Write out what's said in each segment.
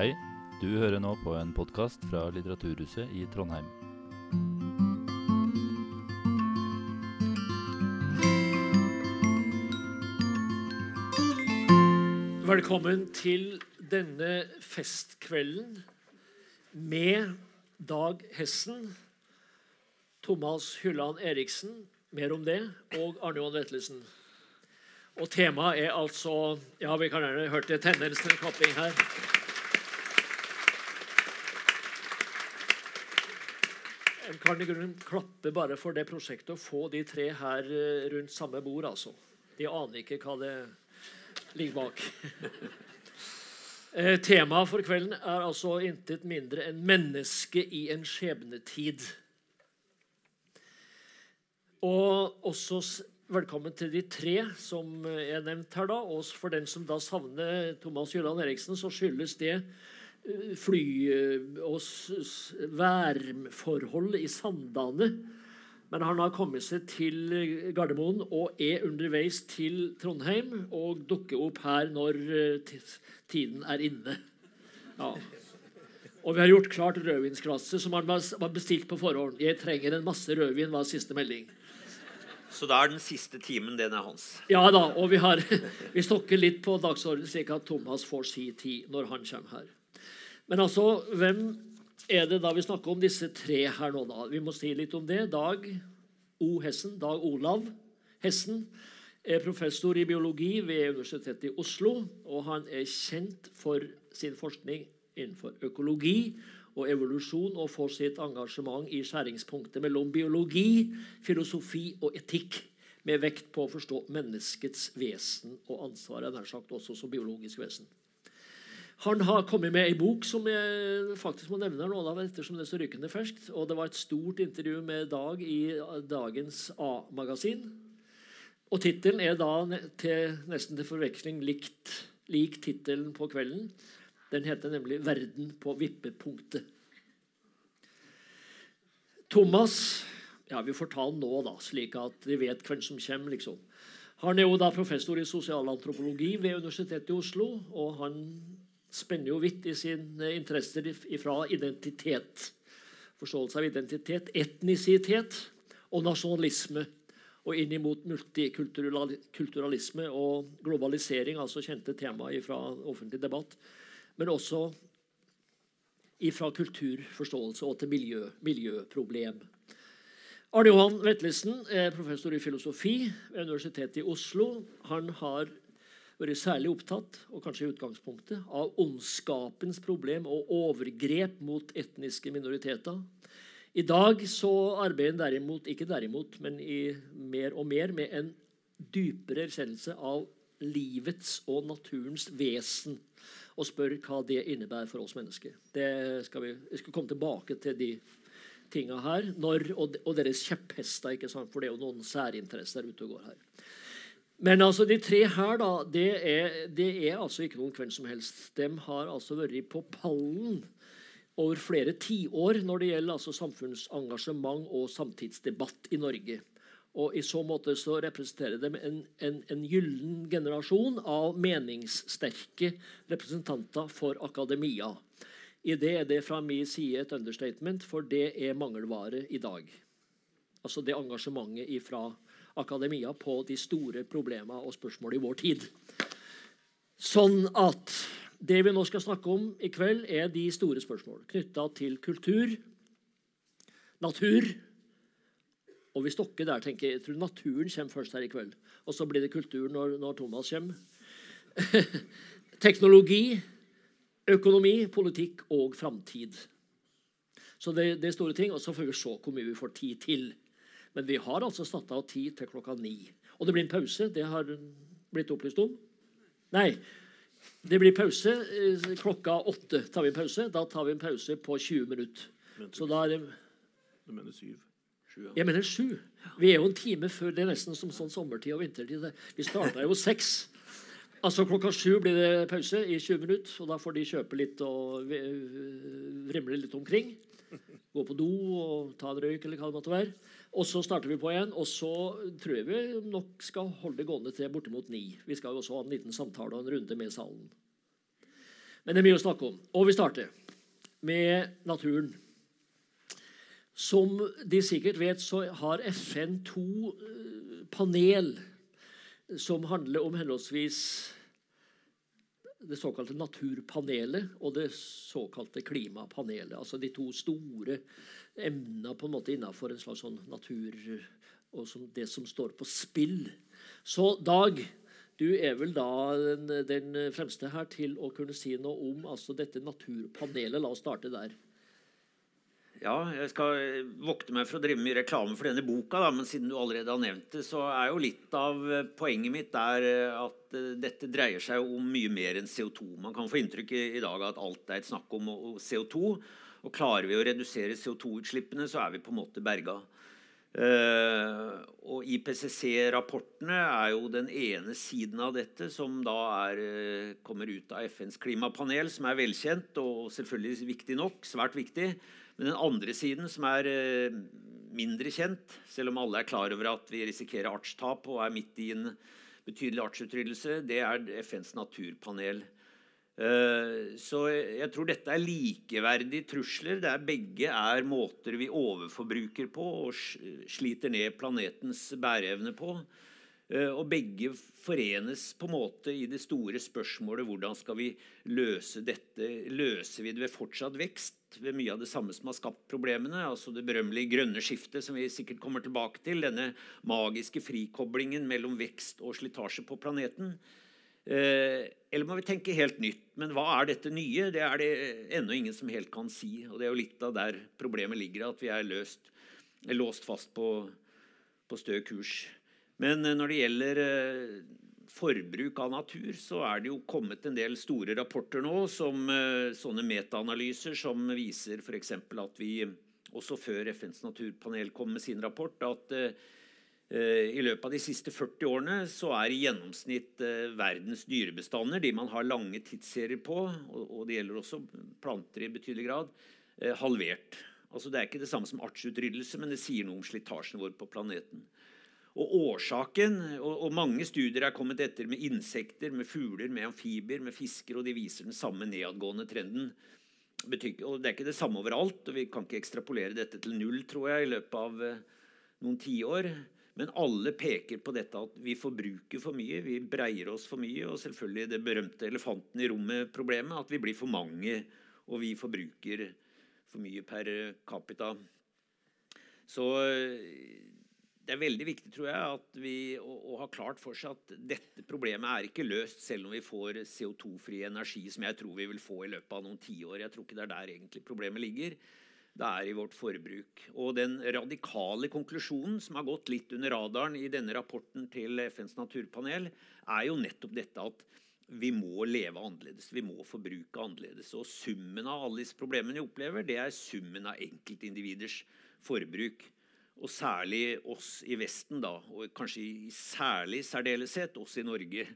Hei, du hører nå på en podkast fra Litteraturhuset i Trondheim. Velkommen til denne festkvelden med Dag Hessen, Thomas Hylland Eriksen, mer om det, og Arne Johan Vettelsen. Og temaet er altså Ja, vi kan gjerne hørt det tendens til en klapping her. En kan i grunnen klappe bare for det prosjektet å få de tre her eh, rundt samme bord, altså. De aner ikke hva det ligger bak. Eh, Temaet for kvelden er altså intet mindre enn 'mennesket i en skjebnetid'. Og også velkommen til de tre som eh, er nevnt her. da, Og for den som da savner Thomas Jylland Eriksen, så skyldes det eh, fly eh, og værforhold i Sandane. Men han har kommet seg til Gardermoen og er underveis til Trondheim og dukker opp her når eh, tiden er inne. Ja. Og vi har gjort klart rødvinsglasset som han var bestilt på forhånd. Jeg trenger en masse rødvin, var siste melding. Så da er den siste timen den er hans. Ja da, og vi, har, vi stokker litt på dagsordenen, slik at Thomas får si tid når han kommer her. Men altså, hvem er det da vi snakker om disse tre her nå, da? Vi må si litt om det. Dag O. Hessen, Dag Olav Hessen, er professor i biologi ved Universitetet i Oslo. Og han er kjent for sin forskning innenfor økologi og evolusjon, og for sitt engasjement i skjæringspunktet mellom biologi, filosofi og etikk med vekt på å forstå menneskets vesen og ansvaret, nær sagt også som biologisk vesen. Han har kommet med ei bok som jeg faktisk må nevne nå, da, ettersom det er så rykende ferskt. Og det var et stort intervju med Dag i dagens A-magasin. Og tittelen er da til, nesten til forveksling likt, lik tittelen på kvelden. Den heter nemlig 'Verden på vippepunktet'. Thomas ja, Vi får ta han nå, da, slik at vi vet hvem som kommer. liksom. Han er jo da professor i sosialantropologi ved Universitetet i Oslo. Og han spenner jo vidt i sine interesser fra identitet, forståelse av identitet, etnisitet og nasjonalisme. Og inn mot multikulturalisme og globalisering, altså kjente temaer fra offentlig debatt. Men også fra kulturforståelse og til miljø, miljøproblem. Arne Johan Vetlesen er professor i filosofi ved Universitetet i Oslo. Han har vært særlig opptatt og kanskje i utgangspunktet, av ondskapens problem og overgrep mot etniske minoriteter. I dag så arbeider en derimot, ikke derimot, men i mer og mer med en dypere erkjennelse av livets og naturens vesen og spør hva det innebærer for oss mennesker. Det skal vi, vi skal komme tilbake til de tinga her. Når, og, deres kjepphester, ikke sant? for det er jo noen særinteresser ute og går her. Men altså, de tre her, da, det er, det er altså ikke noen hvem som helst. De har altså vært på pallen over flere tiår når det gjelder altså samfunnsengasjement og samtidsdebatt i Norge. Og I så måte så representerer de en, en, en gyllen generasjon av meningssterke representanter for akademia. I det er det fra min side et understatement, for det er mangelvare i dag. Altså det engasjementet fra akademia på de store problemene og spørsmålene i vår tid. Sånn at det vi nå skal snakke om i kveld, er de store spørsmål knytta til kultur, natur Og hvis dere der, tenker. Jeg tror naturen kommer først her i kveld. Og så blir det kultur når, når Thomas kommer. Teknologi, økonomi, politikk og framtid. Så det, det er store ting. Og så får vi se hvor mye vi får tid til. Men vi har altså satt av tid til klokka ni. Og det blir en pause. Det har blitt opplyst om. Nei, det blir pause. eh, Klokka åtte tar vi en pause. Da tar vi en pause på 20 minutter. Så da er det Du mener syv? Sju, ja. Jeg mener sju. Vi er jo en time før. Det er nesten som sånn sommertid og vintertid. Vi starta jo seks. Altså Klokka sju blir det pause i 20 minutter, og da får de kjøpe litt og vrimle litt omkring. Gå på do og ta en røyk eller hva det måtte være. Og så starter vi på igjen, og så tror jeg vi nok skal holde det gående til bortimot ni. Vi skal jo også ha en liten samtale og en runde med salen. Men det er mye å snakke om. Og vi starter med naturen. Som de sikkert vet, så har FN to eh, panel som handler om henholdsvis det såkalte Naturpanelet og det såkalte Klimapanelet. Altså de to store emnene på en måte innenfor en slags sånn natur og som det som står på spill. Så Dag, du er vel da den, den fremste her til å kunne si noe om altså dette Naturpanelet. La oss starte der. Ja, jeg skal vokte meg for å drive mye reklame for denne boka, da, men siden du allerede har nevnt det, så er jo litt av eh, poenget mitt der eh, at eh, dette dreier seg om mye mer enn CO2. Man kan få inntrykk i dag at alt er et snakk om CO2. Og klarer vi å redusere CO2-utslippene, så er vi på en måte berga. Uh, og IPCC-rapportene er jo den ene siden av dette, som da er, uh, kommer ut av FNs klimapanel, som er velkjent og selvfølgelig viktig nok. Svært viktig. Men den andre siden, som er uh, mindre kjent, selv om alle er klar over at vi risikerer artstap og er midt i en betydelig artsutryddelse, det er FNs naturpanel. Eh, så jeg tror dette er likeverdige trusler. Det er begge er måter vi overforbruker på og sliter ned planetens bæreevne på. Eh, og begge forenes på en måte i det store spørsmålet hvordan skal vi løse dette. Løser vi det ved fortsatt vekst, ved mye av det samme som har skapt problemene? altså Det berømmelige grønne skiftet, som vi sikkert kommer tilbake til. Denne magiske frikoblingen mellom vekst og slitasje på planeten. Eh, eller må vi tenke helt nytt? Men hva er dette nye? Det er det ennå ingen som helt kan si. Og det er jo litt av der problemet ligger, at vi er, løst, er låst fast på, på stø kurs. Men eh, når det gjelder eh, forbruk av natur, så er det jo kommet en del store rapporter nå, som sånne metaanalyser som viser f.eks. at vi også før FNs naturpanel kom med sin rapport, at i løpet av de siste 40 årene så er i gjennomsnitt verdens dyrebestander, de man har lange tidsserier på, og det gjelder også planter i betydelig grad, halvert. Altså Det er ikke det samme som artsutryddelse, men det sier noe om slitasjen vår på planeten. Og årsaken, og, og, mange studier er kommet etter med insekter, med fugler, med amfibier, med fisker, og de viser den samme nedadgående trenden. og Det er ikke det samme overalt, og vi kan ikke ekstrapolere dette til null tror jeg, i løpet av eh, noen tiår. Men alle peker på dette at vi forbruker for mye, vi breier oss for mye. Og selvfølgelig det berømte elefanten i rommet-problemet, at vi blir for mange, og vi forbruker for mye per capita. Så det er veldig viktig tror jeg, at vi, å, å, ha klart for seg at dette problemet er ikke løst selv om vi får CO2-fri energi, som jeg tror vi vil få i løpet av noen tiår. Jeg tror ikke det er der egentlig problemet ligger. Det er i vårt forbruk. Og den radikale konklusjonen som har gått litt under radaren i denne rapporten til FNs naturpanel, er jo nettopp dette at vi må leve annerledes. Vi må forbruke annerledes. Og summen av alle disse problemene vi opplever, det er summen av enkeltindividers forbruk. Og særlig oss i Vesten, da, og kanskje i særlig særdeleshet oss i Norge.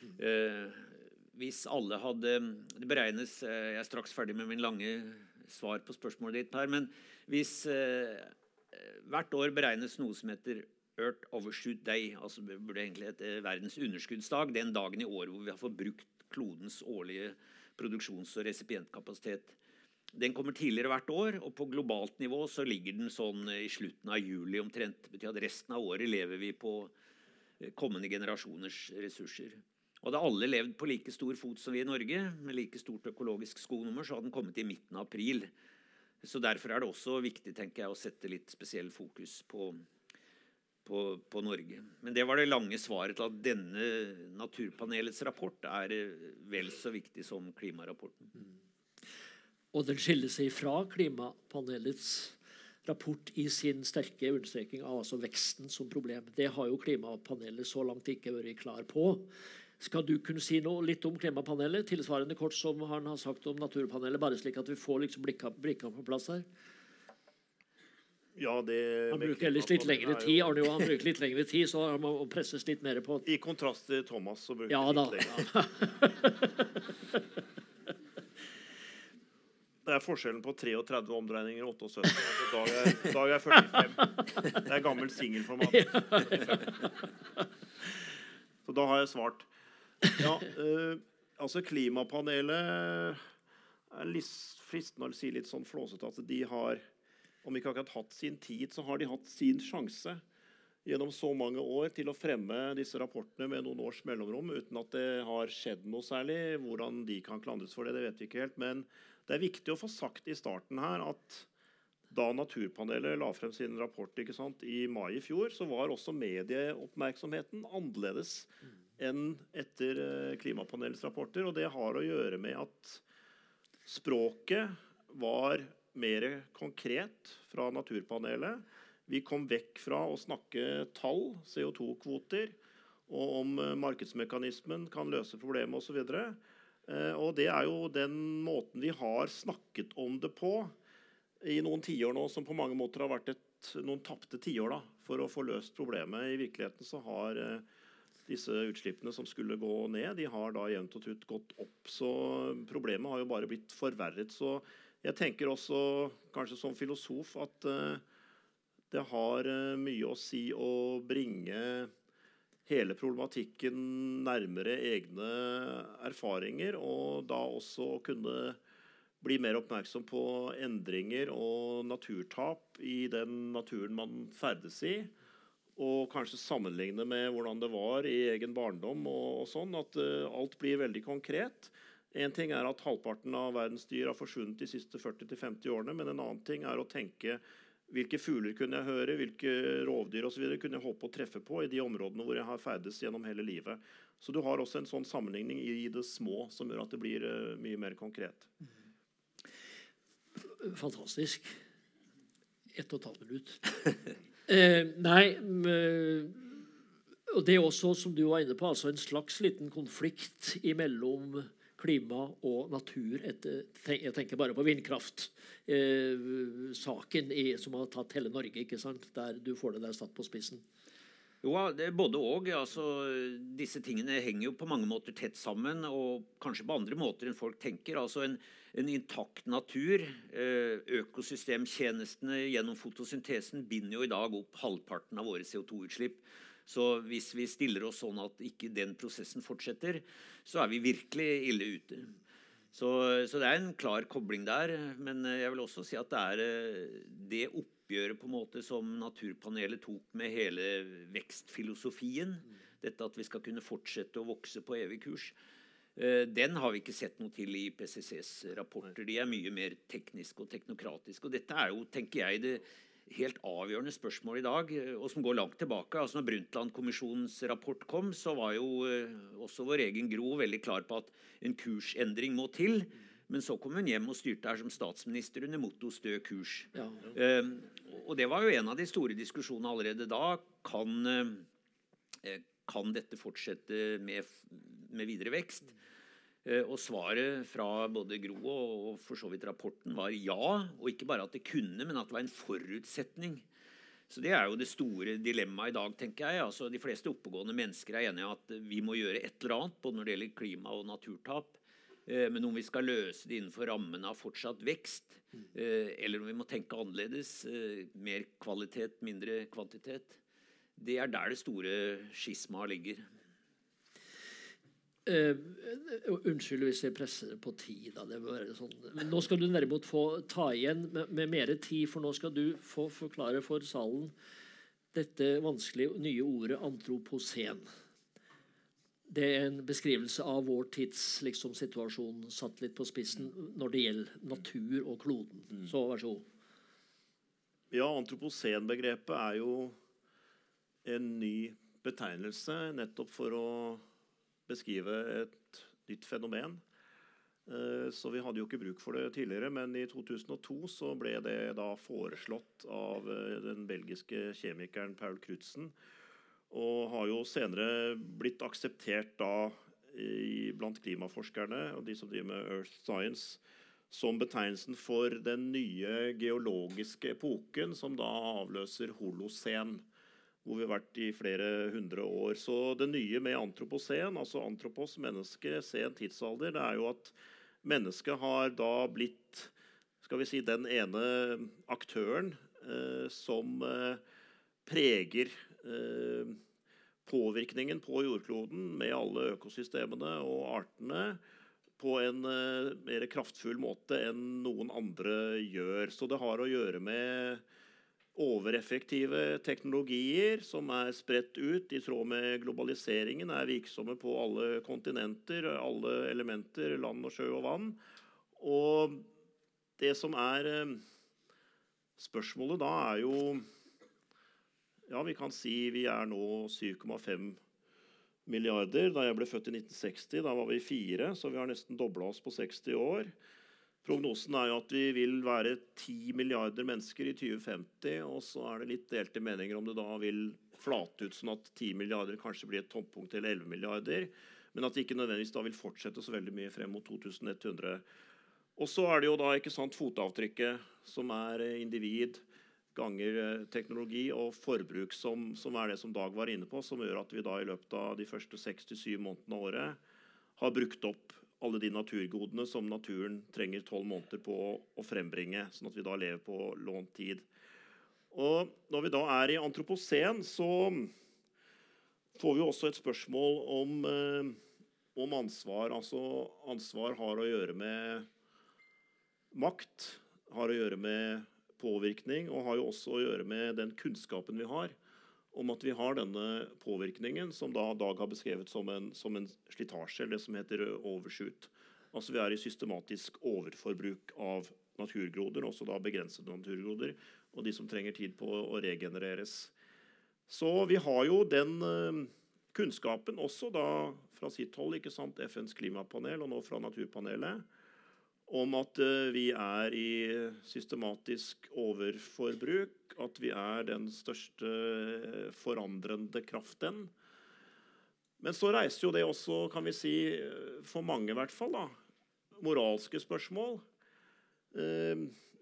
Eh, hvis alle hadde Det beregnes eh, Jeg er straks ferdig med min lange svar på spørsmålet ditt, her, men hvis eh, hvert år beregnes noe som heter Earth Overshoot Day, altså burde egentlig hete verdens underskuddsdag, den dagen i året hvor vi har forbrukt klodens årlige produksjons- og resipientkapasitet. Den kommer tidligere hvert år, og på globalt nivå så ligger den sånn i slutten av juli omtrent. Det betyr at resten av året lever vi på eh, kommende generasjoners ressurser. Hadde alle levd på like stor fot som vi i Norge, med like stort økologisk skonummer, så hadde den kommet i midten av april. Så Derfor er det også viktig tenker jeg, å sette litt spesiell fokus på, på, på, Norge. Men det var det lange svaret til at denne Naturpanelets rapport er eh, vel så viktig som klimarapporten. Mm. Og den skiller seg fra klimapanelets rapport i sin sterke understreking av altså veksten som problem. Det har jo klimapanelet så langt ikke vært klar på. Skal du kunne si noe litt om klimapanelet, tilsvarende kort som han har sagt om naturpanelet, bare slik at vi får liksom brikkene på plass her? Ja, det, han bruker ellers litt lengre tid, Arne han bruker litt lengre tid, så han må presses litt mer på. I kontrast til Thomas så bruker ja, litt lengre tid. Det er forskjellen på 33 omdreininger og 78. Altså, dag, er, dag er 45. Det er gammel singelformat. Så da har jeg svart. Ja, eh, Altså, Klimapanelet er litt fristende å si litt sånn flåsete at de har Om ikke akkurat hatt sin tid, så har de hatt sin sjanse gjennom så mange år til å fremme disse rapportene med noen års mellomrom uten at det har skjedd noe særlig. Hvordan de kan klandres for det, det vet vi ikke helt. Men det er viktig å få sagt i starten her at da Naturpanelet la frem sin rapport sant, i mai i fjor, så var også medieoppmerksomheten annerledes enn etter eh, Klimapanelets rapporter. Og det har å gjøre med at språket var mer konkret fra Naturpanelet. Vi kom vekk fra å snakke tall, CO2-kvoter, og om eh, markedsmekanismen kan løse problemet osv. Og, så og det er jo den måten vi har snakket om det på i noen tiår nå, som på mange måter har vært et, noen tapte tiår for å få løst problemet. I virkeligheten så har eh, disse utslippene som skulle gå ned, de har da jevnt og trutt gått opp. Så problemet har jo bare blitt forverret. Så jeg tenker også, kanskje som filosof, at uh, det har uh, mye å si å bringe hele problematikken nærmere egne erfaringer, og da også kunne bli mer oppmerksom på endringer og naturtap i den naturen man ferdes i og kanskje sammenligne med hvordan det var i egen barndom. og, og sånn, At uh, alt blir veldig konkret. En ting er at halvparten av verdens dyr har forsvunnet de siste 40-50 årene. Men en annen ting er å tenke hvilke fugler kunne jeg høre, hvilke rovdyr videre, kunne jeg håpe å treffe på i de områdene hvor jeg har ferdes gjennom hele livet. Så du har også en sånn sammenligning i det små som gjør at det blir uh, mye mer konkret. Fantastisk. Ett og et halvt minutt. Eh, nei og Det er også, som du var inne på, altså en slags liten konflikt mellom klima og natur. Jeg tenker bare på vindkraftsaken eh, som har tatt hele Norge, ikke sant? der du får det der satt på spissen. Jo, både og. Altså, disse tingene henger jo på mange måter tett sammen, og kanskje på andre måter enn folk tenker. Altså En, en intakt natur, eh, økosystemtjenestene gjennom fotosyntesen, binder jo i dag opp halvparten av våre CO2-utslipp. Så hvis vi stiller oss sånn at ikke den prosessen fortsetter, så er vi virkelig ille ute. Så, så det er en klar kobling der. Men jeg vil også si at det er eh, det opp oppgjøret på en måte som Naturpanelet tok med hele vekstfilosofien. Dette at vi skal kunne fortsette å vokse på evig kurs. Eh, den har vi ikke sett noe til i PCCs rapporter. De er mye mer tekniske og teknokratiske. Og dette er jo, tenker jeg, det helt avgjørende spørsmålet i dag, eh, og som går langt tilbake. Altså når Brundtland-kommisjonens rapport kom, så var jo eh, også vår egen Gro veldig klar på at en kursendring må til. Men så kom hun hjem og styrte her som statsminister under motto 'stø kurs'. Ja. Um, og det var jo en av de store diskusjonene allerede da. Kan, uh, kan dette fortsette med, med videre vekst? Uh, og svaret fra både Gro og, for så vidt rapporten var ja. Og ikke bare at det kunne, men at det var en forutsetning. Så Det er jo det store dilemmaet i dag. tenker jeg. Altså, de fleste oppegående mennesker er enige i at vi må gjøre et eller annet både når det gjelder klima og naturtap. Eh, men om vi skal løse det innenfor rammen av fortsatt vekst, eh, eller om vi må tenke annerledes, eh, mer kvalitet, mindre kvantitet, det er der det store skismaet ligger. Uh, unnskyld hvis jeg presser på tid. Sånn. Men nå skal du derimot få ta igjen med, med mer tid, for nå skal du få forklare for salen dette vanskelige nye ordet antropocen det er en beskrivelse av vår tids liksom, situasjon satt litt på spissen når det gjelder natur og kloden. Mm. Så vær så god. Ja, antroposenbegrepet er jo en ny betegnelse nettopp for å beskrive et nytt fenomen. Eh, så vi hadde jo ikke bruk for det tidligere, men i 2002 så ble det da foreslått av eh, den belgiske kjemikeren Paul Crutzen og har jo senere blitt akseptert da i, blant klimaforskerne og de som driver med Earth Science som betegnelsen for den nye geologiske epoken, som da avløser holocen, hvor vi har vært i flere hundre år. Så det nye med antropocen, altså antropos, menneske, sen tidsalder, det er jo at mennesket har da blitt skal vi si, den ene aktøren eh, som eh, preger påvirkningen på jordkloden med alle økosystemene og artene på en uh, mer kraftfull måte enn noen andre gjør. Så det har å gjøre med overeffektive teknologier som er spredt ut i tråd med globaliseringen, er virksomme på alle kontinenter, alle elementer, land og sjø og vann. Og det som er uh, spørsmålet da, er jo Ja, vi kan si vi er nå 7,5 milliarder. Da jeg ble født i 1960, da var vi fire, så vi har nesten dobla oss på 60 år. Prognosen er jo at vi vil være 10 milliarder mennesker i 2050. Og så er det litt delte meninger om det da vil flate ut sånn at 10 milliarder kanskje blir et toppunkt til 11 milliarder. Men at det ikke nødvendigvis da vil fortsette så veldig mye frem mot 2100. Og så er det jo da ikke sant, fotavtrykket, som er individ ganger eh, teknologi og forbruk, som, som, er det som Dag var inne på, som gjør at vi da i løpet av de første 6-7 månedene av året har brukt opp alle de naturgodene som naturen trenger tolv måneder på å frembringe, sånn at vi da lever på lånt tid. Og når vi da er i antropocen, så får vi også et spørsmål om, eh, om ansvar. Altså ansvar har å gjøre med makt, har å gjøre med påvirkning og har jo også å gjøre med den kunnskapen vi har om at vi har denne påvirkningen, som da Dag har beskrevet som en, som en slitasje, eller det som heter overshoot. Altså Vi er i systematisk overforbruk av naturgroder, også da begrensede naturgroder, og de som trenger tid på å regenereres. Så vi har jo den uh, kunnskapen også da fra sitt hold, ikke sant, FNs klimapanel og nå fra Naturpanelet, om at eh, vi er i systematisk overforbruk, at vi er den største eh, forandrende kraften. Men så reiser jo det også, kan vi si, eh, for mange i hvert fall, da, moralske spørsmål.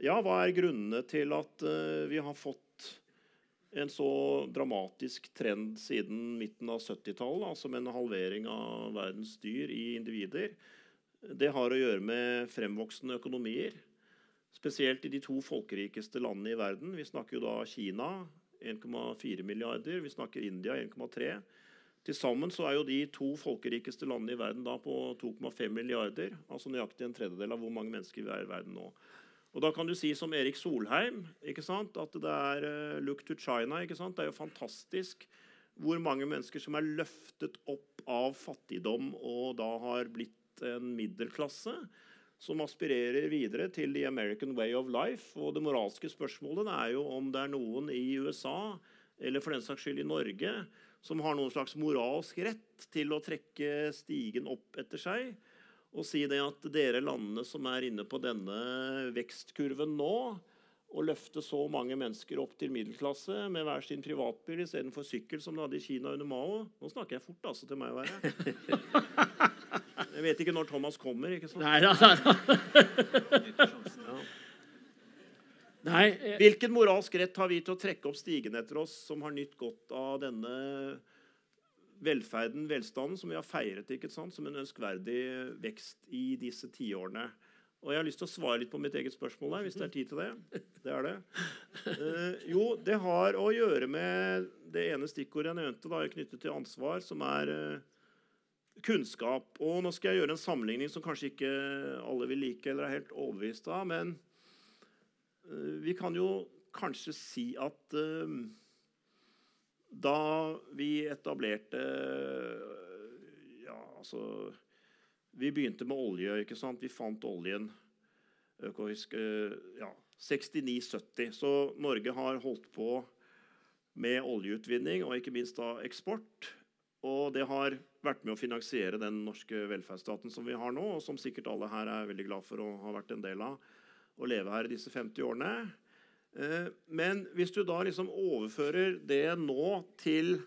Ja, hva er grunnene til at vi har fått en så dramatisk trend siden midten av 70-tallet, altså med en halvering av verdens dyr i individer? Det har å gjøre med fremvoksende økonomier. Spesielt i de to folkerikeste landene i verden. Vi snakker jo da Kina 1,4 milliarder, vi snakker India 1,3. Til sammen så er jo de to folkerikeste landene i verden da på 2,5 milliarder. Altså nøyaktig en tredjedel av hvor mange mennesker vi er i verden nå. Og da kan du si som Erik Solheim ikke sant, at det er uh, 'look to China'. ikke sant? Det er jo fantastisk hvor mange mennesker som er løftet opp av fattigdom og da har blitt en middelklasse som aspirerer videre til the American way of life. Og det moralske spørsmålet er jo om det er noen i USA eller for den saks skyld i Norge som har noen slags moralsk rett til å trekke stigen opp etter seg og si det at dere landene som er inne på denne vekstkurven nå, og løfte så mange mennesker opp til middelklasse med hver sin privatbil istedenfor sykkel, som de hadde i Kina under Mao Nå snakker jeg fort, altså, til meg å være. Jeg vet ikke når Thomas kommer. ikke sant? Nei, da, da. nei jeg... Hvilken moralsk rett har vi til å trekke opp stigen etter oss, som har nytt godt av denne velferden, velstanden, som vi har feiret ikke sant? som en ønskverdig vekst i disse tiårene? Og jeg har lyst til å svare litt på mitt eget spørsmål her, hvis det er tid til det. Det er det. Uh, jo, det har å gjøre med det ene stikkordet jeg nevnte, da, knyttet til ansvar, som er uh, kunnskap. Og nå skal jeg gjøre en sammenligning som kanskje ikke alle vil like eller er helt overbevist av. Men uh, vi kan jo kanskje si at uh, da vi etablerte uh, Ja, altså Vi begynte med olje, ikke sant? Vi fant oljen økonomisk, ja, 69-70. Så Norge har holdt på med oljeutvinning og ikke minst da eksport. Og det har vært med å finansiere den norske velferdsstaten som vi har nå, og som sikkert alle her er veldig glad for å ha vært en del av å leve her i disse 50 årene. Eh, men hvis du da liksom overfører det nå til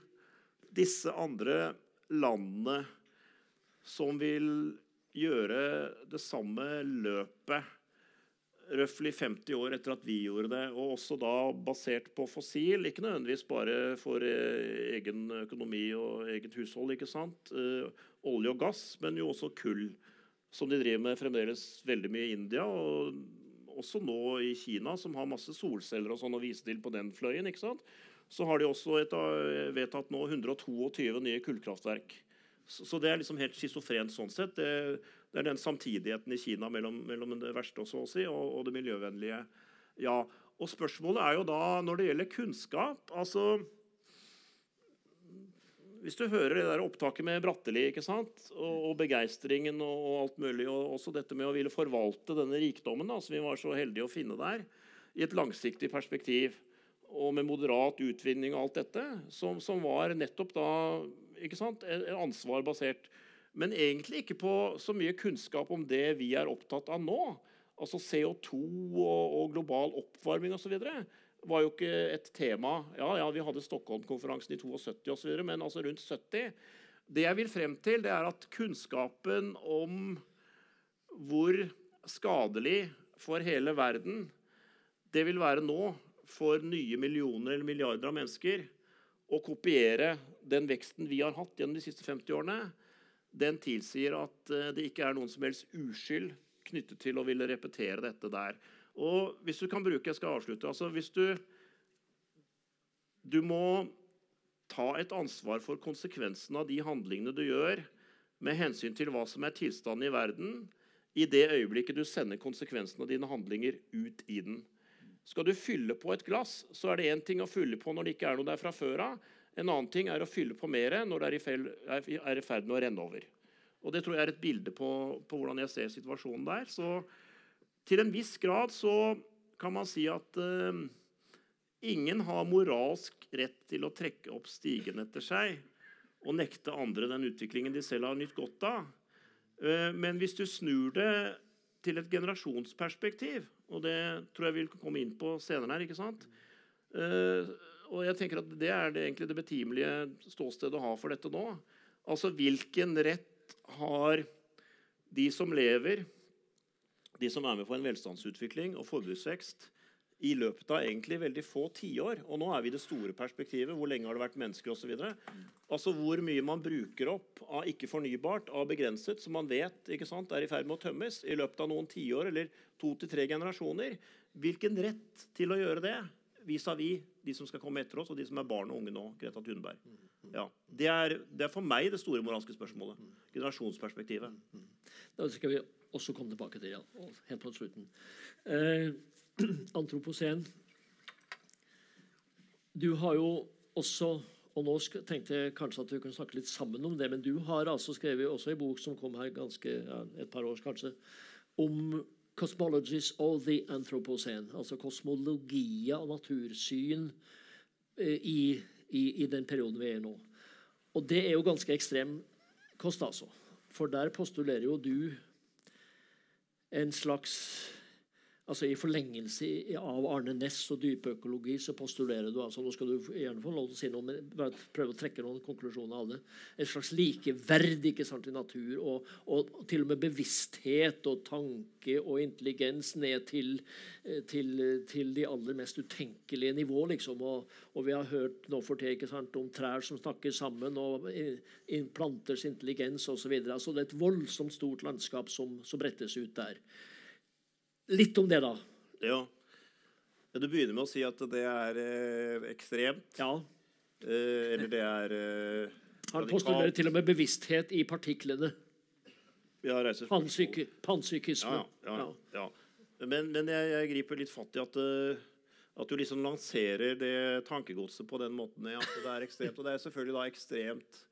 disse andre landene som vil gjøre det samme løpet røftlig 50 år etter at vi gjorde det, og også da basert på fossil. Ikke nødvendigvis bare for eh, egen økonomi og eget hushold, ikke sant? Eh, olje og gass, men jo også kull, som de driver med fremdeles veldig mye i India. og også nå i Kina, som har masse solceller og sånn å vise til på den fløyen. ikke sant? så har de også et, eh, vedtatt nå 122 nye kullkraftverk. Så, så det er liksom helt schizofrent sånn sett. Det, det, er den samtidigheten i Kina mellom, mellom det verste så å si, og, og det miljøvennlige. Ja, og spørsmålet er jo da, når det gjelder kunnskap altså hvis du hører det der opptaket med Bratteli ikke sant? og, og begeistringen og, og, alt mulig, og også dette med å ville forvalte denne rikdommen da, som vi var så heldige å finne der, i et langsiktig perspektiv, og med moderat utvinning og alt dette, som, som var nettopp da ikke sant, ansvar basert. Men egentlig ikke på så mye kunnskap om det vi er opptatt av nå. Altså CO2 og, og global oppvarming osv var jo ikke et tema. Ja, ja, vi hadde Stockholm-konferansen i 72 osv., men altså rundt 70. Det jeg vil frem til, det er at kunnskapen om hvor skadelig for hele verden det vil være nå for nye millioner eller milliarder av mennesker å kopiere den veksten vi har hatt gjennom de siste 50 årene, den tilsier at eh, det ikke er noen som helst uskyld knyttet til å ville repetere dette der. Og hvis du kan bruke Jeg skal avslutte. altså Hvis du Du må ta et ansvar for konsekvensen av de handlingene du gjør, med hensyn til hva som er tilstanden i verden, i det øyeblikket du sender konsekvensen av dine handlinger ut i den. Skal du fylle på et glass, så er det én ting å fylle på når det ikke er noe der fra før av. En annen ting er å fylle på mer når det er i ferd med å renne over. Og Det tror jeg er et bilde på, på hvordan jeg ser situasjonen der. Så til en viss grad så kan man si at uh, ingen har moralsk rett til å trekke opp stigen etter seg og nekte andre den utviklingen de selv har nytt godt av. Uh, men hvis du snur det til et generasjonsperspektiv, og det tror jeg vi vil komme inn på senere her ikke sant? Uh, og jeg tenker at Det er det, egentlig det betimelige ståstedet å ha for dette nå. Altså hvilken rett har de som lever de som er med på en velstandsutvikling og forbruksvekst i løpet av egentlig veldig få tiår. Og nå er vi i det store perspektivet. Hvor lenge har det vært mennesker osv. Altså hvor mye man bruker opp av ikke-fornybart, av begrenset, som man vet ikke sant, er i ferd med å tømmes i løpet av noen tiår eller to til tre generasjoner. Hvilken rett til å gjøre det vis-à-vis -vis de som skal komme etter oss, og de som er barn og unge nå? Greta Thunberg. Ja, det, er, det er for meg det store moralske spørsmålet. Generasjonsperspektivet. Da skal vi også komme tilbake til. ja, Helt på slutten. Eh, antroposen. Du har jo også og nå tenkte jeg kanskje at vi kunne snakke litt sammen om det, men du har altså skrevet også en bok som kom her ganske ja, et par år kanskje, om 'Cosmologies of the Anthropocene'. Altså kosmologier og natursyn eh, i, i, i, den perioden vi er i nå. Og det er jo ganske ekstrem kost, altså. For der postulerer jo du en slags altså I forlengelse av Arne Næss og dypøkologi så postulerer du altså, Nå skal du gjerne få lov til å si noe, men bare prøve å trekke noen konklusjoner av det. En slags likeverd ikke sant, i natur, og, og, og, til og med bevissthet og tanke og intelligens ned til, eh, til, til de aller mest utenkelige nivå. Liksom. Og, og, vi har hørt nå for tida om trær som snakker sammen, og planters intelligens osv. Altså, det er et voldsomt stort landskap som, som brettes ut der. Litt om det, da. Ja. Du begynner med å si at det er eh, ekstremt. Ja. Eh, eller det er eh, Han postulerer til og med bevissthet i partiklene. Ja, Panpsyki Panpsykisme. Ja, ja, ja, Men, men jeg, jeg, griper litt fatt i at, uh, at du liksom lanserer det tankegodset på den måten at det er ekstremt. Og det er selvfølgelig da ekstremt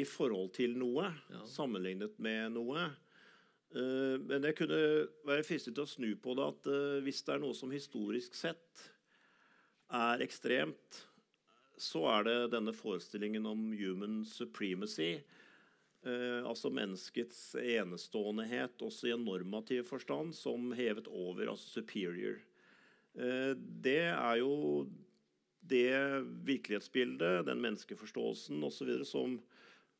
i forhold til noe, sammenlignet med noe. Eh, men jeg kunne være fristet til å snu på det at eh, hvis det er noe som historisk sett er ekstremt, så er det denne forestillingen om human supremacy. Eh, altså menneskets eneståendehet, også i en normativ forstand, som hevet over, altså superior. det er jo det virkelighetsbildet, den menneskeforståelsen osv. som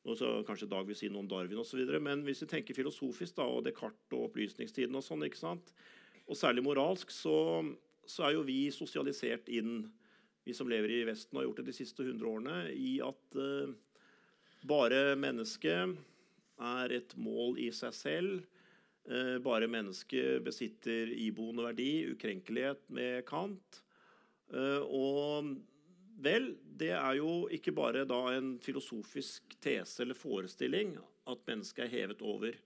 og så Kanskje Dag vil si noe om Darwin osv. Men hvis vi tenker filosofisk da, og Descartes og opplysningstiden, og sånn, ikke sant? Og særlig moralsk, så, så, er jo vi sosialisert inn, vi som lever i Vesten og har gjort det de siste 100 årene, i at uh, bare mennesket er et mål i seg selv. Uh, bare mennesket besitter iboende verdi, ukrenkelighet med Kant. Uh, og Vel, det er jo ikke bare da en filosofisk tese eller forestilling at mennesket er hevet over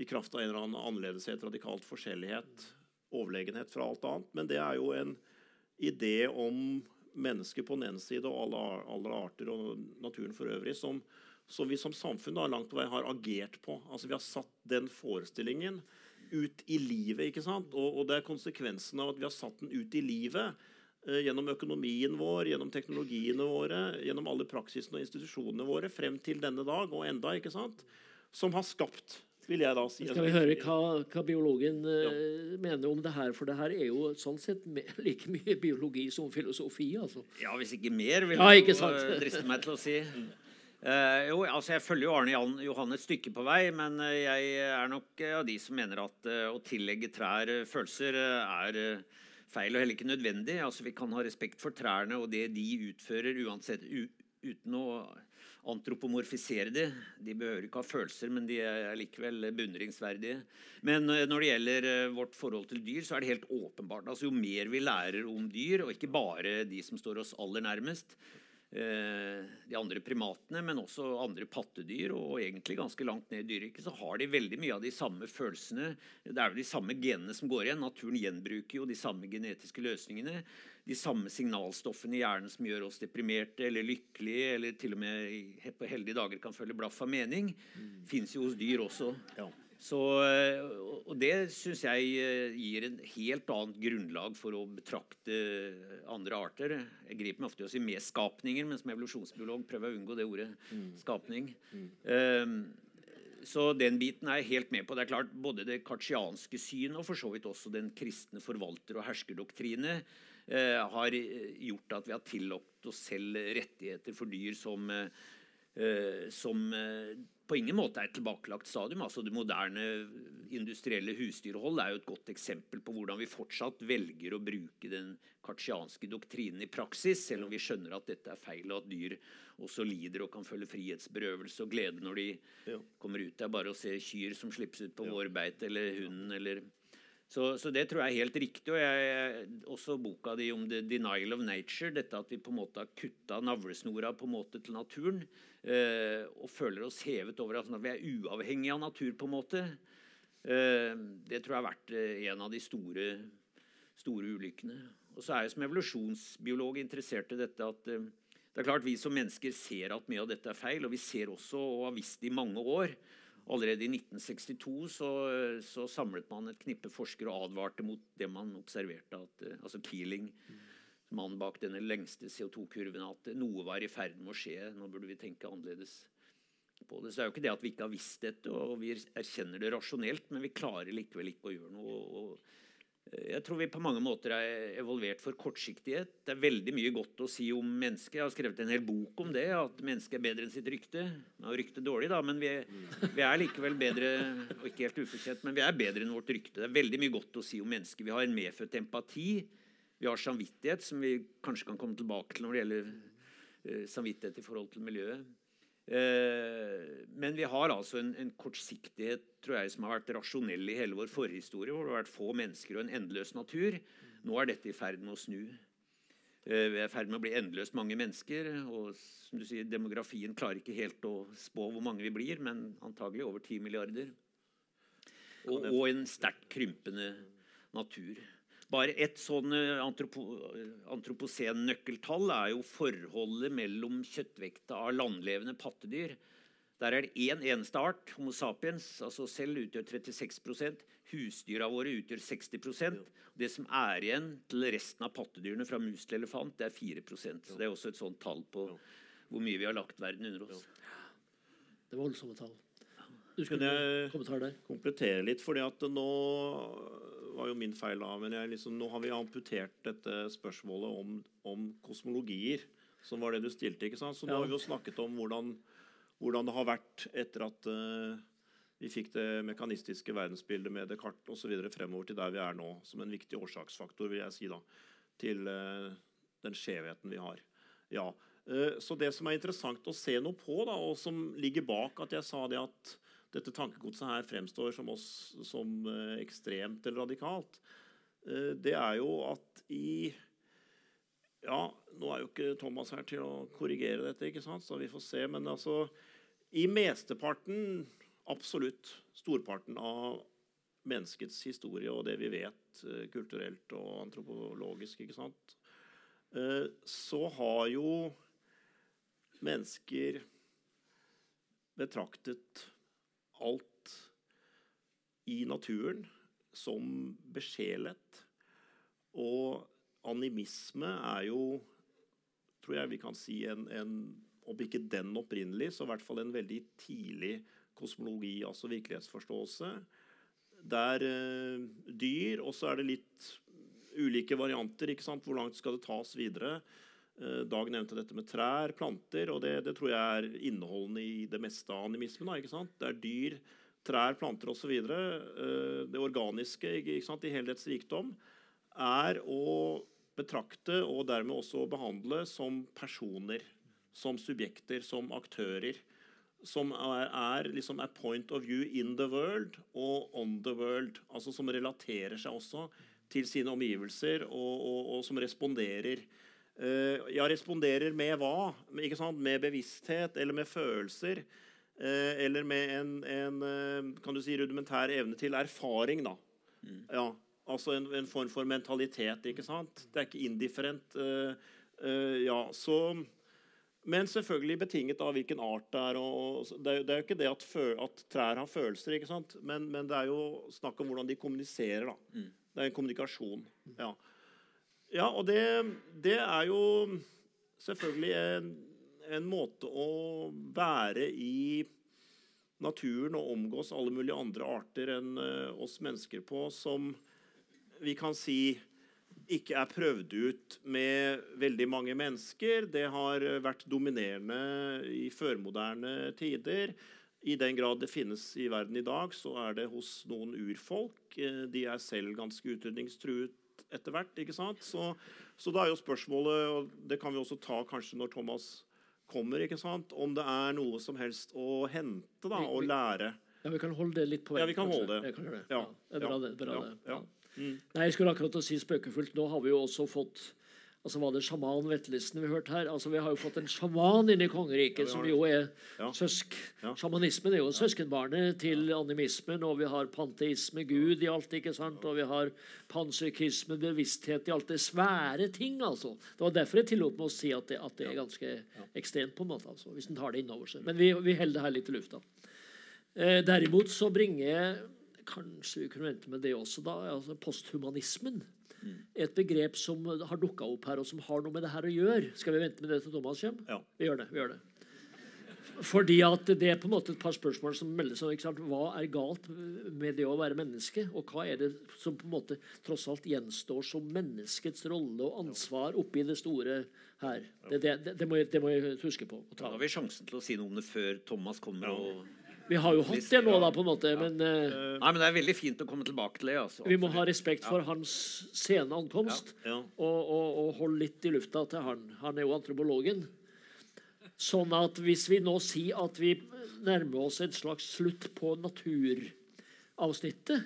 i kraft av en eller annen annerledeshet, radikalt forskjellighet, overlegenhet fra alt annet. Men det er jo en idé om mennesket på den ene side og alle, alle arter og naturen for øvrig som, som vi som samfunn da, langt på vei har agert på. Altså Vi har satt den forestillingen ut i livet. ikke sant? Og, og det er konsekvensen av at vi har satt den ut i livet gjennom økonomien vår, gjennom teknologiene våre, gjennom alle praksisene og institusjonene våre frem til denne dag og enda, ikke sant? som har skapt vil jeg da si. Skal vi høre hva, hva biologen uh, ja. mener om det her? For det her er jo sånn sett like mye biologi som filosofi. altså. Ja, hvis ikke mer, vil ja, jeg driste meg til å si. Uh, jo, altså Jeg følger jo Arne Jan Johan et stykke på vei, men uh, jeg er nok av de som mener at å tillegge trær følelser er feil og heller ikke nødvendig. Altså Vi kan ha respekt for trærne og det de utfører, uansett, uten å antropomorfisere det. De behøver ikke ha følelser, men de er likevel beundringsverdige. Men eh, når det gjelder eh, vårt forhold til dyr, så er det helt åpenbart. Altså, jo mer vi lærer om dyr, og ikke bare de som står oss aller nærmest, de andre primatene, men også andre pattedyr, og egentlig ganske langt ned i dyreriket, så har de veldig mye av de samme følelsene. Det er jo de samme genene som går igjen. Naturen gjenbruker jo de samme genetiske løsningene de samme signalstoffene i hjernen som gjør oss deprimerte eller lykkelige, eller til og med på heldige dager kan følge blaff av mening, mm. fins jo hos dyr også. Ja. Så, eh, og det syns jeg eh, gir en helt annet grunnlag for å betrakte andre arter. Jeg griper meg ofte i å si medskapninger, men som evolusjonsbiolog prøver jeg å unngå det ordet. Mm. skapning. Mm. Um, så den biten er jeg helt med på. Det er klart Både det kartsianske synet og for så vidt også den kristne forvalter- og herskerdoktrine uh, har gjort at vi har tillagt oss selv rettigheter for dyr som, uh, som eh, på ingen måte er et tilbakelagt stadium. Altså Det moderne industrielle husdyrhold er jo et godt eksempel på hvordan vi fortsatt velger å bruke den kartsianske doktrinen i praksis, selv om vi skjønner at dette er feil, og at dyr også lider og kan føle frihetsberøvelse og glede når de ja. kommer ut. Det er bare å se kyr som slippes ut på ja. vårbeite, eller hunden, eller så, så, det tror jeg er helt riktig. og jeg, Også boka di om the denial of nature. Dette at vi på en måte har kutta navlesnora på en måte til naturen. Eh, og føler oss hevet over at vi er uavhengige av natur, på en måte. Eh, det tror jeg har vært eh, en av de store, store ulykkene. Og så er jeg som evolusjonsbiolog interessert i dette at eh, det er klart vi som mennesker ser at mye av dette er feil. Og vi ser også, og har visst i mange år, Allerede i 1962 så, så, samlet man et knippe forskere og advarte mot det man observerte, at, eh, altså Keeling, mannen bak denne lengste CO2-kurven, at noe var i ferd med å skje. Nå burde vi tenke annerledes på det. Så det er jo ikke det at vi ikke har visst dette, og vi erkjenner det rasjonelt, men vi klarer likevel ikke å gjøre noe. og jeg tror vi på mange måter er evolvert for kortsiktighet. Det er veldig mye godt å si om mennesket. Jeg har skrevet en hel bok om det, at mennesket er bedre enn sitt rykte. Nå er ryktet dårlig, da, men vi, vi, er likevel bedre og ikke helt ufortjent, men vi er bedre enn vårt rykte. Det er veldig mye godt å si om mennesket. Vi har en medfødt empati. Vi har samvittighet, som vi kanskje kan komme tilbake til når det gjelder eh, samvittighet i forhold til miljøet. Eh, men vi har altså en, en, kortsiktighet tror jeg, som har vært rasjonell i hele vår forhistorie, hvor det har vært få mennesker og en endeløs natur. Nå er dette i ferd med å snu. Eh, vi er i ferd med å bli endeløst mange mennesker. og som du sier, Demografien klarer ikke helt å spå hvor mange vi blir, men antagelig over 10 milliarder. Og, og en sterkt krympende natur. Bare et sånn eh, antropo, antropocen-nøkkeltall er jo forholdet mellom kjøttvekta av landlevende pattedyr. Der er det én eneste art, Homo sapiens, altså selv utgjør 36 Husdyra våre utgjør 60% Det som er igjen til resten av pattedyrene fra mus til elefant, det er 4 Så Det er også et sånt tall på hvor mye vi har lagt verden under oss. Det var voldsomme tall. Du skulle kommentere der? komplettere litt, fordi at nå var jo min feil da, men liksom, nå har vi amputert dette spørsmålet om, om, kosmologier, som var det du stilte. ikke sant? Så nå ja. har vi jo snakket om hvordan, hvordan det har vært etter at uh, vi fikk det mekanistiske verdensbildet med Descartes osv. fremover til der vi er nå, som en viktig årsaksfaktor vil jeg si da, til uh, den skjevheten vi har. Ja, uh, Så det som er interessant å se noe på, da, og som ligger bak at jeg sa det at dette tankegodset her fremstår som, oss, som eh, ekstremt eller radikalt, eh, det er jo at i Ja, nå er jo ikke Thomas her til å korrigere dette, ikke sant? så vi får se. Men altså, i mesteparten, absolutt storparten av menneskets historie og det vi vet eh, kulturelt og antropologisk, ikke sant, så har jo mennesker betraktet alt i naturen som besjelet. Og animisme er jo, tror jeg vi kan si, en, en om ikke den opprinnelig, så i hvert fall en veldig tidlig kosmologi, altså virkelighetsforståelse. Der eh, dyr, og så er det litt ulike varianter. ikke sant? Hvor langt skal det tas videre? Eh, Dag nevnte dette med trær, planter, og det, det, tror jeg er innholdende i det meste av animismen. Da? Det er dyr, trær, planter osv. Eh, det organiske i hele rikdom er å betrakte og dermed også behandle som personer som subjekter, som aktører. Som er, er liksom a point of view in the world og on the world. Altså som relaterer seg også til sine omgivelser, og, og, og som responderer. Uh, ja, responderer med hva? Ikke sant? Med bevissthet eller med følelser. Uh, eller med en, en uh, kan du si, rudimentær evne til erfaring, da. Mm. Ja, altså en, en, form for mentalitet, ikke sant? Det er ikke indifferent. ja, så men selvfølgelig betinget av hvilken art det er. Og, det, er jo ikke det at, føl, at trær har følelser, ikke sant? Men, men, det er jo snakk om hvordan de kommuniserer. da. Mm. Det er en kommunikasjon. Ja, ja og det, det, er jo selvfølgelig en, en, måte å være i naturen og omgås alle mulige andre arter enn uh, oss mennesker på, som vi kan si ikke er prøvd ut med veldig mange mennesker. Det har vært dominerende i førmoderne tider. I den grad det finnes i verden i dag, så er det hos noen urfolk. Eh, de er selv ganske utrydningstruet etter hvert. ikke sant? Så, så da er jo spørsmålet, og det kan vi også ta kanskje når Thomas kommer, ikke sant? om det er noe som helst å hente da, og lære. Ja, Vi kan holde det litt på vei. Ja, vi kan holde det. Ja, det. Ja. Ja, det er bra, det. Bra, det. Ja. Mm. Nei, jeg skulle akkurat si spøkefullt. Nå har vi jo også fått altså Var det sjaman Vetlesen vi hørte her? Altså Vi har jo fått en sjaman inn i kongeriket, ja, som jo er ja. søsk... Ja. Sjamanismen er jo søskenbarnet til animismen, og vi har panteisme, Gud i alt, ikke sant? Og vi har panpsykisme, bevissthet i alt. Det svære ting, altså. Det var derfor jeg tillot meg å si at det, at det er ganske ekstremt, på en måte, altså, hvis en tar det innover seg. Men vi, vi holder det her litt i lufta. Eh, derimot så bringer Kanskje vi kunne vente med det også. da, altså Posthumanismen. Et begrep som har dukka opp her, og som har noe med det her å gjøre. Skal vi vente med det til Thomas kommer? Ja. Vi gjør det. vi gjør det. Fordi at Det er på en måte et par spørsmål som melder seg. Ikke sant? Hva er galt med det å være menneske? Og hva er det som på en måte tross alt gjenstår som menneskets rolle og ansvar oppi det store her? Det, det, det, det må, jeg, må, jeg, huske på. Da har vi sjansen til å si noe om det før Thomas kommer. og vi har jo hatt det nå, da, på en måte. Men, uh, Nei, men det er veldig fint å komme tilbake til det. Altså. Vi må ha respekt for hans sene ankomst og, og, og, holde litt i lufta til han. Han er jo antropologen. Sånn at hvis vi nå sier at vi nærmer oss en slags slutt på naturavsnittet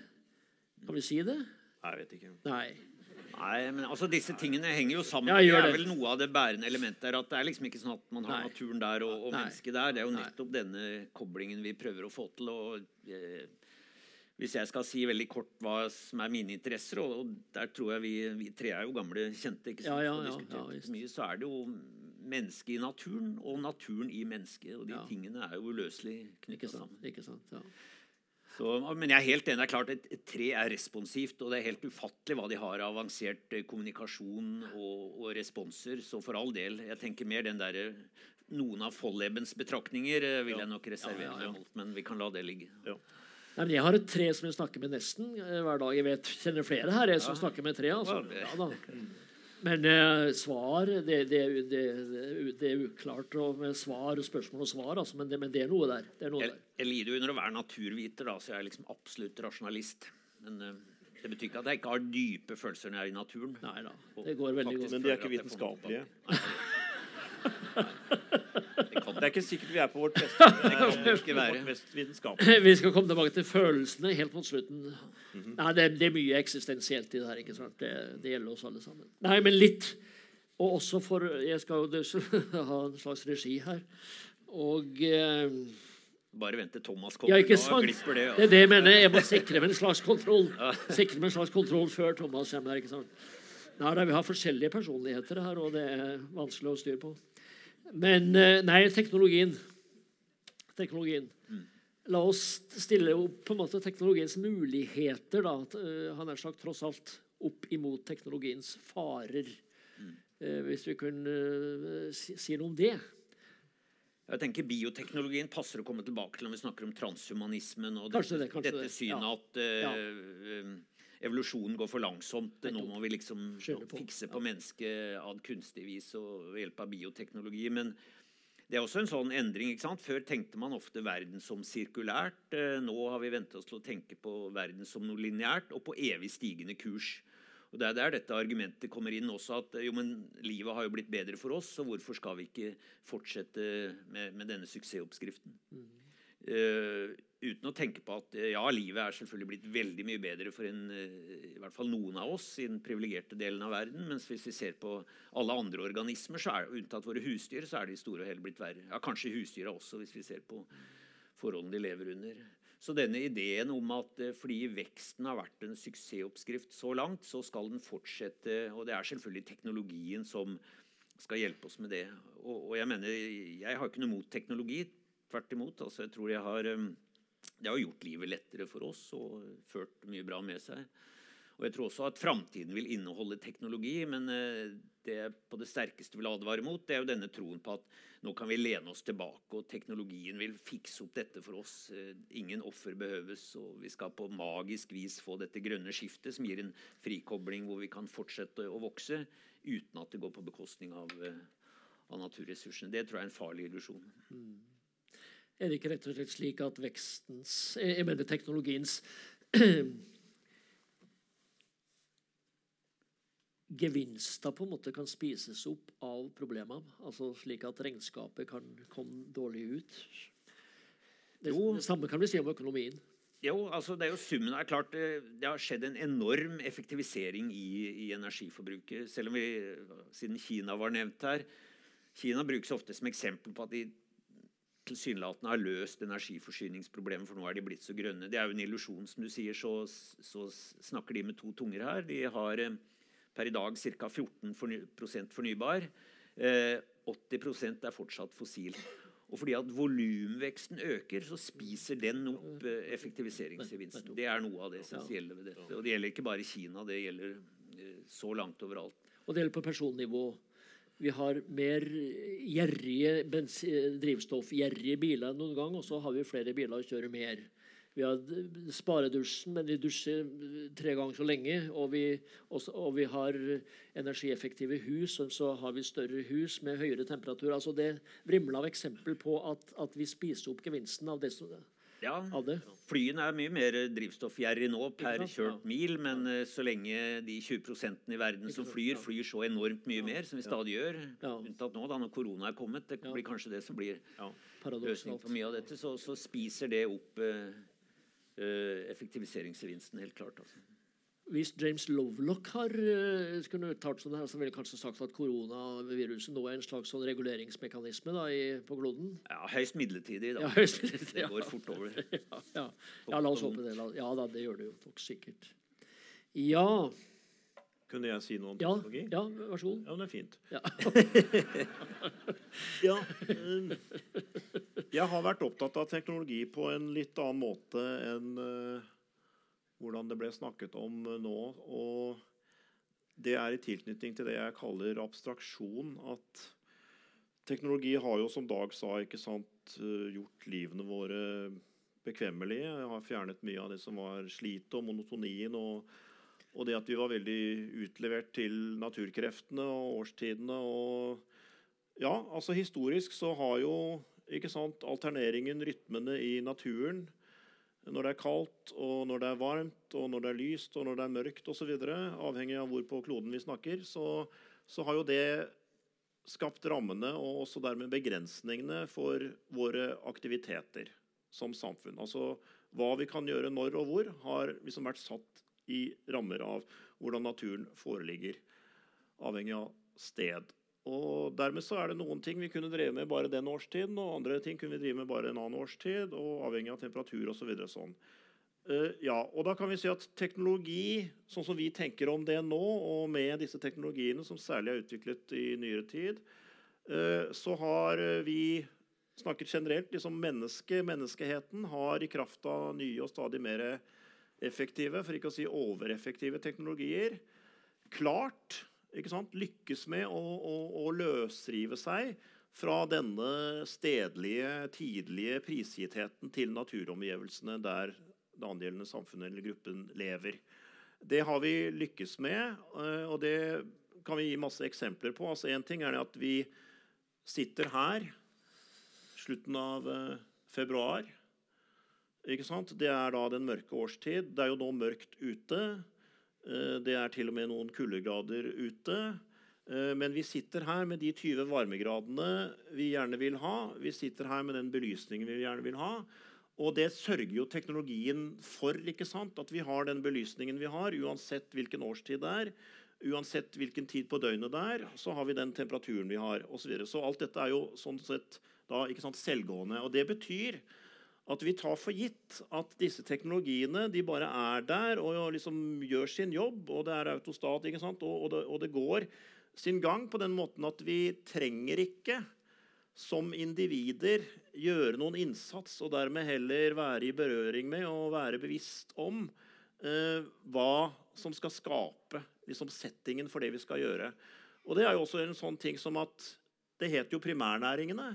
Kan vi si det? Nei, jeg vet ikke. Nei. Nei, men altså Disse tingene henger jo sammen. Ja, det er vel noe av det bærende elementet her. At det er liksom ikke sånn at man har Nei. naturen der og, og mennesket der. Det er jo nettopp Nei. denne koblingen vi prøver å få til. og eh, Hvis jeg skal si veldig kort hva som er mine interesser, og, og der tror jeg vi, vi, tre er jo gamle kjente, ikke sant? Ja, ja, ja, mye, så er det jo mennesket i naturen og naturen i mennesket. Og de tingene er jo uløselig knytta sammen. Ikke sant, ja. Så, men jeg er helt enig. det er klart et, et, tre er responsivt, og det er helt ufattelig hva de har av avansert eh, kommunikasjon og, og, responser. Så for all del. Jeg tenker mer den derre Noen av Follebens betraktninger vil vil jeg nok reservere meg mot, men vi kan la det ligge. Ja. Nei, jeg har et tre som jeg snakker med nesten eh, hver dag. Jeg vet, kjenner flere her jeg som snakker med tre. altså. Ja, da. Men eh, svar det, det, det, det, er uklart med svar og spørsmål og svar. Altså, men, men, det, er noe der. Er noe jeg, jeg, lider jo under å være naturviter, da, så jeg er liksom absolutt rasjonalist. Men eh, det betyr ikke at jeg ikke har dype følelser når jeg er i naturen. Nei da, det går veldig godt. Men de er ikke vitenskapelige? Det er ikke sikkert vi er på vårt beste. Vi skal komme tilbake til følelsene helt mot slutten. Nei, det, det, er mye eksistensielt i det her. ikke sant? Det, det, gjelder oss alle sammen. Nei, men litt Og også for Jeg skal jo ha en slags regi her. Og eh, Bare vent til Thomas Ja, kommer. ikke sant? Det, det. Det er det jeg mener. Jeg må sikre meg en slags kontroll Sikre meg en slags kontroll før Thomas kommer her. ikke sant? Nei, da, Vi har forskjellige personligheter her, og det er vanskelig å styre på. Men eh, nei, teknologien. Teknologien. La oss stille opp på en måte teknologiens muligheter, da, eh, han er sagt tross alt, opp imot teknologiens farer. Mm. Hvis vi kunne eh, si noe om det. Jeg tenker Bioteknologien passer å komme tilbake til når vi snakker om transhumanismen og det, kanskje dette synet Ja. at uh, eh, evolusjonen går for langsomt. Nå må vi liksom fikse på mennesket ad kunstig vis og ved hjelp av bioteknologi. Men det er også en sånn endring. ikke sant? Før tenkte man ofte verden som sirkulært. Eh, Nå har vi vent oss til å tenke på verden som noe lineært og på evig stigende kurs. Og Det er der dette argumentet kommer inn også, at jo, men livet har jo blitt bedre for oss, så hvorfor skal vi ikke fortsette med, med denne suksessoppskriften? Eh, uten å tenke på at eh, ja, livet er selvfølgelig blitt veldig mye bedre for en, eh, i hvert fall noen av oss i den privilegerte delen av verden. Mens hvis vi ser på alle andre organismer, så er, unntatt våre husdyr, så er de store og hele blitt verre. Ja, kanskje husdyra også, hvis vi ser på forholdene de lever under. Så denne ideen om at eh, fordi veksten har vært en suksessoppskrift så langt, så skal den fortsette. Og det er selvfølgelig teknologien som skal hjelpe oss med det. Og, og jeg mener, jeg har ikke noe mot teknologi. Tvert imot. altså jeg tror jeg har, eh, Det har gjort livet lettere for oss og ført mye bra med seg. Og jeg tror også at framtiden vil inneholde teknologi, men eh, det jeg på det sterkeste vil advare mot, det er jo denne troen på at nå kan vi lene oss tilbake, og teknologien vil fikse opp dette for oss. Eh, Ingen offer behøves, og vi skal på magisk vis få dette grønne skiftet som gir en frikobling hvor vi kan fortsette å vokse uten at det går på bekostning av, eh, av naturressursene. Det tror jeg er en farlig illusjon. Er det ikke rett og slett slik at vekstens eh, Jeg mener teknologiens gevinster på en måte kan spises opp av problemene? Altså slik at regnskapet kan komme dårlig ut? Det, Jo. det samme kan vi si om økonomien. Jo, altså det er jo summen er klart det, det har skjedd en enorm effektivisering i, i energiforbruket. Selv om vi, siden Kina var nevnt her Kina brukes ofte som eksempel på at de tilsynelatende har løst energiforsyningsproblemet, for nå er de blitt så grønne. Det er jo en illusjon, som du sier. Så, så snakker de med to tunger her. De har eh, per i dag ca. 14 forny fornybar. Eh, 80% er fortsatt fossil. Og fordi at volumveksten øker, så spiser den opp eh, effektiviseringsgevinsten. Det er noe av det essensielle ved dette. Og det gjelder ikke bare Kina, det gjelder eh, så langt overalt. Og det gjelder på personnivå. Vi har mer gjerrige drivstoffgjerrige biler enn noen gang, og så har vi flere biler og kjører mer. Vi har sparedusjen, men vi dusjer tre ganger så lenge. Og vi, også, og vi har energieffektive hus, og så har vi større hus med høyere temperatur. Altså Det vrimler av eksempel på at, at vi spiser opp gevinsten av det. som- Ja, det. Flyene er mye mer drivstoffgjerrig nå per kjørt mil, men eh, så lenge de 20 i verden som flyr, flyr så enormt mye mer, som vi stadig gjør, unntatt nå da når korona er kommet, det blir kanskje det som blir løsningen for mye av dette, så, så spiser det opp uh, uh, effektiviseringsgevinsten, helt klart. Altså. Hvis James Lovelock har uh, skulle uttalt seg her, så ville kanskje sagt at koronaviruset nå er en slags sånn reguleringsmekanisme da, i, på kloden. Ja, høyst midlertidig, da. Ja, høyst midlertidig, Det går fort over. Ja, ja. ja, la oss håpe det. Ja da, det gjør det jo nok sikkert. Ja, Kunne jeg si noe om teknologi? ja vær så god. Ja, men det er fint. Ja. Ja, eh, jeg har vært opptatt av teknologi på en litt annen måte enn eh, hvordan det ble snakket om eh, nå. Og det er i tilknytning til det jeg kaller abstraksjon. At teknologi har jo, som Dag sa, ikke sant, eh, gjort livene våre bekvemmelige. Jeg har fjernet mye av det som var slitet og monotonien. og og det at vi var veldig utlevert til naturkreftene og årstidene. og ja, altså historisk så har jo ikke sant, alterneringen, rytmene i naturen når det er kaldt, og når det er varmt, og når det er lyst, og når det er mørkt osv., avhengig av hvor på kloden vi snakker, så, så har jo det skapt rammene og også dermed begrensningene for våre aktiviteter som samfunn. Altså hva vi kan gjøre når og hvor, har liksom vært satt i rammer av hvordan naturen foreligger avhengig av sted. Og Dermed så er det noen ting vi kunne drive med bare den årstiden, og andre ting kunne vi drive med bare en annen årstid, og avhengig av temperatur osv. Så sånn. Uh, ja, og da kan vi si at teknologi, sånn som vi tenker om det nå, og med disse teknologiene som særlig er utviklet i nyere tid, uh, så har vi snakket generelt liksom menneske, Menneskeheten har i kraft av nye og stadig mer effektive, for ikke å si overeffektive teknologier, klart lykkes med å, å, å, løsrive seg fra denne stedlige, tidlige prisgittheten til naturomgivelsene der det angjeldende samfunnet eller gruppen lever. Det har vi lykkes med, eh, og det kan vi gi masse eksempler på. Altså Én ting er at vi sitter her slutten av eh, februar. Det er da den mørke årstid. Det er jo nå mørkt ute. Eh, det er til og med noen kuldegrader ute. Eh, men vi sitter her med de 20 varmegradene vi gjerne vil ha. Vi sitter her med den belysningen vi gjerne vil ha. Og det sørger jo teknologien for. ikke sant? At vi har den belysningen vi har, uansett hvilken årstid det er. Uansett hvilken tid på døgnet det er, så har vi den temperaturen vi har. Og så, videre. så alt dette er jo sånn sett da, sant, selvgående. Og det betyr at vi tar for gitt at disse teknologiene de bare er der og liksom gjør sin jobb, og det er autostat, ikke sant? Og, og, det, og det går sin gang på den måten at vi trenger ikke som individer gjøre noen innsats og dermed heller være i berøring med og være bevisst om eh, hva som skal skape liksom, settingen for det vi skal gjøre. Og Det er jo også en sånn ting som at det heter jo primærnæringene.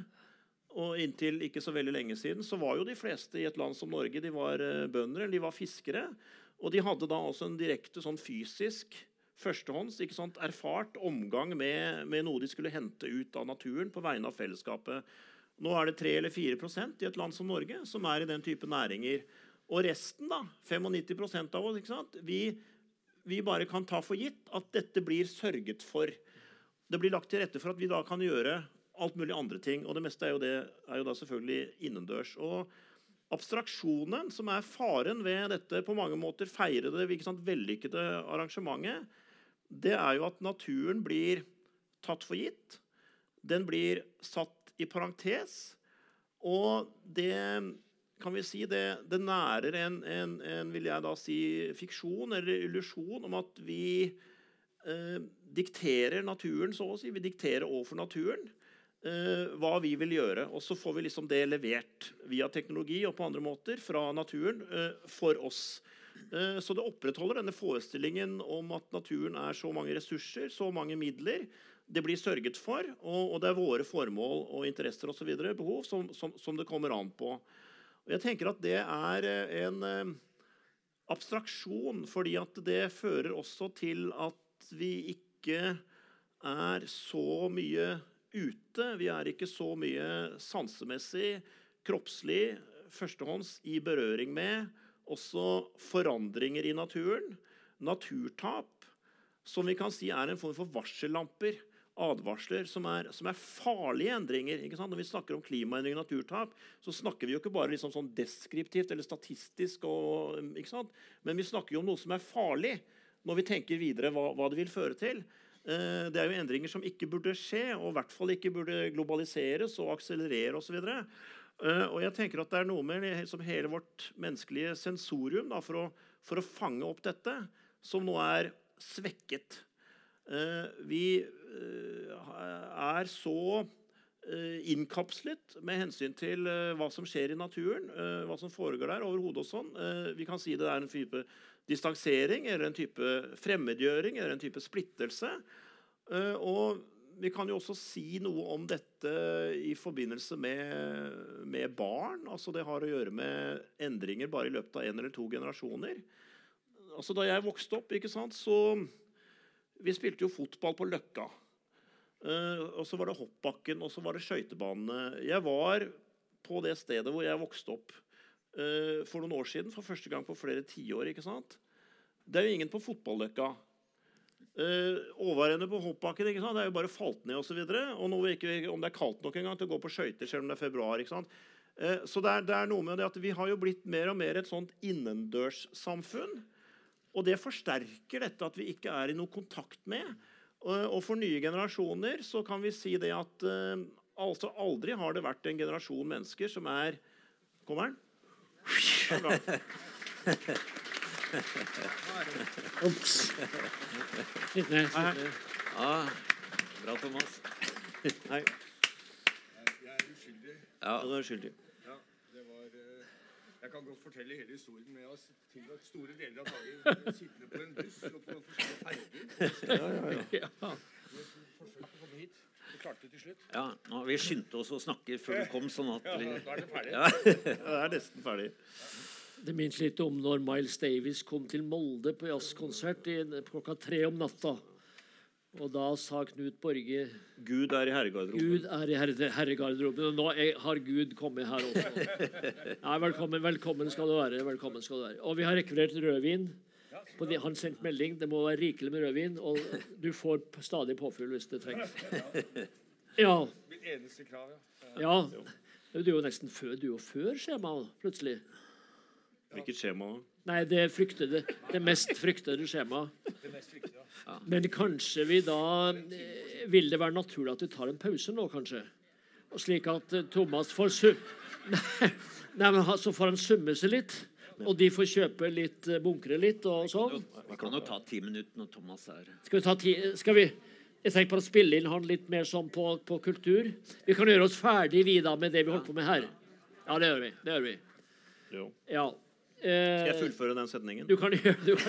Og Inntil ikke så veldig lenge siden så var jo de fleste i et land som Norge de var eh, bønder eller de var fiskere. Og de hadde da også en direkte sånn fysisk førstehånds ikke sant, erfart omgang med, med, noe de skulle hente ut av naturen på vegne av fellesskapet. Nå er det 3 eller 4% i et land som Norge som er i den type næringer. Og resten, da, 95 av oss, ikke sant, vi, vi bare kan ta for gitt at dette blir sørget for. Det blir lagt til rette for at vi da kan gjøre alt mulig andre ting. Og det meste er jo, det, er jo da selvfølgelig innendørs. Og abstraksjonen, som er faren ved dette på mange måter feirede, sant, vellykkede arrangementet, det er jo at naturen blir tatt for gitt. Den blir satt i parentes. Og det kan vi si, det, det nærer en, en, en, vil jeg da si, fiksjon eller illusjon om at vi eh, dikterer naturen, så å si. Vi dikterer overfor naturen eh, hva vi vil gjøre. Og så får vi liksom det levert via teknologi og på andre måter fra naturen eh, for oss. Eh, så det opprettholder denne forestillingen om at naturen er så mange ressurser, så mange midler. Det blir sørget for, og, og det er våre formål og interesser og så videre, behov som, som, som, det kommer an på. Og jeg tenker at det er eh, en eh, abstraksjon, fordi at det fører også til at vi ikke er så mye ute. Vi er ikke så mye sansemessig, kroppslig, førstehånds i berøring med også forandringer i naturen. Naturtap, som vi kan si er en form for varsellamper. Advarsler som er, som er farlige endringer. Når vi snakker om klimaendringer og naturtap, så snakker vi jo ikke bare liksom sånn deskriptivt eller statistisk. Og, Men vi snakker jo om noe som er farlig, når vi tenker videre hva, hva det vil føre til. Eh, det er jo endringer som ikke burde skje, og i hvert fall ikke burde globaliseres og akselerere osv. Eh, og jeg tenker at det er noe med hele vårt menneskelige sensorium da, for, å, for, å, fange opp dette, som nå er svekket. Eh, vi er så innkapslet med hensyn til hva som skjer i naturen, hva som foregår der, overhodet og sånn. Vi kan si det er en type distansering eller en type fremmedgjøring eller en type splittelse. Eh, og vi kan jo også si noe om dette i forbindelse med, med, barn. Altså Det har å gjøre med endringer bare i løpet av en eller to generasjoner. Altså Da jeg vokste opp, sant, så Vi spilte jo fotball på Løkka. Uh, og så var det hoppbakken, og så var det skøytebanene. Jeg var på det stedet hvor jeg vokste opp uh, for noen år siden, for første gang på flere tiår. Det er jo ingen på fotballøkka. Uh, Overende på hoppbakken det er jo bare falt ned osv. Og, så og nå ikke om det er kaldt nok engang til å gå på skøyter selv om det er februar. ikke sant? Uh, så det er, det er, noe med det at vi har jo blitt mer og mer et sånt innendørssamfunn. Og det forsterker dette at vi ikke er i noe kontakt med Og, og for nye generasjoner så kan vi si det at eh, altså aldri har det vært en generasjon mennesker som er Kommer den? Ops. Ja, bra, Thomas. Hei. Jeg er uskyldig. Ja, er uskyldig. Ja, det var eh, Jeg kan godt fortelle hele historien, men jeg har tilbrakt store deler av dagen sittende på en buss og på forskjellige ferger. Ja. Forsøkte å komme hit. Vi klarte det til slutt. ja nå, Vi skyndte oss å snakke før du kom, sånn at Vi... Ja, da er det ferdig. ja. Det er nesten ferdig. Det minnes litt om når Miles Davis kom til Molde på jazzkonsert klokka tre om natta. Og da sa Knut Borge Gud er i herregarderoben. Gud er i herre, herregarderoben. Og nå er, har Gud kommet her også. Nei, velkommen, velkommen skal du være. velkommen skal du være. Og vi har rekvirert rødvin. På det han sendte melding. Det må være rikelig med rødvin, og du får stadig påfyll hvis det trengs. Ja. Mitt eneste krav, ja. ja. Du er jo nesten før, du er før skjemaet, plutselig. Hvilket skjema? Nei, det fryktede, det mest fryktede skjemaet. Det mest viktige. Ja. Men kanskje vi da eh, Vil det være naturlig at vi tar en pause nå, kanskje? Og slik at eh, Thomas får su... Nei, men Så får han summe seg litt. Og de får kjøpe litt, eh, bunkre litt og sånn. Vi kan jo ta ti minutter når Thomas er Skal vi ta ti... Skal vi Jeg tenker på å spille inn han litt mer sånn på, på kultur. Vi kan gjøre oss ferdig vi da med det vi holder på med her. Ja, det gjør vi. Det gjør vi. Jo. Ja. Skal jeg Eh, fullføre den setningen? du kan gjøre det.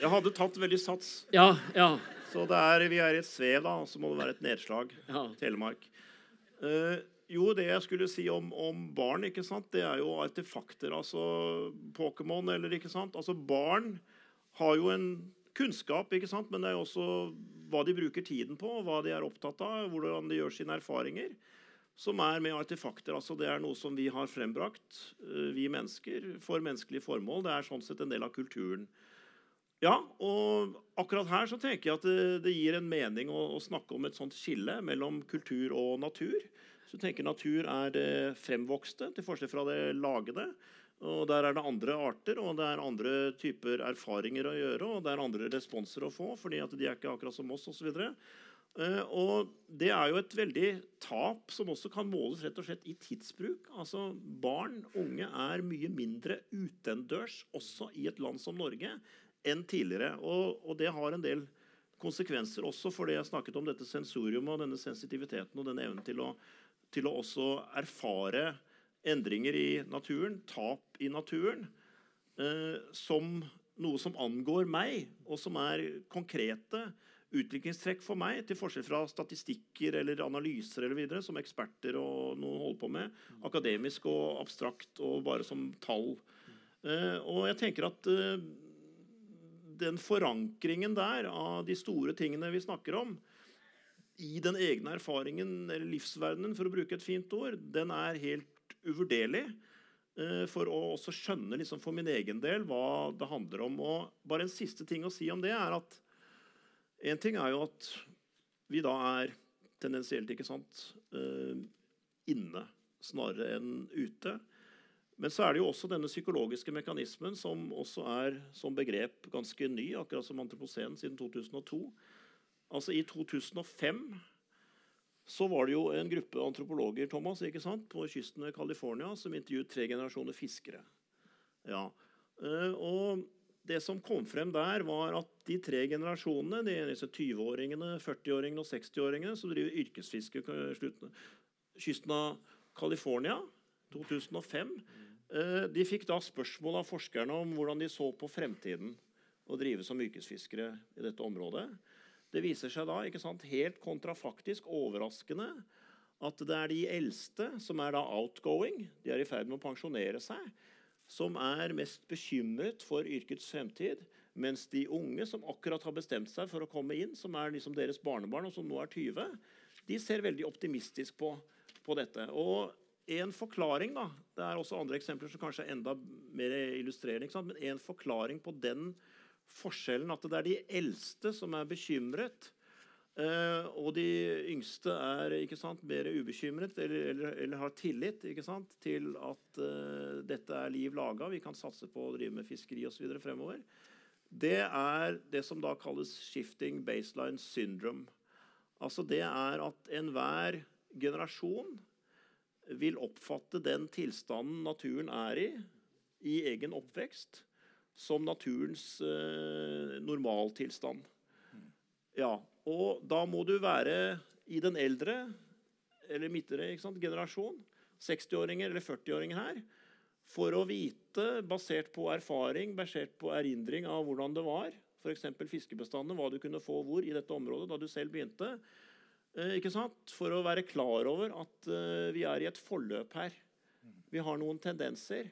Jeg hadde tatt veldig sats. Ja, ja. Så det er, vi er i et svev, da, og så må det være et nedslag. Ja. Telemark. Eh, jo, det jeg skulle si om, om barn, ikke sant, det er jo artefakter. Altså Pokémon, eller ikke sant. Altså Barn har jo en kunnskap, ikke sant, men det er jo også hva de bruker tiden på, hva de er opptatt av, hvordan de gjør sine erfaringer. Som er med artefakter. altså Det er noe som vi har frembrakt, eh, vi mennesker, for menneskelige formål. Det er sånn sett en del av kulturen. Ja, og akkurat her så tenker jeg at det, det gir en mening å, å snakke om et sånt skille mellom kultur og natur. Så du tenker Natur er det fremvokste, til forskjell fra det lagede. Og Der er det andre arter og det er andre typer erfaringer å gjøre. Og det er andre responser å få, fordi at de er ikke akkurat som oss osv. Uh, og det er jo et veldig tap som også kan måles rett og slett i tidsbruk. Altså Barn, unge, er mye mindre utendørs, også i et land som Norge, enn tidligere. Og, og det har en del konsekvenser også for det jeg snakket om dette sensorium og denne sensitiviteten og denne evnen til å, til å også erfare endringer i naturen, tap i naturen, eh, som noe som angår meg, og som er konkrete utviklingstrekk for meg, til forskjell fra statistikker eller analyser eller videre, som eksperter og noen holder på med, akademisk og abstrakt og bare som tall. Eh, og jeg tenker at eh, den forankringen der av de store tingene vi snakker om, i den egne erfaringen eller livsverdenen, for å bruke et fint ord, den er helt uvurderlig. eh, For å også skjønne liksom for min egen del hva det handler om. Og bare en siste ting å si om det er at en ting er jo at vi da er tendensielt ikke sant, eh, inne snarere enn ute. Men så er det jo også denne psykologiske mekanismen som også er som begrep ganske ny, akkurat som antroposen siden 2002. Altså I 2005 så var det jo en gruppe antropologer Thomas, ikke sant, på kysten ved California som intervjuet tre generasjoner fiskere. Ja. eh, Og det som kom frem der, var at de tre generasjonene, de disse 20-åringene, 40-åringene og 60-åringene som driver yrkesfiske kysten av California 2005, eh, de fikk da spørsmål av forskerne om hvordan de så på fremtiden å drive som yrkesfiskere i dette området. Det viser seg da ikke sant, helt kontrafaktisk overraskende at det er de eldste, som er da outgoing, de er i ferd med å pensjonere seg, som er mest bekymret for yrkets fremtid, mens de unge som akkurat har bestemt seg for å komme inn, som er liksom deres barnebarn, og som nå er 20, de ser veldig optimistisk på, på dette. Og en forklaring, da, det er også andre eksempler som kanskje er enda mer illustrerende, men en forklaring på den forskjellen at det er de eldste som er bekymret, eh, og de yngste er ikke sant, mer ubekymret eller, eller, eller har tillit ikke sant, til at eh, dette er liv laga, vi kan satse på å drive med fiskeri osv. fremover. det er det som da kalles shifting baseline syndrome. Altså det er at enhver generasjon vil oppfatte den tilstanden naturen er i, i egen oppvekst, som naturens eh, normaltilstand. Ja, og da må du være i den eldre eller midtere ikke sant, generasjon, 60-åringer eller 40-åringer her, for å vite, basert på erfaring, basert på erindring av hvordan det var, f.eks. fiskebestandene, hva du kunne få hvor i dette området da du selv begynte, eh, ikke sant? for å være klar over at eh, vi er i et forløp her. Vi har noen tendenser.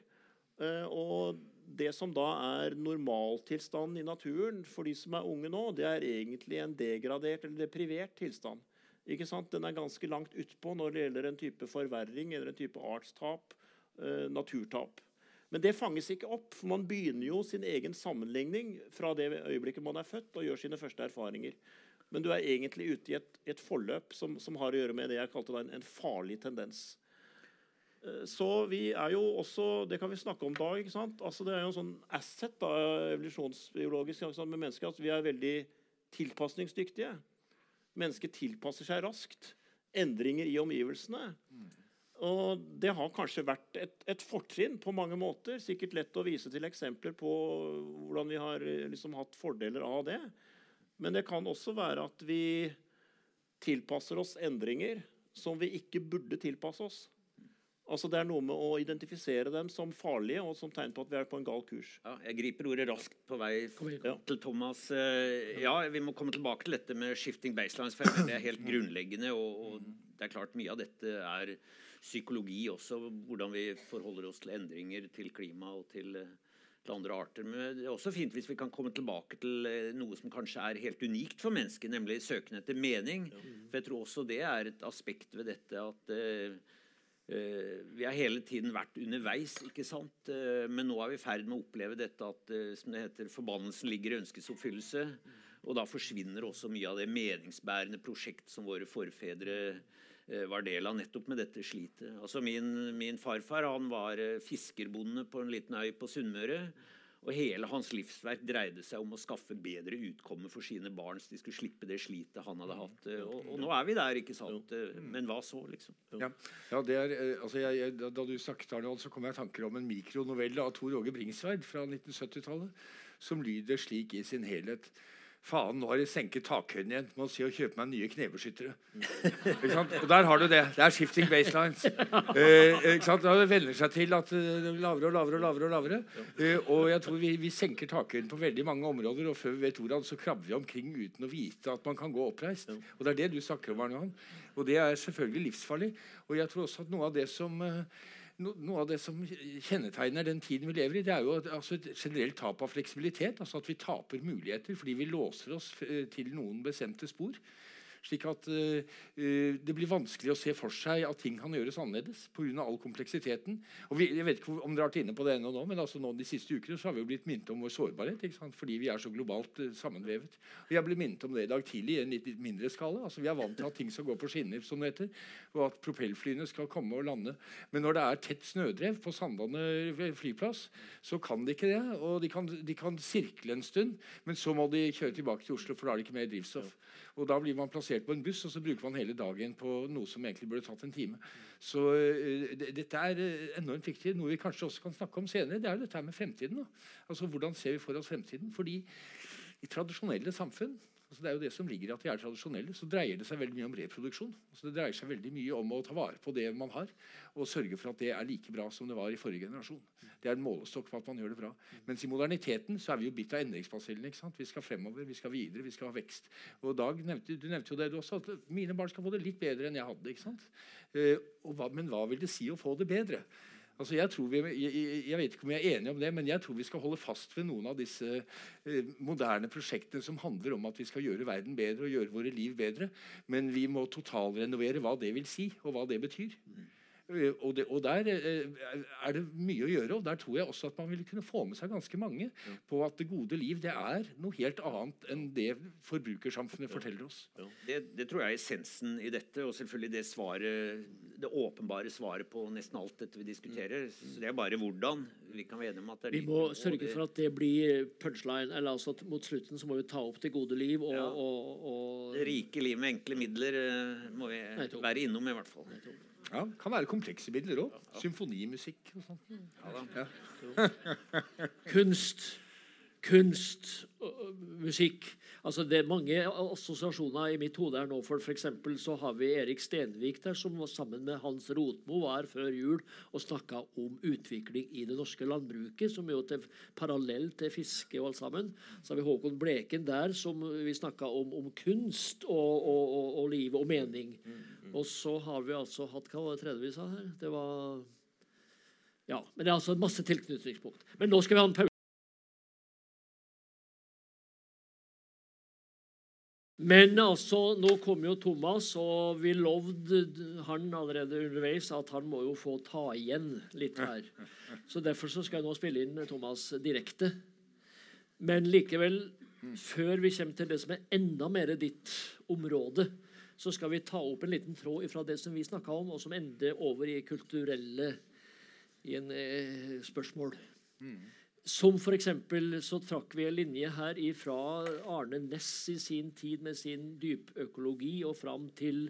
Eh, og det som da er normaltilstanden i naturen for de som er unge nå, det er egentlig en degradert eller deprivert tilstand. Ikke sant? Den er ganske langt utpå når det gjelder en type forverring eller en type artstap, eh, naturtap. Men det fanges ikke opp, for man begynner jo sin egen sammenligning fra det øyeblikket man er født og gjør sine første erfaringer. Men du er egentlig ute i et, et forløp som, som, har å gjøre med det jeg kalte en, en farlig tendens. Eh, så vi er jo også Det kan vi snakke om da. ikke sant? Altså Det er jo en sånn asset da, evolusjonsbiologisk med mennesker at vi er veldig tilpasningsdyktige. Mennesket tilpasser seg raskt. Endringer i omgivelsene. Og det har kanskje vært et, et fortrinn på mange måter. Sikkert lett å vise til eksempler på hvordan vi har liksom hatt fordeler av det. Men det kan også være at vi tilpasser oss endringer som vi ikke burde tilpasse oss. Altså Det er noe med å identifisere dem som farlige og som tegn på at vi er på en gal kurs. Ja, jeg griper ordet raskt på vei til Thomas. Eh, ja, Vi må komme tilbake til dette med shifting baselines. for Det er helt grunnleggende. Og, og, det er klart Mye av dette er psykologi også. Hvordan vi forholder oss til endringer, til klima og til, eh, til andre arter. Men det er også fint hvis vi kan komme tilbake til eh, noe som kanskje er helt unikt for mennesket, nemlig søken etter mening. For jeg tror også det er et aspekt ved dette at vi har hele tiden vært underveis, ikke sant? Eh, men nå er vi i ferd med å oppleve dette at eh, som det heter, forbannelsen ligger i ønskets oppfyllelse. Og da forsvinner også mye av det meningsbærende prosjekt som våre forfedre var del av nettopp med dette slitet. Altså min, min farfar han var fiskerbonde på en liten øy på Sunnmøre. Og hele hans livsverk dreide seg om å skaffe bedre utkomme for sine barn, så de skulle slippe det slitet han hadde hatt. Og, og nå er vi der, ikke sant? Men hva så, liksom? Ja, ja det er, eh, altså jeg, jeg, Da du snakket, Arnold, så kom jeg i tanker om en mikronovelle av Tor Åge Bringsværd fra 1970-tallet, som lyder slik i sin helhet. Faen, nå har jeg senket takhøyden igjen. Må si å kjøpe meg nye knebeskyttere. og der har du det. Det er shifting baselines. Eh, ikke sant? Det venner seg til at det blir lavere og lavere og lavere. Og lavere. Eh, og jeg tror vi, vi senker takhøyden på veldig mange områder, og før vi vet ordet, så krabber vi omkring uten å vite at man kan gå oppreist. Og det er det du snakker om, Arne Og det er selvfølgelig livsfarlig. Og jeg tror også at noe av det som uh, noe av det som kjennetegner den tiden vi lever i, det er jo altså et generelt tap av fleksibilitet. altså At vi taper muligheter fordi vi låser oss eh, til noen bestemte spor. Slik at uh, det blir vanskelig å se for seg at ting kan gjøres annerledes pga. all kompleksiteten. Og vi, jeg vet ikke om dere har vært inne på det ennå nå, men altså nå de siste ukene så har vi jo blitt minnet om vår sårbarhet fordi vi er så globalt uh, sammenvevet. Og Jeg ble minnet om det i dag tidlig i en litt mindre skala. altså Vi er vant til at ting skal gå på skinner, som det heter, og at propellflyene skal komme og lande. Men når det er tett snødrev på Sandane flyplass, så kan de ikke det. Og de kan, de kan sirkle en stund, men så må de kjøre tilbake til Oslo, for da er det ikke mer drivstoff. Og Da blir man plassert på en buss, og så bruker man hele dagen på noe som egentlig burde tatt en time. Så uh, Dette er uh, enormt viktig. Noe vi kanskje også kan snakke om senere, det er dette med fremtiden. Da. Altså Hvordan ser vi for oss fremtiden? Fordi i tradisjonelle samfunn altså det er jo det som ligger i at de er tradisjonelle, så dreier det seg veldig mye om reproduksjon. Altså det dreier seg veldig mye om å ta vare på det man har, og sørge for at det er like bra som det var i forrige generasjon. Det er en målestokk på at man gjør det bra. Mens i moderniteten så er vi jo bitt av endringsbasillen. Vi skal fremover, vi skal videre, vi skal ha vekst. Og Dag nevnte, du nevnte jo det du også, at mine barn skal få det litt bedre enn jeg hadde. ikke sant? Uh, hva, men hva vil det si å få det bedre? Altså jeg, vi, jeg, jeg, vet ikke om jeg er enig om det, men jeg tror vi skal holde fast ved noen av disse eh, moderne prosjektene som handler om at vi skal gjøre verden bedre og gjøre våre liv bedre. Men vi må totalrenovere hva det vil si, og hva det betyr. Eh, Og, det, og der eh, er det mye å gjøre. Og der tror jeg også at man vil kunne få med seg ganske mange på at det gode liv det er noe helt annet enn det forbrukersamfunnet forteller oss. Det, det tror jeg er essensen i dette, og selvfølgelig det svaret, det åpenbare svaret på nesten alt dette vi diskuterer. Så det er bare hvordan vi kan være enige om at det er Vi må sørge for at det blir punchline. eller altså at Mot slutten så må vi ta opp det gode liv. og, Ja. og, og det rike liv med enkle midler eh, må vi Nettopp. være innom, i hvert fall. Ja, Kan være komplekse bilder òg. Symfonimusikk og sånt. Ja. kunst, kunst, musikk. Altså Det er mange assosiasjoner i mitt hode her nå. For eksempel så har vi Erik Stenvik der, som var sammen med Hans Rotmo var her før jul og snakka om utvikling i det norske landbruket, som jo er parallell til fiske og alt sammen. Så har vi Håkon Bleken der, som vi snakka om, om kunst og, og, og, og liv og mening. Og så har vi altså hatt Hva var det tredje vi sa her? Det var Ja. Men det er altså masse tilknytningspunkt. Men nå skal vi ha en pause. Men altså, nå kom jo Thomas, og vi lovde han allerede underveis at han må jo få ta igjen litt her. Så derfor så skal jeg nå spille inn Thomas direkte. Men likevel, før vi kommer til det som er enda mer ditt område, så skal vi ta opp en liten tråd fra det som vi snakka om, og som ender over i kulturelle i en eh, spørsmål. Som for eksempel så trakk vi en linje her fra Arne Næss i sin tid med sin dypøkologi og fram til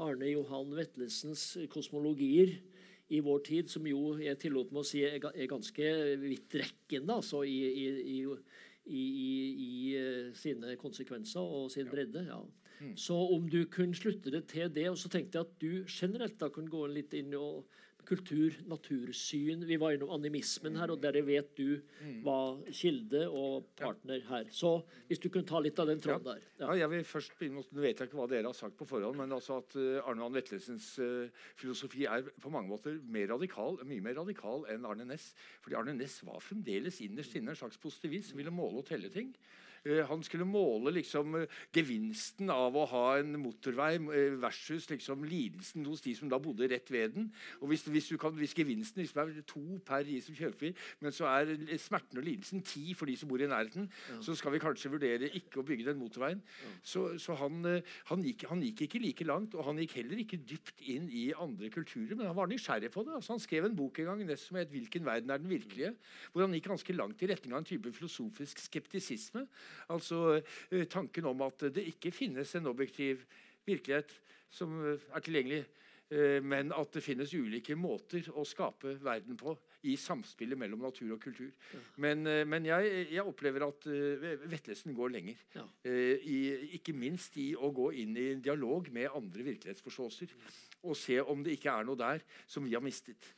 Arne Johan Vetlesens kosmologier i vår tid, som jo jeg tillot meg å si er, ganske vidtrekkende altså, i, i, i, i, i, i eh, sine konsekvenser og sin bredde. ja. Så om du kunne slutte det til det, og så tenkte jeg at du generelt da kunne gå litt inn og kultur, natursyn. Vi var innom animismen her, og dere vet du var kilde og partner her. Så hvis du kunne ta litt av den tråden der. Ja, jeg vil først begynne med, Nå vet jeg ikke hva dere har sagt på forhånd, men altså at eh, Arne Van Vetlesens eh, filosofi er på mange måter mer radikal, mye mer radikal enn Arne Næss. Fordi Arne Næss var fremdeles innerst inne en slags positivist som ville måle og telle ting. Eh, han skulle måle liksom eh, gevinsten av å ha en motorvei eh, versus liksom lidelsen hos de som da bodde rett ved den. Og hvis, hvis, du kan, hvis gevinsten liksom er to per de som kjøper, men så er smerten og lidelsen ti for de som bor i nærheten, så skal vi kanskje vurdere ikke å bygge den motorveien. Så, så han, han, gikk, han gikk ikke like langt, og han gikk heller ikke dypt inn i andre kulturer, men han var nysgjerrig på det. Altså, han skrev en bok en gang som het 'Hvilken verden er den virkelige?', hvor han gikk ganske langt i retning av en type filosofisk skeptisisme. Altså eh, tanken om at det ikke finnes en objektiv virkelighet som eh, er tilgjengelig, eh, men at det finnes ulike måter å skape verden på i samspillet mellom natur og kultur. Men, eh, men jeg, jeg opplever at vettlesen går lenger. Ja. I, ikke minst i å gå inn i en dialog med andre virkelighetsforståelser. Og se om det ikke er noe der som vi har mistet.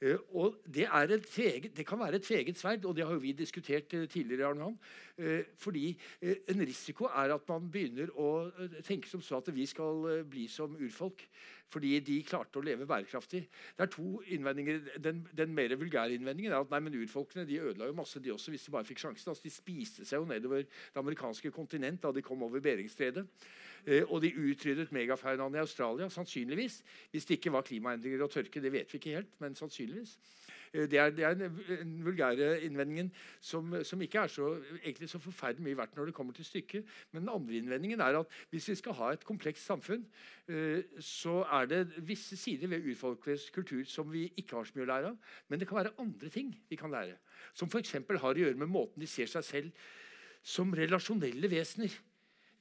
Eh, og det, et tveget, det kan være et tveget sverd, og det har vi diskutert eh, tidligere. Arne Johan. Eh, fordi en risiko er at man begynner å tenke som så at vi skal bli som urfolk. Fordi de klarte å leve bærekraftig. Det er to innvendinger. Den, den mer vulgære innvendingen er at nei, men urfolkene de ødela jo masse, de også, hvis de bare fikk sjansen. Altså, de spiste seg jo nedover det amerikanske kontinent da de kom over Beringstredet. Eh, og de utryddet megafaunaen i Australia, sannsynligvis. Hvis det ikke var klimaendringer og tørke, det vet vi ikke helt, men sannsynligvis. Eh, Det er, det er den vulgære innvendingen som, som ikke er så, så forferdelig mye verdt når det kommer til stykket. Men den andre innvendingen er at hvis vi skal ha et komplekst samfunn, eh, så er det visse sider ved urfolkets kultur som vi ikke har så mye å lære av. Men det kan være andre ting vi kan lære. Som f.eks. har å gjøre med måten de ser seg selv som relasjonelle vesener.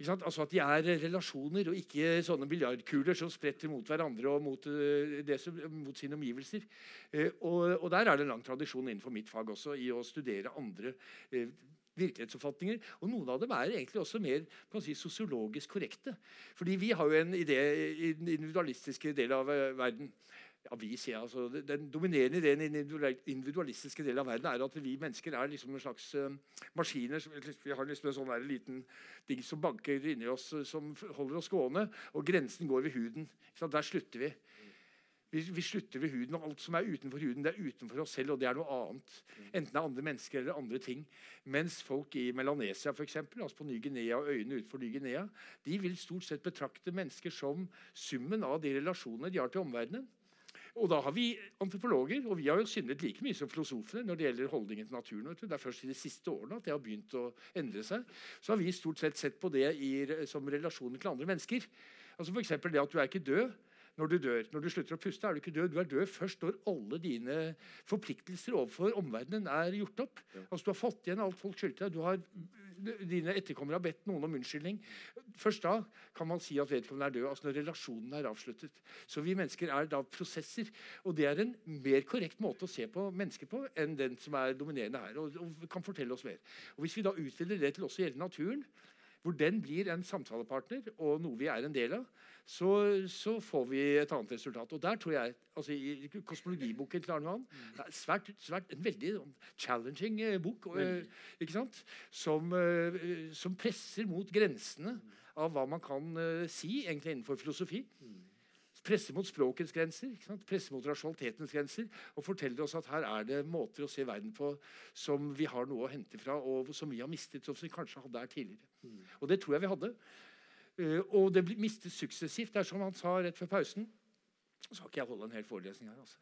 Altså At de er relasjoner og ikke sånne biljardkuler som spretter mot hverandre og mot, eh, som, mot sine omgivelser. Eh, og, og der er det en lang tradisjon innenfor mitt fag også i å studere andre eh, virkelighetsoppfatninger. Og noen av dem er egentlig også mer si, sosiologisk korrekte. Fordi vi har jo en idé i den individualistiske delen av verden. Ja, vi sier altså, Den dominerende ideen i den individualistiske delen av verden er at vi mennesker er liksom en slags uh, maskiner. som- Vi har liksom en sånn der liten ting som banker inni oss, eh, som holder oss gående. Og grensen går ved huden. Så? Der slutter vi. Vi, vi slutter ved huden, og alt som er utenfor huden, det er utenfor oss selv, og det er noe annet. Enten det er andre mennesker eller andre ting. Mens folk i Melanesia, for eksempel, altså på Ny-Guinea og øyene utenfor Ny-Guinea, de vil stort sett betrakte mennesker som summen av de relasjoner de har til omverdenen. Og da har vi antropologer, og vi har jo syndet like mye som filosofene når det gjelder holdningen til naturen. Det er først i de siste årene at det har begynt å endre seg. Så har vi stort sett sett på det i, som relasjoner til andre mennesker. Altså F.eks. det at du er ikke død når du dør. Når du slutter å puste, er du ikke død. Du er død først når alle dine forpliktelser overfor omverdenen er gjort opp. Altså Du har fått igjen alt folk skyldte deg. Du har, dine etterkommere har bedt noen om unnskyldning. Først da kan man si at vedkommende er død. altså Når relasjonen er avsluttet. Så vi mennesker er da prosesser. Og det er en mer korrekt måte å se på mennesker på enn den som er dominerende her. og, og kan fortelle oss mer. Og Hvis vi da utvider det til også å gjelde naturen, hvor den blir en samtalepartner og noe vi er en del av, så, så får vi et annet resultat. Og der tror jeg, altså I kosmologiboken til Arne Johan det er svært, svært, en veldig challenging eh, bok eh, ikke sant? Som, eh, som presser mot grensene av hva man kan si egentlig innenfor filosofi presse mot språkets grenser, presse mot rasjonalitetens grenser, og forteller oss at her er det måter å se verden på som vi har noe å hente fra, og som vi har mistet, som vi kanskje hadde her tidligere. Mm. Og det tror jeg vi hadde. Uh, og det mistes suksessivt. Det er som han sa rett før pausen. Skal ikke jeg holde en hel forelesning her. altså.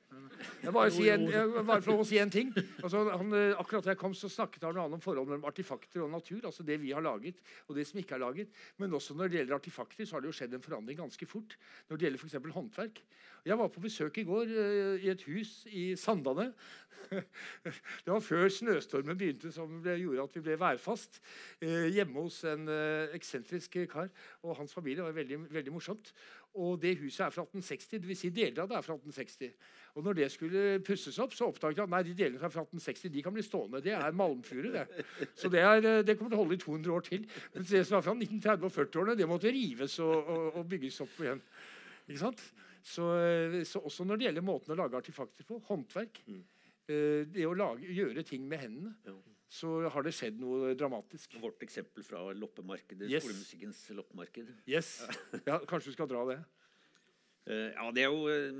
Jeg bare, si en, jeg bare for å si en ting. Altså, han, eh, akkurat da jeg kom, så snakket han om forholdet mellom artifakter og natur. altså Det vi har laget, og det som ikke er laget. Men også når det gjelder artifakter, så har det jo skjedd en forandring ganske fort. Når det gjelder f.eks. håndverk. Jeg var på besøk i går uh, i et hus i Sandane. det var før snøstormen begynte, som gjorde at vi ble værfast. Hjemme hos en eksentrisk kar og hans familie. Det var veldig, veldig morsomt. Og det huset er fra 1860. Dvs. Si deler av det er fra 1860. Og når det skulle pusses opp, så oppdaget jeg at nei, de delene fra 1860 de kan bli stående. Det er malmfuru. det. Så det, er, eh, det, kommer til å holde i 200 år til. Mens det som er fra 1930- og 40-årene, det måtte rives og, og, og, bygges opp igjen. Ikke sant? Så, eh, så, også når det gjelder måten å lage artifakter på, håndverk mm. Eh, det å lage, gjøre ting med hendene ja så har det skjedd noe dramatisk. Vårt eksempel fra loppemarkedet, yes. skolemusikkens loppemarked. Yes. Ja, kanskje du skal dra det? Uh, ja, det er jo eh,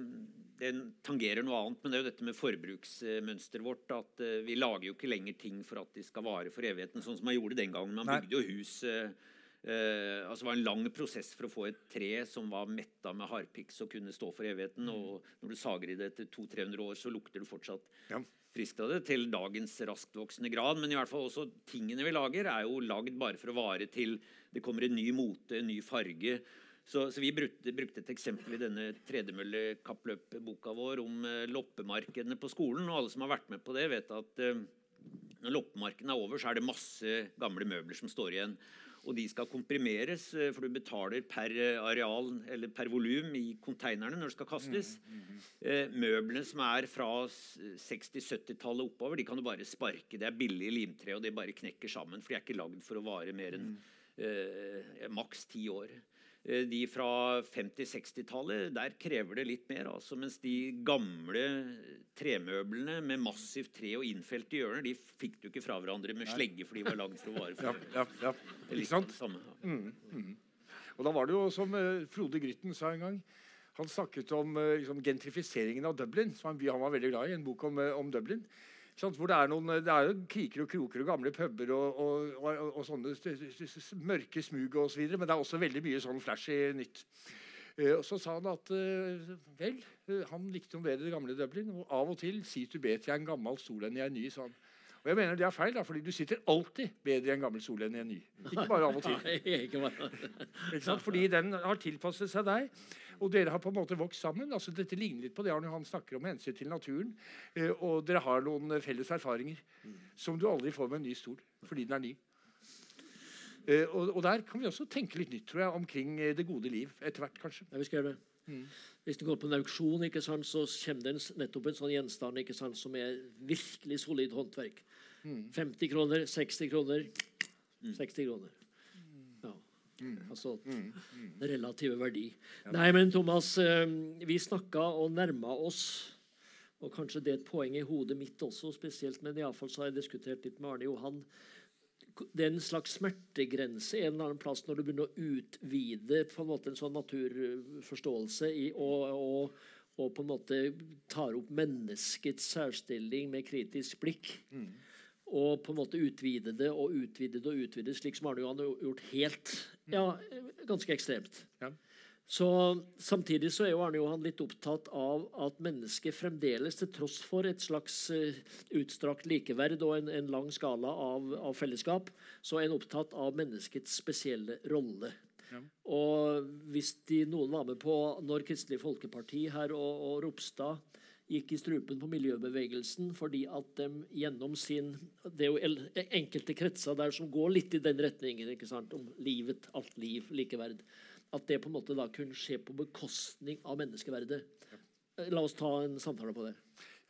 Det tangerer noe annet, men det er jo dette med forbruksmønsteret vårt. At uh, vi lager jo ikke lenger ting for at de skal vare for evigheten, sånn som man gjorde den gangen. Man Nei. bygde jo hus Uh, altså Det var en lang prosess for å få et tre som var metta med harpiks og kunne stå for evigheten. Mm. Og når du sager i det etter 200-300 år, så lukter det fortsatt ja friskt av det til dagens raskvoksende grad. Men i hvert fall også tingene vi lager, er jo lagd bare for å vare til det kommer en ny mote, en ny farge. Så, så vi brukte, brukte, et eksempel i denne tredemøllekappløpboka vår om eh, loppemarkedene på skolen. Og alle som har vært med på det, vet at eh, når loppemarkedene er over, så er det masse gamle møbler som står igjen og de skal komprimeres, eh, for du betaler per eh, areal eller per volum i konteinerne når det skal kastes. Mm, mm, mm. Møblene som er fra 60-70-tallet oppover, de kan du bare sparke. Det er billig limtre, og det bare knekker sammen. For de er ikke lagd for å vare mer enn eh, maks ti år. Eh, de fra 50-60-tallet, der krever det litt mer. Altså, mens de gamle tremøblene med massivt tre og innfelt i hjørner, de fikk du ikke fra hverandre med slegge, for de var lagd for å vare. For. Ja, ja, ja. Ikke sant? Mm, mm. Og da var det jo som uh, Frode Grytten sa en gang. Han snakket om uh, liksom, gentrifiseringen av Dublin, som han, han, var veldig glad i. En bok om, om Dublin. Hvor det er, noen, det er jo kriker og kroker og gamle puber og, og, og, og sånne mørke smug osv. Så men det er også veldig mye sånn flashy nytt. Uh, og Så sa han at uh, vel, han likte jo bedre det gamle Dublin. Og av og til sier i en gammel stol enn i en ny. sa han. Og jeg mener det er feil, da, fordi du sitter alltid bedre i en gammel stol enn i en ny. Ikke bare av og til. Ikke? Fordi den har tilpasset seg deg. Og dere har på en måte vokst sammen. altså Dette ligner litt på det Arne han snakker om hensyn til naturen. Eh, og dere har noen felles erfaringer som du aldri får med en ny stol fordi den er ny. Eh, og, og, der kan vi også tenke litt nytt tror jeg, omkring eh, det gode liv etter hvert, kanskje. Ja, vi skal gjøre det. Mm. Hvis du går på en auksjon, ikke sant, så kommer det nettopp en sånn gjenstand ikke sant, som er virkelig solid håndverk. Mm. 50 kroner, 60 kroner, 60 kroner. Mm. Altså mm. Mm. relative verdi. Ja. Nei, men Thomas, eh, vi snakka og nærma oss og kanskje det er et poeng i hodet mitt også, spesielt, men iallfall så har jeg diskutert litt med Arne Johan. Det er en slags smertegrense en eller annen plass når du begynner å utvide på en måte en sånn naturforståelse i, og, og, og, på en måte tar opp menneskets særstilling med kritisk blikk. Mm og på en måte utvide det og utvide det og utvide det, slik som Arne Johan har gjort helt ja, ganske ekstremt. Ja. Så Samtidig så er jo Arne Johan litt opptatt av at mennesket fremdeles, til tross for et slags uh, utstrakt likeverd og en, en lang skala av, av, fellesskap, så er han opptatt av menneskets spesielle rolle. Ja. Og hvis de, noen var med på når Kristelig Folkeparti her og, og Ropstad gikk i strupen på miljøbevegelsen fordi at de gjennom sin Det er jo enkelte kretser der som går litt i den retningen, ikke sant, om livet, alt liv, likeverd at det på en måte da kunne skje på bekostning av menneskeverdet. La oss ta en samtale på det.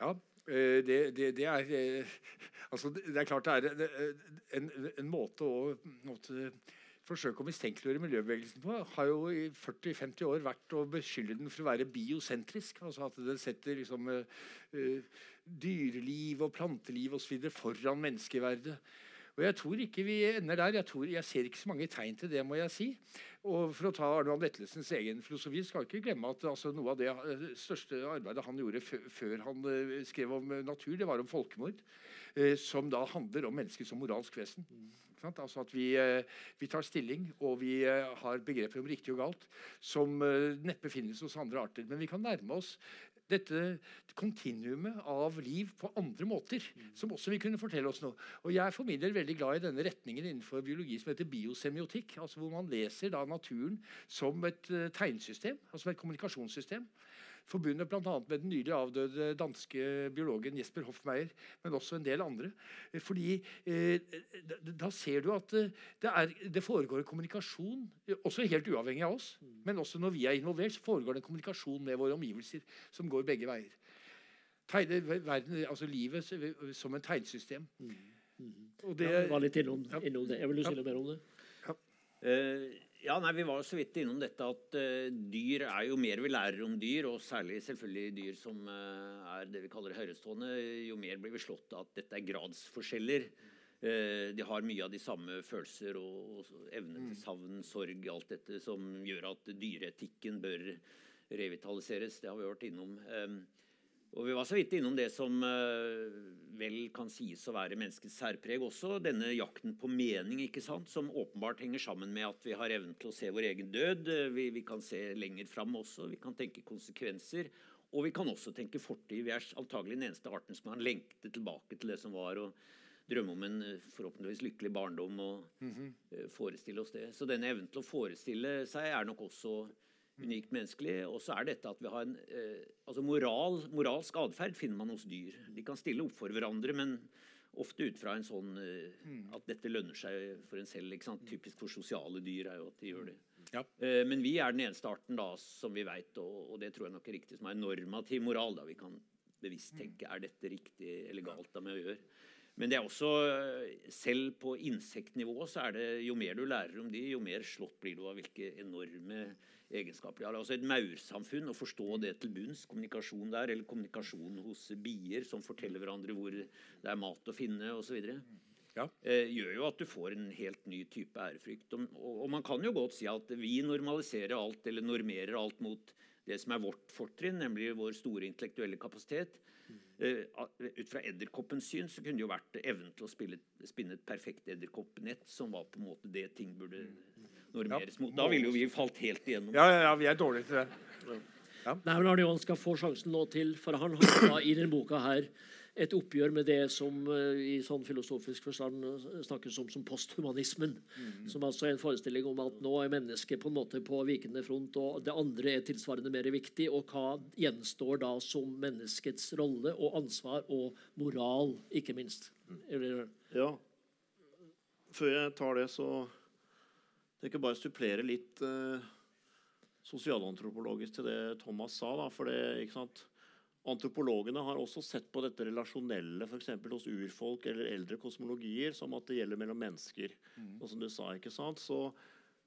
Ja, eh, det, det, det er eh, altså Det er klart det er en, en måte å måte, forsøke å mistenkeliggjøre miljøbevegelsen på har jo i 40-50 år vært å beskylde den for å være biosentrisk. altså At den setter liksom uh, dyreliv og planteliv osv. foran menneskeverdet. Og Jeg tror ikke vi ender der. Jeg, tror, jeg ser ikke så mange tegn til det, må jeg si. Og For å ta Arnold Vetlesens egen filosofi skal ikke glemme at altså, noe av det eh, største arbeidet han gjorde før han uh, skrev om natur, det var om folkemord. Uh, som da handler om mennesket som moralsk vesen. Mm. Altså at vi, uh, vi, tar stilling, og vi har begreper om riktig og galt som neppe finnes hos andre arter. Men vi kan nærme oss dette kontinuumet av liv på andre måter, som også vil kunne fortelle oss noe. Og Jeg er for min del veldig glad i denne retningen innenfor biologi som heter biosemiotikk. altså Hvor man leser da naturen som et tegnsystem, altså et kommunikasjonssystem forbundet bl.a. med den nylig avdøde danske biologen Jesper Hoffmeier, men også en del andre. Eh, fordi eh, Da ser du at eh, det, er, det, foregår en kommunikasjon, også helt uavhengig av oss. Men også når vi er involvert, så foregår det en kommunikasjon med våre omgivelser som går begge veier. Tegne, verden, altså Livet som en tegnsystem. Mm. Mm. Og det, ja, var litt innom, innom det. Jeg vil du si noe mer om det? Ja. Uh, ja, nei, Vi var jo så vidt innom dette at uh, dyr er jo mer vi lærer om dyr, og særlig selvfølgelig dyr som uh, er det vi kaller høyrestående, jo mer blir vi slått av at dette er gradsforskjeller. Uh, de har mye av de samme følelser og, og evne til mm. savn, sorg, alt dette som gjør at dyreetikken bør revitaliseres. Det har vi vært innom. Um, og Vi var så vidt innom det som uh, vel kan sies å være menneskets særpreg også. Denne jakten på mening, ikke sant? som åpenbart henger sammen med at vi har evnen til å se vår egen død. Vi, vi kan se lenger fram også. Vi kan tenke konsekvenser. Og vi kan også tenke fortid. Vi er antagelig den eneste arten som har lengte tilbake til det som var. og drømme om en eh, forhåpentligvis lykkelig barndom og mm -hmm. forestille oss det. Så denne evnen til å forestille seg er nok også unikt menneskelig. Og så er dette at vi har en eh, altså moral, Moralsk atferd finner man hos dyr. De kan stille opp for hverandre, men ofte ut fra en sånn eh, at dette lønner seg for en selv. ikke sant? Typisk for sosiale dyr er jo at de gjør det. Ja. Eh, men vi er den eneste arten da, som vi veit, og, og, det tror jeg nok er riktig, som er normativ moral. da Vi kan bevisst tenke er dette riktig eller galt av meg å gjøre. Men det er også, eh, selv på insektnivå så er det jo mer du lærer om de, jo mer slått blir du av hvilke enorme egenskaper de har. Altså Et maursamfunn, å forstå det til bunns, kommunikasjon der, eller kommunikasjon hos bier som forteller hverandre hvor det er mat å finne osv. Ja. Eh, gjør jo at du får en helt ny type ærefrykt. Og, og, man kan jo godt si at vi normaliserer alt, eller normerer alt mot det som er vårt fortrinn, nemlig vår store intellektuelle kapasitet. Uh, ut fra edderkoppens syn så kunne det jo vært evnen til å spille, spinne et perfekt edderkoppnett, som var på en måte det ting burde normeres mot. Da ville jo vi falt helt igjennom. Ja, ja, ja vi er dårlige til det. Ja. Nei, men Arne Johan skal få sjansen nå til, for han har da i denne boka her et oppgjør med det som uh, i sånn filosofisk forstand uh, snakkes om som posthumanismen. Mm. Som altså er en forestilling om at nå er mennesket på en måte på vikende front, og det andre er tilsvarende mer viktig. Og hva gjenstår da som menneskets rolle og ansvar og moral, ikke minst? Mm. Ja. Før jeg tar det, så jeg kan bare supplere litt eh, sosialantropologisk til det Thomas sa. Da, for det, ikke sant? Antropologene har også sett på dette relasjonelle for hos urfolk eller eldre kosmologier som at det gjelder mellom mennesker. Mm. Og som du sa, ikke sant? Så,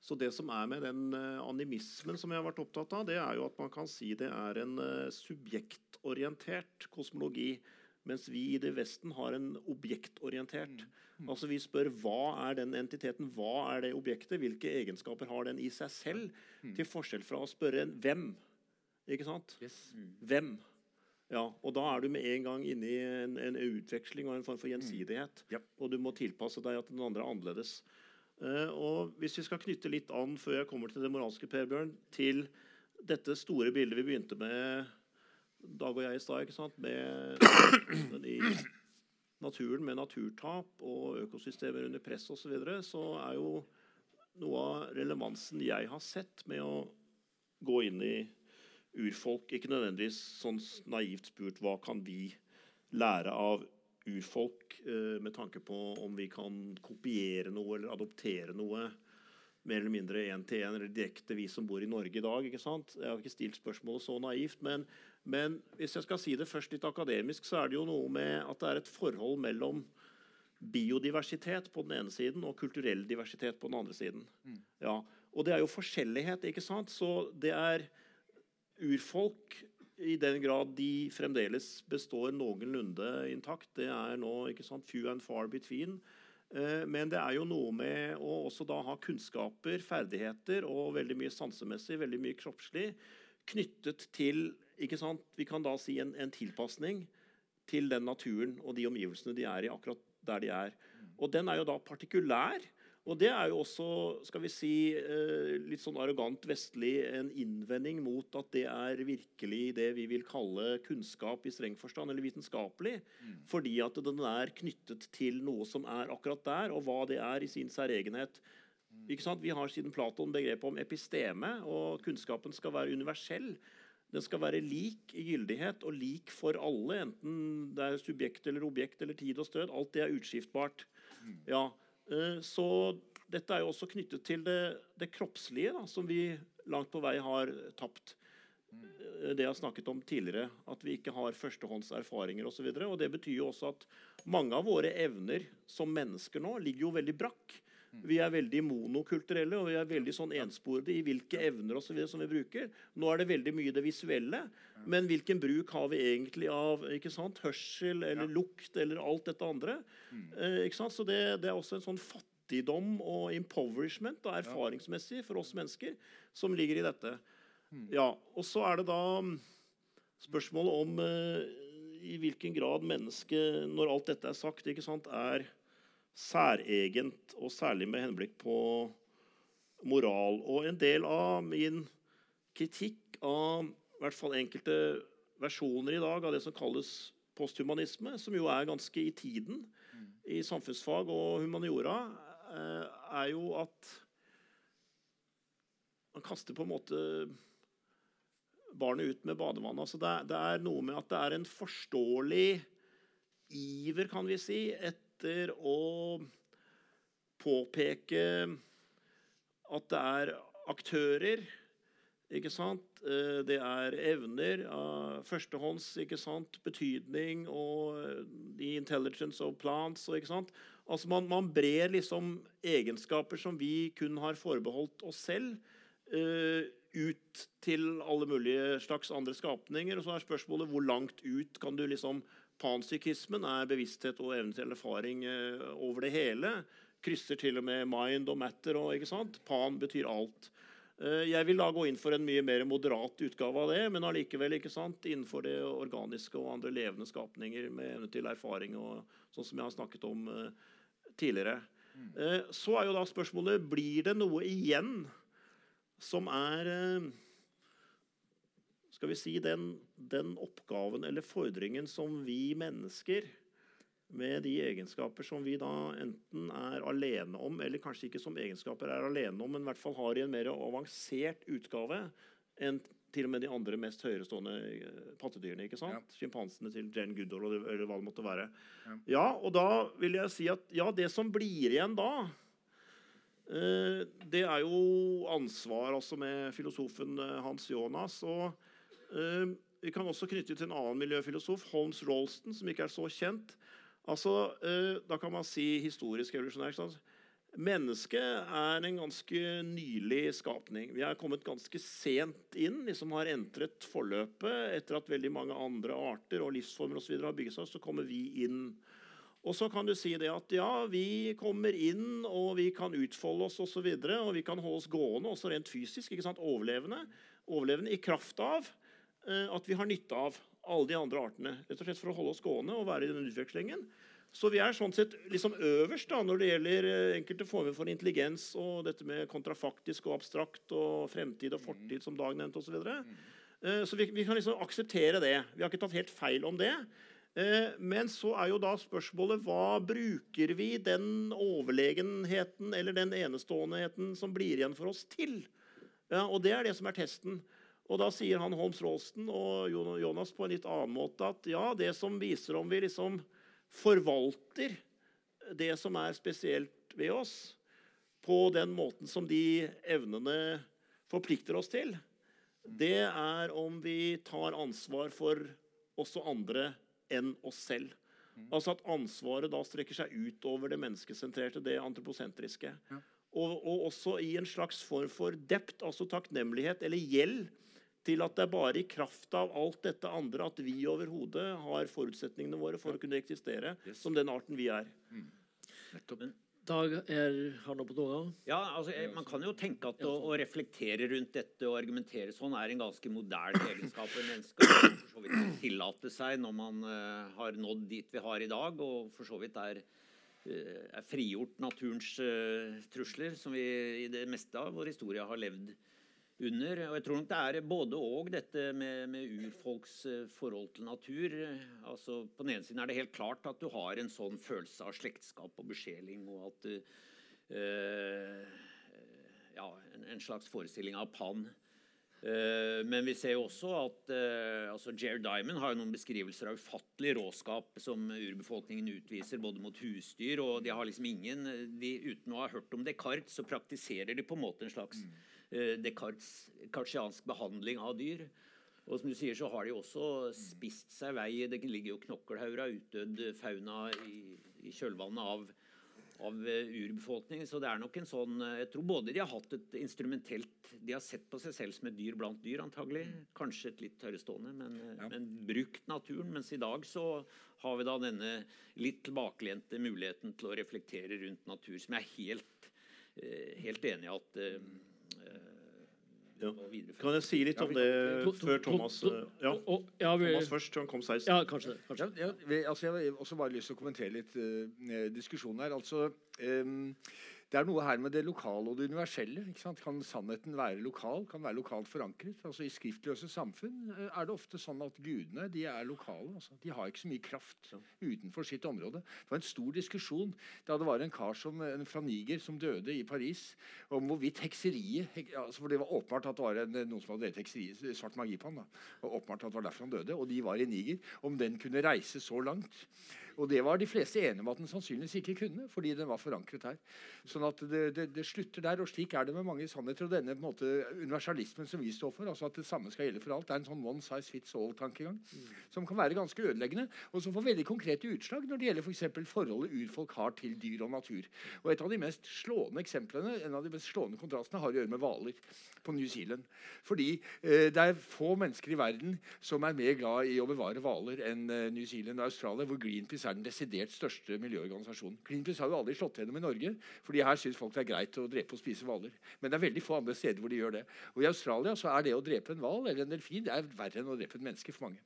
så, det som er med den uh, animismen som jeg har vært opptatt av, det er jo at man kan si det er en uh, subjektorientert kosmologi. Mens vi i det Vesten har en objektorientert. Mm. Altså Vi spør hva er den entiteten, hva er det objektet, hvilke egenskaper har den i seg selv, mm. til forskjell fra å spørre en hvem. Ikke sant? Yes. Mm. Hvem? Ja, og Da er du med en gang inne i en, en utveksling og en form for gjensidighet. Mm. Yep. Og du må tilpasse deg at den andre er annerledes. Uh, og Hvis vi skal knytte litt an før jeg kommer til det moralske, Per Bjørn, til dette store bildet vi begynte med Dag og jeg i stad, ikke sant? med i naturen med naturtap og økosystemer under press osv., så, videre, så er jo noe av relevansen jeg har sett med å gå inn i urfolk Ikke nødvendigvis sånn naivt spurt hva kan vi lære av urfolk eh, med tanke på om vi kan kopiere noe eller adoptere noe mer eller mindre én til én eller direkte, vi som bor i Norge i dag. ikke sant? Jeg har ikke stilt spørsmålet så naivt, men, men hvis jeg skal si det først litt akademisk, så er det jo noe med at det er et forhold mellom biodiversitet på den ene siden og kulturell diversitet på den andre siden. Mm. Ja, Og det er jo forskjellighet, ikke sant? Så det er urfolk i den grad de fremdeles består noenlunde intakt. Det er nå ikke sant, few and far between. Eh, men det er jo noe med å også da ha kunnskaper, ferdigheter og veldig mye sansemessig, veldig mye kroppslig knyttet til ikke sant, Vi kan da si en, en tilpasning til den naturen og de omgivelsene de er i akkurat der de er. Og den er jo da partikulær. Og det er jo også skal vi si, eh, litt sånn arrogant vestlig en innvending mot at det er virkelig det vi vil kalle kunnskap i streng forstand, eller vitenskapelig. Mm. Fordi at den er knyttet til noe som er akkurat der, og hva det er i sin særegenhet. Mm. Ikke sant? Vi har siden Platon begrepet om episteme, og kunnskapen skal være universell. Den skal være lik i gyldighet og lik for alle, enten det er subjekt eller objekt eller tid og stød. Alt det er utskiftbart. Mm. Ja, Eh, så dette er jo også knyttet til det, det kroppslige, da, som vi langt på vei har tapt. Eh, det jeg har snakket om tidligere, at vi ikke har førstehånds erfaringer osv. Det betyr jo også at mange av våre evner som mennesker nå ligger jo veldig brakk. Vi er veldig monokulturelle og vi er veldig sånn ensporede i hvilke evner og så videre som vi bruker. Nå er det veldig mye det visuelle, men hvilken bruk har vi egentlig av ikke sant? hørsel eller lukt eller alt dette andre? Eh, ikke sant? Så det, det, er også en sånn fattigdom og impoverishment da, erfaringsmessig for oss mennesker som ligger i dette. Ja, Og så er det da spørsmålet om eh, i hvilken grad mennesket, når alt dette er sagt, ikke sant, er særegent, og særlig med henblikk på moral. Og en del av min kritikk av i hvert fall enkelte versjoner i dag av det som kalles posthumanisme, som jo er ganske i tiden i samfunnsfag og humaniora, eh, er jo at man kaster på en måte barnet ut med badevannet. Altså det, det, er noe med at det er en forståelig iver, kan vi si, et etter å påpeke at det er aktører ikke sant? Eh, det er evner av førstehånds ikke sant? betydning og the intelligence of plants. Ikke sant? Altså man, man, brer liksom egenskaper som vi kun har forbeholdt oss selv, uh, ut til alle mulige slags andre skapninger. Og så er spørsmålet hvor langt ut kan du liksom Panpsykismen er bevissthet og evne til erfaring eh, over det hele. Krysser til og med mind og matter. Og, ikke sant? Pan betyr alt. Eh, jeg vil da gå inn for en mye mer moderat utgave av det, men allikevel ikke sant, innenfor det organiske og andre levende skapninger med evne til erfaring, og sånn som jeg har snakket om uh, tidligere. Så er jo da spørsmålet blir det noe igjen som er skal vi si, den, den, oppgaven eller fordringen som vi mennesker, med de egenskaper som vi da enten er alene om, eller kanskje ikke som egenskaper er alene om, men i hvert fall har i en mer avansert utgave enn til og med de andre mest høyerestående eh, pattedyrene. ikke sant? Ja. Sjimpansene til Jane Goodall eller hva det måtte være. Ja. ja, og da vil jeg si at ja, det som blir igjen da, eh, det er jo ansvar altså med filosofen eh, Hans Jonas. og Eh, vi kan også knytte til en annen miljøfilosof, Holmes Rolston, som ikke er så kjent. Altså, eh, Da kan man si historisk evolusjonær. Mennesket er en ganske nylig skapning. Vi er kommet ganske sent inn, liksom har entret forløpet. Etter at veldig mange andre arter og livsformer og så har bygget seg, så kommer vi inn. Og så kan du si det at ja, vi kommer inn, og vi kan utfolde oss osv. Og, så videre, og vi kan holde oss gående, også rent fysisk. ikke sant, Overlevende. Overlevende i kraft av at vi har nytte av alle de andre artene. Rett og slett For å holde oss gående og være i den utvekslingen Så vi er sånn sett liksom øverst da, når det gjelder eh, enkelte former for intelligens og dette med kontrafaktisk og abstrakt og fremtid og fortid, som Dag nevnte osv. Så, videre. Eh, så vi, vi kan liksom akseptere det. Vi har ikke tatt helt feil om det. Eh, Men så er jo da spørsmålet hva bruker vi den overlegenheten eller den eneståendheten som blir igjen for oss, til? Ja, og det er det som er testen. Og da sier han Holmes Rolston og Jonas på en litt annen måte at ja, det som viser om vi liksom forvalter det som er spesielt ved oss, på den måten som de evnene forplikter oss til, det er om vi tar ansvar for også andre enn oss selv. Altså at ansvaret da strekker seg utover det menneskesentrerte, det antroposentriske. Og, og også i en slags form for dept, altså takknemlighet eller gjeld til at det er bare i kraft av alt dette andre at vi overhodet har forutsetningene våre for å kunne eksistere som den arten vi er. Nettopp. Dag er, har noe på tunga? Ja, altså, Man kan jo tenke at å, å reflektere rundt dette og argumentere sånn er en ganske moderne egenskap for mennesker. og For så vidt tillate seg når man uh, har nådd dit vi har i dag, og for så vidt er, uh, er frigjort naturens uh, trusler, som vi i det meste av vår historie har levd under. Og jeg tror nok det er både og dette med, med urfolks eh, forhold til natur. Altså På den ene siden er det helt klart at du har en sånn følelse av slektskap og besjeling, og at du eh, Ja, en, en slags forestilling av Pan. Eh, men vi ser jo også at altså Jared Diamond har jo noen beskrivelser av ufattelig råskap som urbefolkningen utviser både mot husdyr, og de har liksom ingen de, Uten å ha hørt om Descartes, så praktiserer de på en måte en slags eh, Descartes kartsiansk behandling av dyr. Og som du sier, så har de også spist seg vei Det ligger jo knokkelhauger av utdødd fauna i, i kjølvannet av, av eh, urbefolkningen. Så det er nok en sånn eh, Jeg tror både de har hatt et instrumentelt De har sett på seg selv som et dyr blant dyr, antagelig. Kanskje et litt tørrestående, men, ja. men brukt naturen. Mens i dag så har vi da denne litt tilbakelente muligheten til å reflektere rundt natur, som jeg er helt, eh, helt enig i at eh, eh, Ja. Kan jeg si litt om det før Thomas Ja, Og- og- ja, vi, Thomas først. Han kom 16. ja, kanskje det. Kanskje. Ja, jeg, altså jeg har også bare lyst til å kommentere litt uh, diskusjonen her. Altså, ehm, det er noe her med det lokale og det universelle. Ikke sant? Kan sannheten være lokal? Kan være lokalt forankret? Altså I skriftløse samfunn eh, er det ofte sånn at gudene de er lokale. Altså. De har ikke så mye kraft utenfor sitt område. Det var en stor diskusjon da det var en kar som, en fra Niger som døde i Paris, om hvorvidt hekseriet hek, altså For det var åpenbart at det var en, noen som hadde drevet hekseriet, svart magi på han. da. Og åpenbart at det var derfor han døde. Og de var i Niger. Om den kunne reise så langt. Og det var de fleste enige om at den sannsynligvis ikke kunne, fordi den var forankret her. Sånn at det, det, det slutter der, og slik er det med mange sannheter. Og denne måte, universalismen som vi står for, altså at det samme skal gjelde for alt, det er en sånn one size fits all-tankegang som kan være ganske ødeleggende, og som får veldig konkrete utslag når det gjelder f.eks. For forholdet urfolk har til dyr og natur. Og et av de mest slående eksemplene, en av de mest slående kontrastene har å gjøre med hvaler på New Zealand. Fordi eh, det er få mennesker i verden som er mer glad i å bevare hvaler enn eh, New Zealand og Australia, hvor Greenpeace er den desidert største miljøorganisasjonen. Greenpeace har jo aldri slått gjennom i Norge, fordi her syns folk det er greit å drepe og spise hvaler. Men det er veldig få andre steder hvor de gjør det. Og i Australia så er det å drepe en hval eller en delfin det er verre enn å drepe et menneske for mange.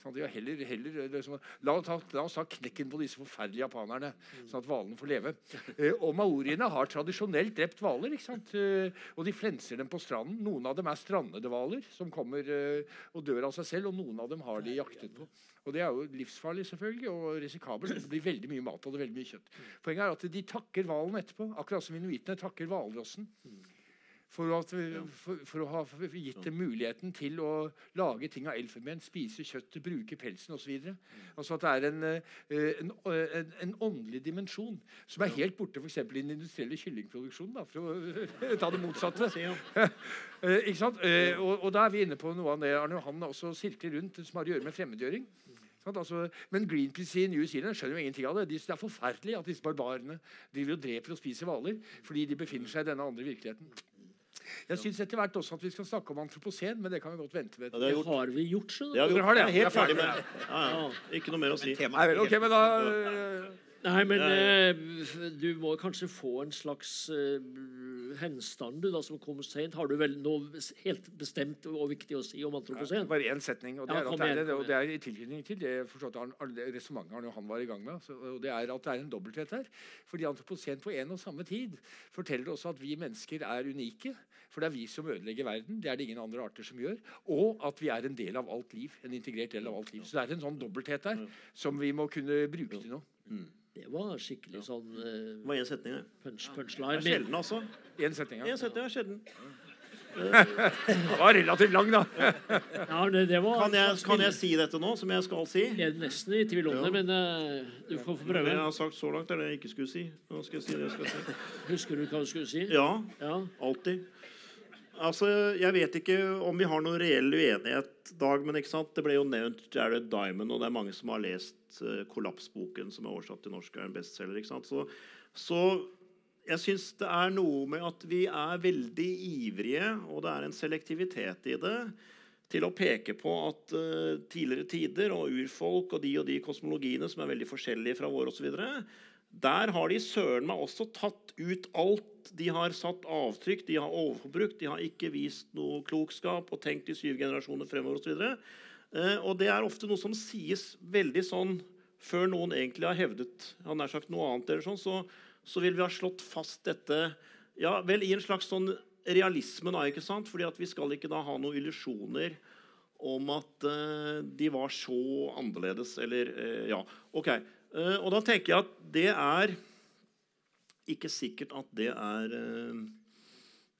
Sånn at heller, heller liksom, la, oss ta, la oss ta knekken på disse forferdelige japanerne, sånn at hvalene får leve. Eh, og maoriene har tradisjonelt drept hvaler. ikke sant? Eh, og de flenser dem på stranden. Noen av dem er strandede hvaler som kommer eh, og dør av seg selv, og noen av dem har de jaktet på. Og Det er jo livsfarlig selvfølgelig, og risikabelt. Det blir veldig mye mat og veldig mye kjøtt. Poenget er at de takker hvalen etterpå, akkurat som inuittene takker hvalrossen. For, at, for, for å ha gitt dem muligheten til å lage ting av elfenben, spise kjøttet, bruke pelsen osv. Altså at det er en, eh, en, en, en åndelig dimensjon som er helt borte f.eks. i den industrielle kyllingproduksjonen. Da, for å ta det motsatte. Eh, ikke sant? Eh, og, og da er vi inne på noe av det Arne Johan også sirkler rundt, som har å gjøre med fremmedgjøring. Altså, men Greenpeace i New Zealand skjønner jo ingenting av det. De det er forferdelig at disse barbarene driver og dreper og spiser hvaler fordi de befinner seg i denne andre virkeligheten. Jeg syns etter hvert også at vi skal snakke om antroposen, men det kan vi godt vente med. Ja, det Det har vi gjort, så. Det har vi Dere gjort. har det, ja. helt ferdig med det. Ja, ja. Ikke noe mer å si. Nei vel, er ok, men da øh, Nei, men eh, du må kanskje få en slags eh, henstand du da, som kommer sent. Har du vel noe helt bestemt og viktig å si om antroposen? Bare én setning. og Det Ja, er, det, igjen, og det er i tilknytning til det det resonnementet Arne Johan var i gang med. Så, og det er at det er en dobbelthet her. Fordi antroposen på en og samme tid forteller også at vi mennesker er unike. For det er vi som ødelegger verden. Det er det ingen andre arter som gjør. Og at vi er en del av alt liv. En integrert del av alt liv. Så det er en sånn dobbelthet der som vi må kunne bruke til noe. Det var skikkelig sånn uh, Det var én setning, det. punch, Det er sjelden, altså. Én setning. ja. En setning er sjelden. det var relativt lang, da. Ja, det, det var Kan jeg, kan jeg si dette nå, som jeg skal si? Jeg er nesten i tvil om det, men uh, du får få Det prøve. jeg har sagt så langt, er det jeg ikke skulle si. Nå skal jeg si det jeg skal si. Husker du hva du skulle si? Ja, Ja. alltid. Altså, Jeg vet ikke om vi har noen reell uenighet, Dag, men ikke sant? det ble jo nevnt Jared Diamond, og det er mange som har lest uh, Kollapsboken, som er oversatt til norsk, og er en bestselger. Så, så jeg syns det er noe med at vi er veldig ivrige, og det er en selektivitet i det, til å peke på at uh, tidligere tider og urfolk og de og de kosmologiene som er veldig forskjellige fra våre osv., der har de søren meg også tatt ut alt. De har satt avtrykk, de har overforbrukt, de har ikke vist noe klokskap og tenkt i syv generasjoner fremover osv. Eh, og det er ofte noe som sies veldig sånn før noen egentlig har hevdet han nær sagt noe annet, eller sånn, så, så vil vi ha slått fast dette ja, vel i en slags sånn realisme, da, ikke sant? Fordi at vi skal ikke da ha noen illusjoner om at uh, de var så annerledes, eller uh, Ja, OK. Eh, og da tenker jeg at det er ikke sikkert at det er eh,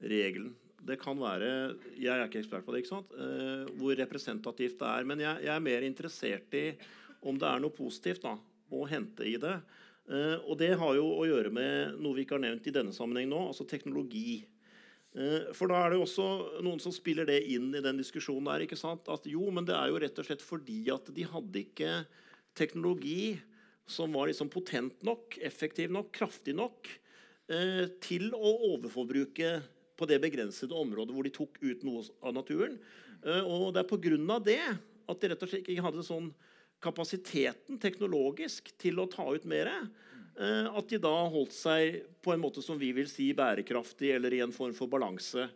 regelen. Det kan være Jeg er ikke ekspert på det, ikke sant? Eh, hvor representativt det er. Men jeg, jeg er mer interessert i om det er noe positivt da, å hente i det. Uh, og det har jo å gjøre med noe vi ikke har nevnt i denne sammenheng nå, altså teknologi. Uh, For da er det jo også noen som spiller det inn i den diskusjonen der. ikke sant? At jo, men det er jo rett og slett fordi at de hadde ikke teknologi som var liksom potent nok, effektiv nok, kraftig nok eh, til å overforbruke på det begrensede området hvor de tok ut noe av naturen. Eh, og det er pga. det at de rett og slett ikke hadde sånn kapasiteten teknologisk til å ta ut mer. Eh, at de da holdt seg på en måte som vi vil si bærekraftig eller i en form for balanse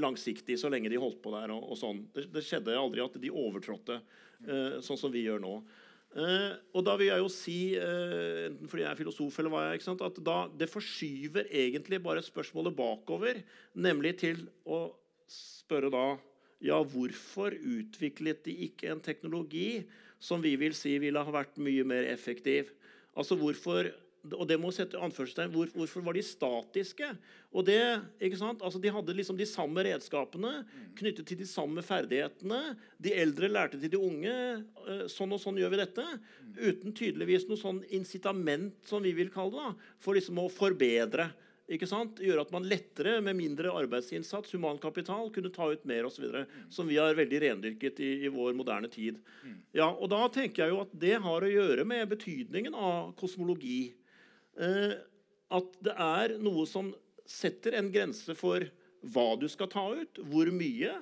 langsiktig så lenge de holdt på der. og, sånn. Det, skjedde aldri at de overtrådte sånn som vi gjør nå. Eh, og da vil jeg jo si, eh, enten fordi jeg er filosof eller hva jeg er, at da, det forskyver egentlig bare spørsmålet bakover, nemlig til å spørre da ja, hvorfor utviklet de ikke en teknologi som vi vil si ville ha vært mye mer effektiv? Altså hvorfor og det må sette anførselstegn, hvor, Hvorfor var de statiske? Og det, ikke sant? Altså De hadde liksom de samme redskapene knyttet til de samme ferdighetene. De eldre lærte til de unge. eh, Sånn og sånn gjør vi dette. Uten tydeligvis noe sånn incitament, som vi vil kalle det, da, for liksom å forbedre. ikke sant? Gjøre at man lettere, med mindre arbeidsinnsats, humankapital, kunne ta ut mer osv. Som vi har veldig rendyrket i, i vår moderne tid. Ja, og Da tenker jeg jo at det har å gjøre med betydningen av kosmologi. Eh, at det er noe som setter en grense for hva du skal ta ut, hvor mye,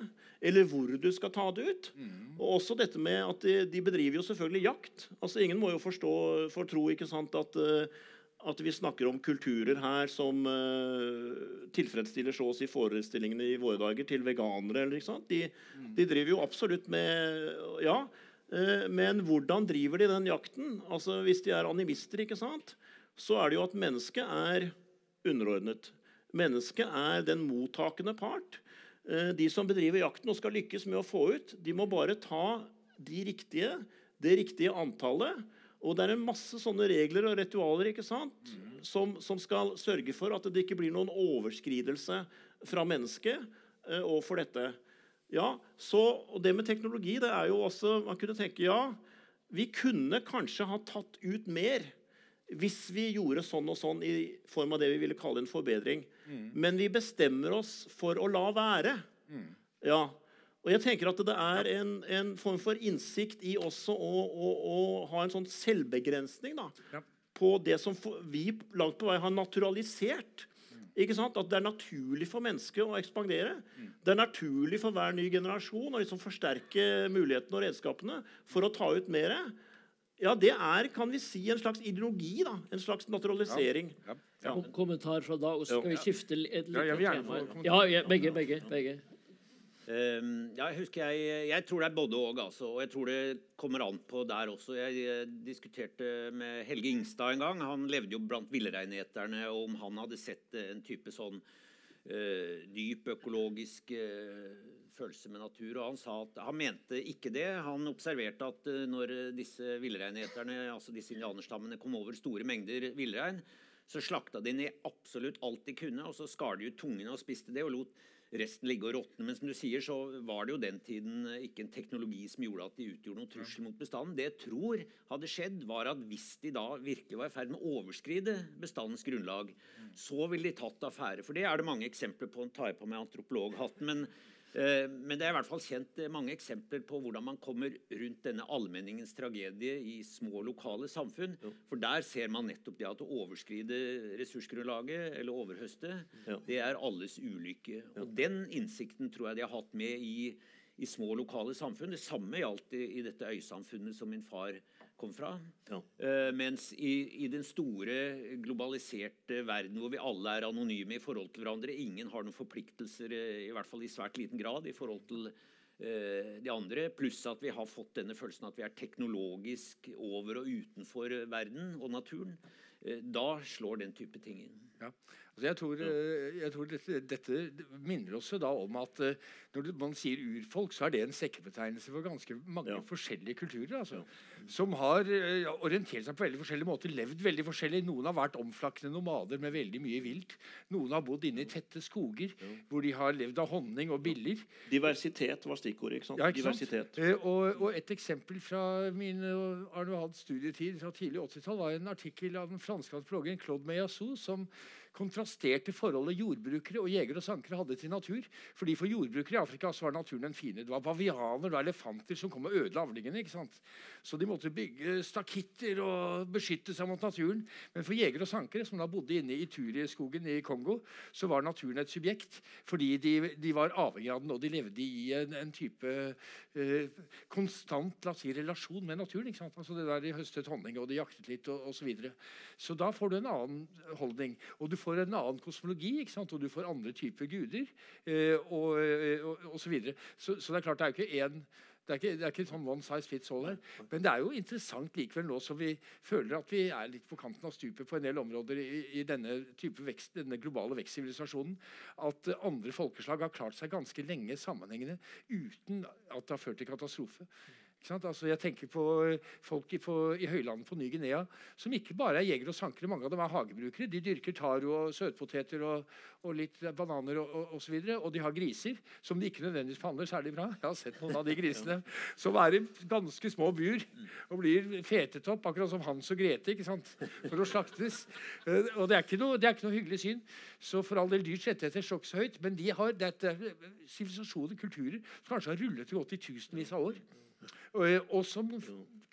eller hvor du skal ta det ut. Og også dette med at de, de bedriver jo selvfølgelig jakt. Altså Ingen må jo forstå, for tro ikke sant, at, eh, at vi snakker om kulturer her som uh, tilfredsstiller så å si forestillingene i våre dager til veganere. Eller, ikke sant? De, de driver jo absolutt med Ja. Uh, Men hvordan driver de den jakten? Altså Hvis de er animister, ikke sant? Så er det jo at mennesket er underordnet. Mennesket er den mottakende part. Eh, De som bedriver jakten og skal lykkes med å få ut, de må bare ta de riktige, det riktige antallet. Og det er en masse sånne regler og ritualer ikke sant? Som, som skal sørge for at det ikke blir noen overskridelse fra mennesket eh, overfor dette. Ja, så, og Det med teknologi det er jo også Man kunne tenke ja, vi kunne kanskje ha tatt ut mer hvis vi gjorde sånn og sånn i form av det vi ville kalle en forbedring. Men vi bestemmer oss for å la være. Ja. Og jeg tenker at det er en, en form for innsikt i også å, å, å ha en sånn selvbegrensning da, Ja. på det som vi langt på vei har naturalisert. Ikke sant? At det er naturlig for mennesket å ekspandere. Det er naturlig for hver ny generasjon å liksom forsterke mulighetene og redskapene for å ta ut mer. Ja, det er kan vi si, en slags ideologi. da, En slags naturalisering. Ja. Ja. ja. kommentar fra Dag, og så skal vi skifte litt Ja, jeg vil tema. Ja, ja, begge, begge. begge. Ehm, ja, jeg husker jeg, jeg tror det er både og, altså. Og jeg tror det kommer an på der også. Jeg, jeg diskuterte med Helge Ingstad en gang. Han levde jo blant villreineterne, og om han hadde sett en type sånn uh, dyp økologisk eh, følelse med natur. Og han sa at han mente ikke det. Han observerte at eh, når disse villreineterne, altså disse indianerstammene, kom over store mengder villrein, så slakta de ned absolutt alt de kunne, og så skar de ut tungene og spiste det, og lot resten ligge og råtne. Men som du sier, så var det jo den tiden ikke en teknologi som gjorde at de utgjorde noen trussel mot bestanden. Det jeg tror hadde skjedd, var at hvis de da virkelig var i ferd med å overskride bestandens grunnlag, så ville de tatt affære. For det er det mange eksempler på. Nå tar jeg på meg antropologhatten. men Men det er i hvert fall kjent eh, mange eksempler på hvordan man kommer rundt denne allmenningens tragedie i små, lokale samfunn. For der ser man nettopp det at å overskride ressursgrunnlaget eller overhøste, Ja. det er alles ulykke. Og den innsikten tror jeg de har hatt med i, i små, lokale samfunn. Det samme gjaldt i, i dette øysamfunnet som min far kom fra. Ja. Uh, mens i, i den store globaliserte verden hvor vi alle er anonyme i forhold til hverandre, ingen har noen forpliktelser, eh, i hvert fall i svært liten grad, i forhold til uh, de andre, pluss at vi har fått denne følelsen at vi er teknologisk over og utenfor verden og naturen, Uh, da slår den type ting inn. Ja. Altså jeg tror, eh, jeg tror dette, dette minner oss jo da om at eh, når man sier urfolk, så er det en sekkebetegnelse for ganske mange Ja. forskjellige kulturer. Altså, Som har eh, orientert seg på veldig forskjellige måter, levd veldig forskjellig. Noen har vært omflakkende nomader med veldig mye vilt. Noen har bodd inne i tette skoger hvor de har levd av honning og biller. Diversitet var stikkordet. ikke sant? Ja, ikke sant? Diversitet. Og, og et eksempel fra min Arne Hads studietid fra tidlig 80-tall var en artikkel av den franske antropologen Claude Meyassou som kontrasterte forholdet jordbrukere og jegere og sankere hadde til natur. Fordi For jordbrukere i Afrika så var naturen en fiende. Det var bavianer og elefanter som kom og ødela avlingene. ikke sant? Så de måtte bygge stakitter og beskytte seg mot naturen. Men for jegere og sankere som da bodde inne i Turieskogen i Kongo, så var naturen et subjekt. Fordi de, de var avhengig av den, og de levde i en, en type eh, konstant la oss si, relasjon med naturen. ikke sant? Altså det der De høstet honning, og de jaktet litt, og osv. Så, videre. så da får du en annen holdning. Og du får en annen kosmologi, og du får andre typer guder. Eh, og, og, og så, videre. så, så det er klart, det er jo ikke én det er, ikke, det er ikke sånn one size fits all her. Men det er jo interessant likevel nå som vi føler at vi er litt på kanten av stupet på en del områder i, i denne vekst, denne globale vekstsivilisasjonen, at eh, andre folkeslag har klart seg ganske lenge sammenhengende uten at det har ført til katastrofe. Altså jeg tenker på eh, folk i, på, i høylandet på Ny-Guinea som ikke bare er jegere og sankere. Mange av dem er hagebrukere. De dyrker taro og søtpoteter og, og litt bananer og, og, og så videre. Og de har griser som de ikke nødvendigvis behandler særlig bra. Jeg har sett noen av de grisene som er i ganske små bur og blir fetet opp, akkurat som Hans og Grete, ikke sant? for å slaktes. Eh, Og det er ikke noe, det er ikke noe hyggelig syn. Så for all del dyrs rettigheter står ikke så høyt, men de har dette sivilisasjoner, kulturer, som kanskje har rullet og gått i tusenvis av år. Og, og som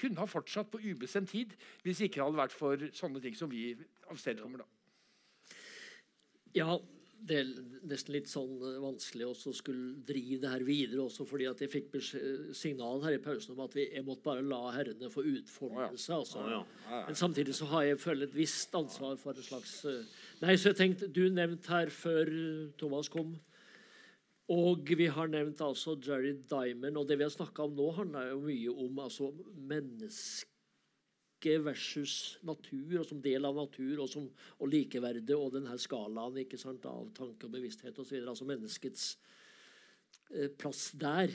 kunne ha fortsatt på ubestemt tid hvis ikke det hadde vært for sånne ting som vi avstedkommer. da. Ja, det er nesten litt sånn eh, vanskelig å skulle drive det her videre, også fordi at jeg fikk signal her i pausen om at vi, jeg måtte bare la herrene få utfoldelse. altså. Ja, ja. Men samtidig så har jeg følt et visst ansvar for en slags eh, Nei, så jeg tenkte, Du nevnte her før eh, Thomas kom og vi har nevnt altså Jerry Diamond, og det vi har snakka om nå, handler jo mye om altså, menneske versus natur, og som del av natur, og, som, og likeverdet, og denne skalaen ikke sant, av tanke og bevissthet osv. Altså menneskets eh, plass der.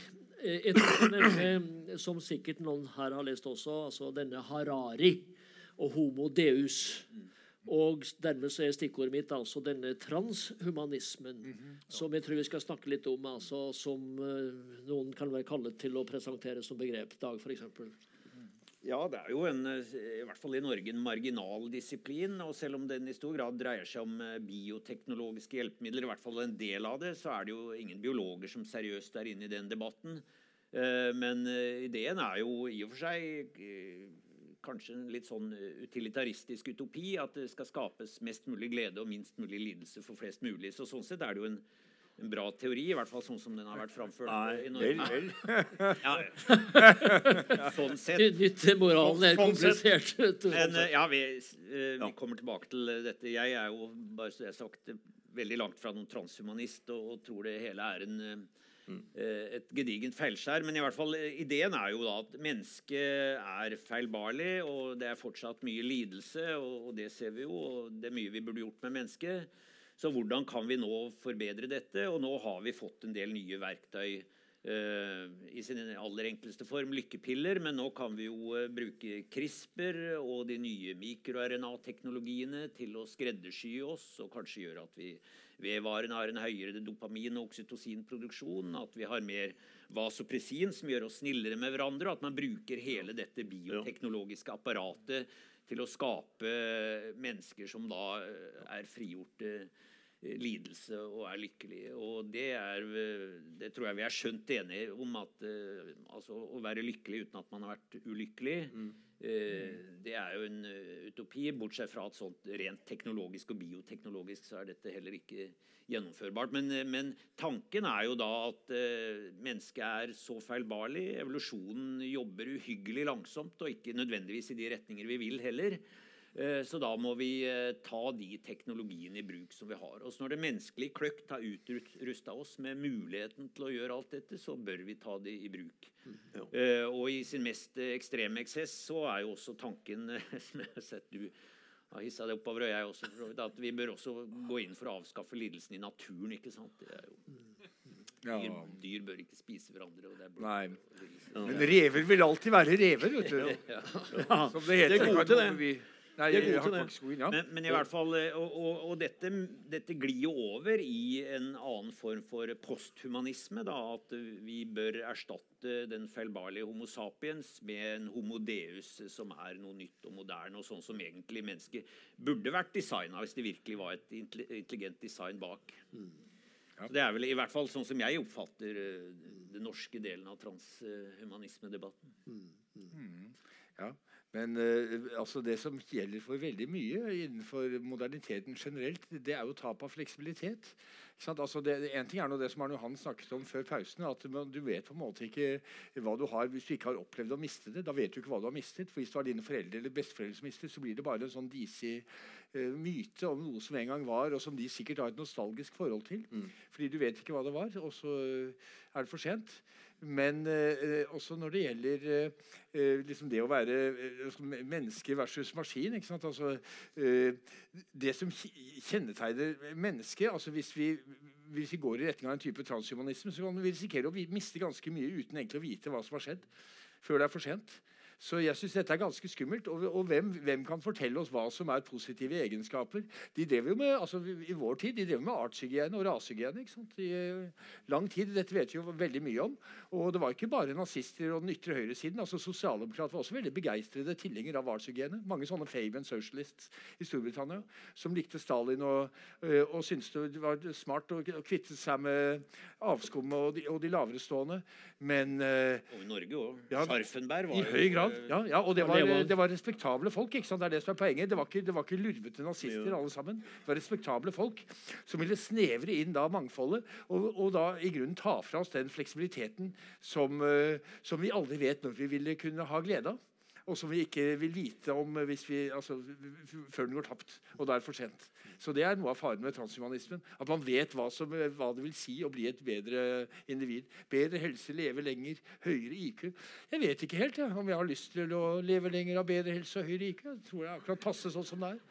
Et tror jeg nevner, som sikkert noen her har lest også, altså denne Harari og Homo deus. Og dermed så er stikkordet mitt altså denne transhumanismen, som jeg tror vi skal snakke litt om, altså som uh, noen kan være kallet til å presentere som begrep. Dag, f.eks. Ja, det er jo en, eh, i hvert fall i Norge en marginal disiplin. Og selv om den i stor grad dreier seg om eh, bioteknologiske hjelpemidler, i hvert fall en del av det, så er det jo ingen biologer som seriøst er inne i den debatten. Men ideen er jo i og for seg kanskje en litt sånn eh, utilitaristisk utopi. At det skal skapes mest mulig glede og minst mulig lidelse for flest mulig. Så sånn sett er det jo en en bra teori, i hvert fall sånn som den har vært framført Nei, i Norge. vel. Ja. Sånn sett. Nytt til moralen er Sånn komplisert. Men eh, ja, vi, eh, vi kommer tilbake til eh, dette. Jeg er jo bare så jeg har sagt veldig langt fra noen transhumanist og, og tror det hele er en, et gedigent feilskjær. Men i hvert fall, eh, ideen er jo da at mennesket er feilbarlig, og det er fortsatt mye lidelse, og, det ser vi jo. Og det er mye vi burde gjort med mennesket. Så hvordan kan vi nå forbedre dette? Og nå har vi fått en del nye verktøy. eh, I sin aller enkleste form lykkepiller, men nå kan vi jo eh, bruke CRISPR og de nye mikro-RNA-teknologiene til å skreddersy oss og kanskje gjøre at vi vedvarende har en høyere dopamin- og oksytocinproduksjon, at vi har mer vasopressin som gjør oss snillere med hverandre, og at man bruker hele dette bioteknologiske apparatet til å skape mennesker som da eh, er frigjorte eh, lidelse og er lykkelige. Og det, er, eh, det tror jeg vi er skjønt enige om. at altså, Å være lykkelig uten at man har vært ulykkelig, eh, det er jo en eh, utopi. Bortsett fra at sånt rent teknologisk og bioteknologisk så er dette heller ikke gjennomførbart. Men, eh, men tanken er jo da at eh, mennesket er så feilbarlig. Evolusjonen jobber uhyggelig langsomt, og ikke nødvendigvis i de retninger vi vil heller. Eh, Så da må vi eh, ta de teknologiene i bruk som vi har. Og så når det menneskelige kløkt har utrusta oss med muligheten til å gjøre alt dette, så bør vi ta det i bruk. Ja. Eh, Og i sin mest ekstreme eksess så er jo også tanken, som jeg har sett du har hissa det oppover, og jeg også, at vi bør også gå inn for å avskaffe lidelsen i naturen. ikke sant? Det er jo, Ja. dyr, dyr bør ikke spise hverandre. og det er blod- Nei. Men rever vil alltid være rever, vet du. Ja. Som det heter. Det er gode til det. Nei, jeg, jeg, det. Hartmarksskogen, ja. Men, men i hvert fall, eh, og, og, og dette, dette glir jo over i en annen form for posthumanisme. Da, at vi bør erstatte den feilbarlige Homo sapiens med en Homo deus som er noe nytt og moderne, og sånn som egentlig mennesket burde vært designa hvis det virkelig var et intelligent design bak. Så det er vel i hvert fall sånn som jeg oppfatter eh, den norske delen av transhumanismedebatten. Ja, men eh, altså det som gjelder for veldig mye innenfor moderniteten generelt, det er jo tap av fleksibilitet. Altså det, en ting er nå det som Arne Johan snakket om før pausen, at du vet på en måte ikke hva du har hvis du ikke har opplevd å miste det. Da vet du ikke hva du har mistet. For hvis det var dine foreldre eller besteforeldre som mistet, så blir det bare en sånn disig uh, myte om noe som en gang var, og som de sikkert har et nostalgisk forhold til. Fordi du vet ikke hva det var, og så er det for sent. Men eh, også når det gjelder eh, eh, liksom det å være eh, altså, menneske versus maskin? Altså, eh, Det som kjennetegner mennesket altså hvis vi, hvis vi går i retning av en type transhumanisme, så kan vi risikere å miste ganske mye uten egentlig å vite hva som har skjedd, før det er for sent. Så jeg synes dette er ganske skummelt. Og, og hvem, hvem kan fortelle oss hva som er positive egenskaper? De drev jo med, altså I vår tid de drev med artshygiene og rasehygiene i eh, lang tid. Dette vet vi jo veldig mye om. Og det var ikke bare nazister og den ytre høyresiden. altså Sosialdemokrater var også veldig begeistrede tilhengere av artshygiene. Mange sånne Faven socialists i Storbritannia som likte Stalin og, eh, og syntes det var smart å kvitte seg med avskummet og de, og de laverestående. Men eh, Og i Norge òg. Ja, Scharfenberg var i høy grad. Ja, ja, og det var, det var- respektable folk. ikke sant? Det er det som er poenget. Det var ikke, det var ikke lurvete nazister, alle sammen. Det var respektable folk som ville snevre inn da mangfoldet, og, og da i grunnen ta fra oss den fleksibiliteten som, eh, som vi aldri vet når vi ville kunne ha glede av. Og som vi ikke vil vite om vi, altså, før den går tapt. Og da er det for sent. Så det er noe av faren med transhumanismen. At man vet hva, som, hva det vil si å bli et bedre individ. Bedre helse, leve lenger, høyere IQ. Jeg vet ikke helt ja, om jeg har lyst til å leve lenger av bedre helse og høyere IQ. Jeg tror er akkurat passe sånn som det er.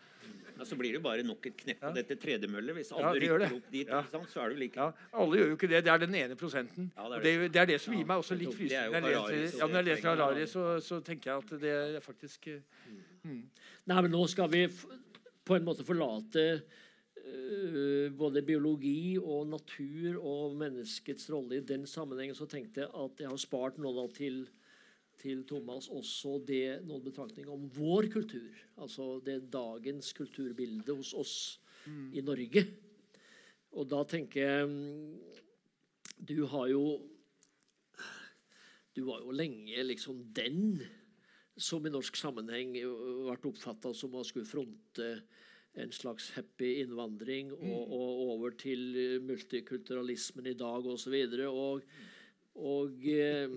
Ja, så blir det jo bare nok et knepp på Ja. dette tredemøllet. Hvis alle ja, rykker det. opp dit, Ja. ikke sant, så er det jo like Ja, alle gjør jo ikke det. Det er den ene prosenten. Ja, det er og det. det, er det er det som gir meg også litt frysning. Når jeg leser, ja, når jeg leser Harari, så, så tenker jeg at det er faktisk mm. Nei, men nå skal vi på en måte forlate uh, både biologi og natur og menneskets rolle i den sammenhengen. Så tenkte jeg at jeg har spart noe da til, til Thomas også det, noen betraktninger om vår kultur. Altså det dagens kulturbilde hos oss i Norge. Og da tenker jeg mm, Du har jo Du var jo lenge liksom den som i norsk sammenheng vært oppfatta som å skulle fronte en slags happy innvandring og, og over til multikulturalismen i dag osv. Og, og eh,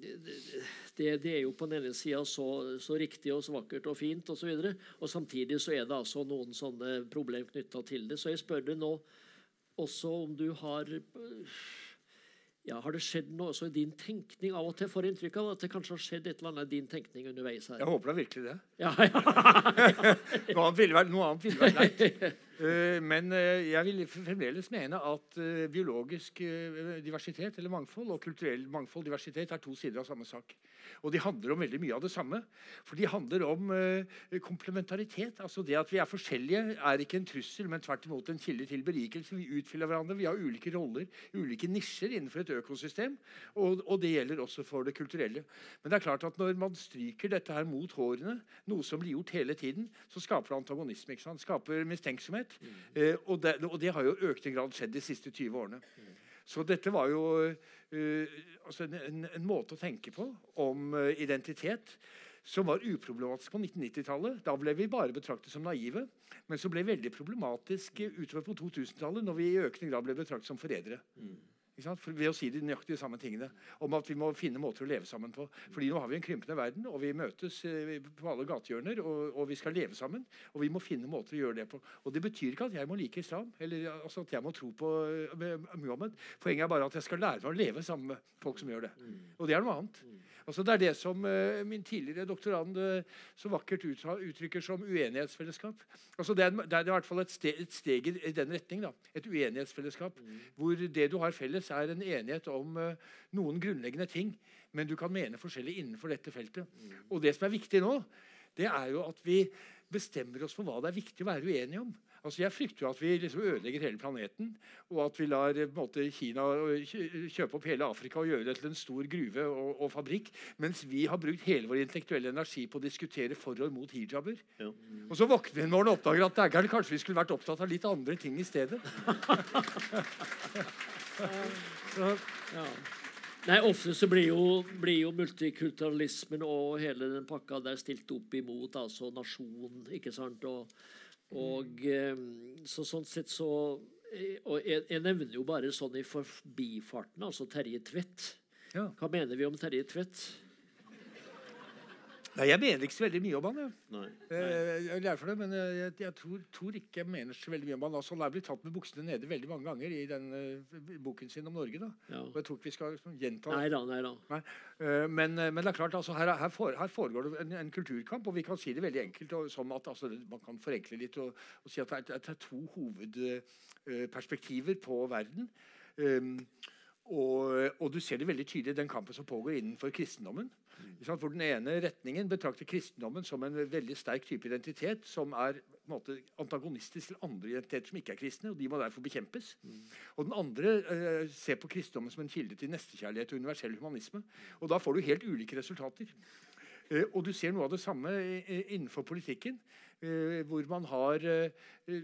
det, det er jo på den ene sida så, så riktig og så vakkert og fint osv. Og, så og samtidig så er det altså noen sånne problem knytta til det. Så jeg spør deg nå også om du har ja, Har det skjedd noe også i din tenkning? Av og til får inntrykk av at det kanskje har skjedd et eller annet i din tenkning underveis her. Jeg håper da virkelig det. Ja, ja. Vært, noe annet ville vært leit. Eh, Men eh, jeg vil fremdeles mene at eh, biologisk diversitet eller mangfold og kulturell mangfold diversitet er to sider av samme sak. Og de handler om veldig mye av det samme. For de handler om komplementaritet. Altså det at vi er forskjellige, er ikke en trussel, men tvert imot en kilde til berikelse. Vi utfyller hverandre. Vi har ulike roller, ulike nisjer innenfor et økosystem. Og, og det gjelder også for det kulturelle. Men det er klart at når man stryker dette her mot hårene, noe som blir gjort hele tiden, så skaper det antagonisme. ikke sant? Skaper mistenksomhet. Eh, og, det, og det har jo i økende grad skjedd de siste 20 årene. Så dette var jo eh, altså en, en, en måte å tenke på om eh, identitet som var uproblematisk på 1990-tallet. Da ble vi bare betraktet som naive. Men som ble veldig problematisk utover på 2000-tallet, når vi i økende grad ble betraktet som forrædere. For ved å si de nøyaktig samme tingene. Om at vi må finne måter å leve sammen på. Fordi nå har vi en krympende verden, og vi møtes eh, på alle gatehjørner, og, og vi skal leve sammen. Og vi må finne måter å gjøre det på. Og det betyr ikke at jeg må like islam, eller altså at jeg må tro på eh, Muhammed. Poenget er bare at jeg skal lære meg å leve sammen med folk som gjør det. Og det er noe annet. Altså Det er det som eh, min tidligere doktorand eh, så vakkert uttrykker, som uenighetsfellesskap. Altså Det er, det er i hvert fall et steg, et steg i, i den retning. da, Et uenighetsfellesskap. Hvor det du har felles, er en enighet om eh, noen grunnleggende ting. Men du kan mene forskjellig innenfor dette feltet. Og det som er viktig nå, det er jo at vi bestemmer oss for hva det er viktig å være uenige om. Altså Jeg frykter jo at vi liksom ødelegger hele planeten, og at vi lar på en måte, Kina kjøpe opp hele Afrika og gjøre det til en stor gruve og, og fabrikk, mens vi har brukt hele vår intellektuelle energi på å diskutere for og mot hijaber. Ja. Og så våkner vi en morgen og oppdager at dægeren, kanskje vi skulle vært opptatt av litt andre ting i stedet. så, Ja. Nei, Ofte så blir jo, blir jo multikulturalismen og hele den pakka der stilt opp imot altså nasjon, ikke sant? Og, og eh, så sånn sett så eh, Og jeg, jeg nevner jo bare sånn i forbifarten, altså Terje Tvedt. ja. Hva mener vi om Terje Tvedt? Nei, Jeg mener ikke så veldig mye om han. Jeg, Nei. Eh, jeg lærer for det, men jeg, jeg, jeg tror, tror ikke jeg mener så veldig mye om han. Altså, han er blitt tatt med buksene nede veldig mange ganger i den uh, boken sin om Norge. da. Ja. Og jeg tror ikke vi skal liksom, gjenta Nei da, nei da. Nei. Uh, Men, eh, men det er klart, altså, her, her, for, her foregår det en, en kulturkamp, og vi kan si det veldig enkelt. Og, som at, altså, man kan forenkle litt og, og si at det er, det er to hovedperspektiver på verden. Um, og, og du ser det veldig tydelig i den kampen som pågår innenfor kristendommen. Mm. Hvor den ene retningen betrakter kristendommen som en veldig sterk type identitet som er måte, antagonistisk til andre identiteter som ikke er kristne, og de må derfor bekjempes. Og den andre eh, ser på kristendommen som en kilde til nestekjærlighet og universell humanisme. Og da får du helt ulike resultater. Eh, og du ser noe av det samme innenfor politikken, eh, hvor man har eh,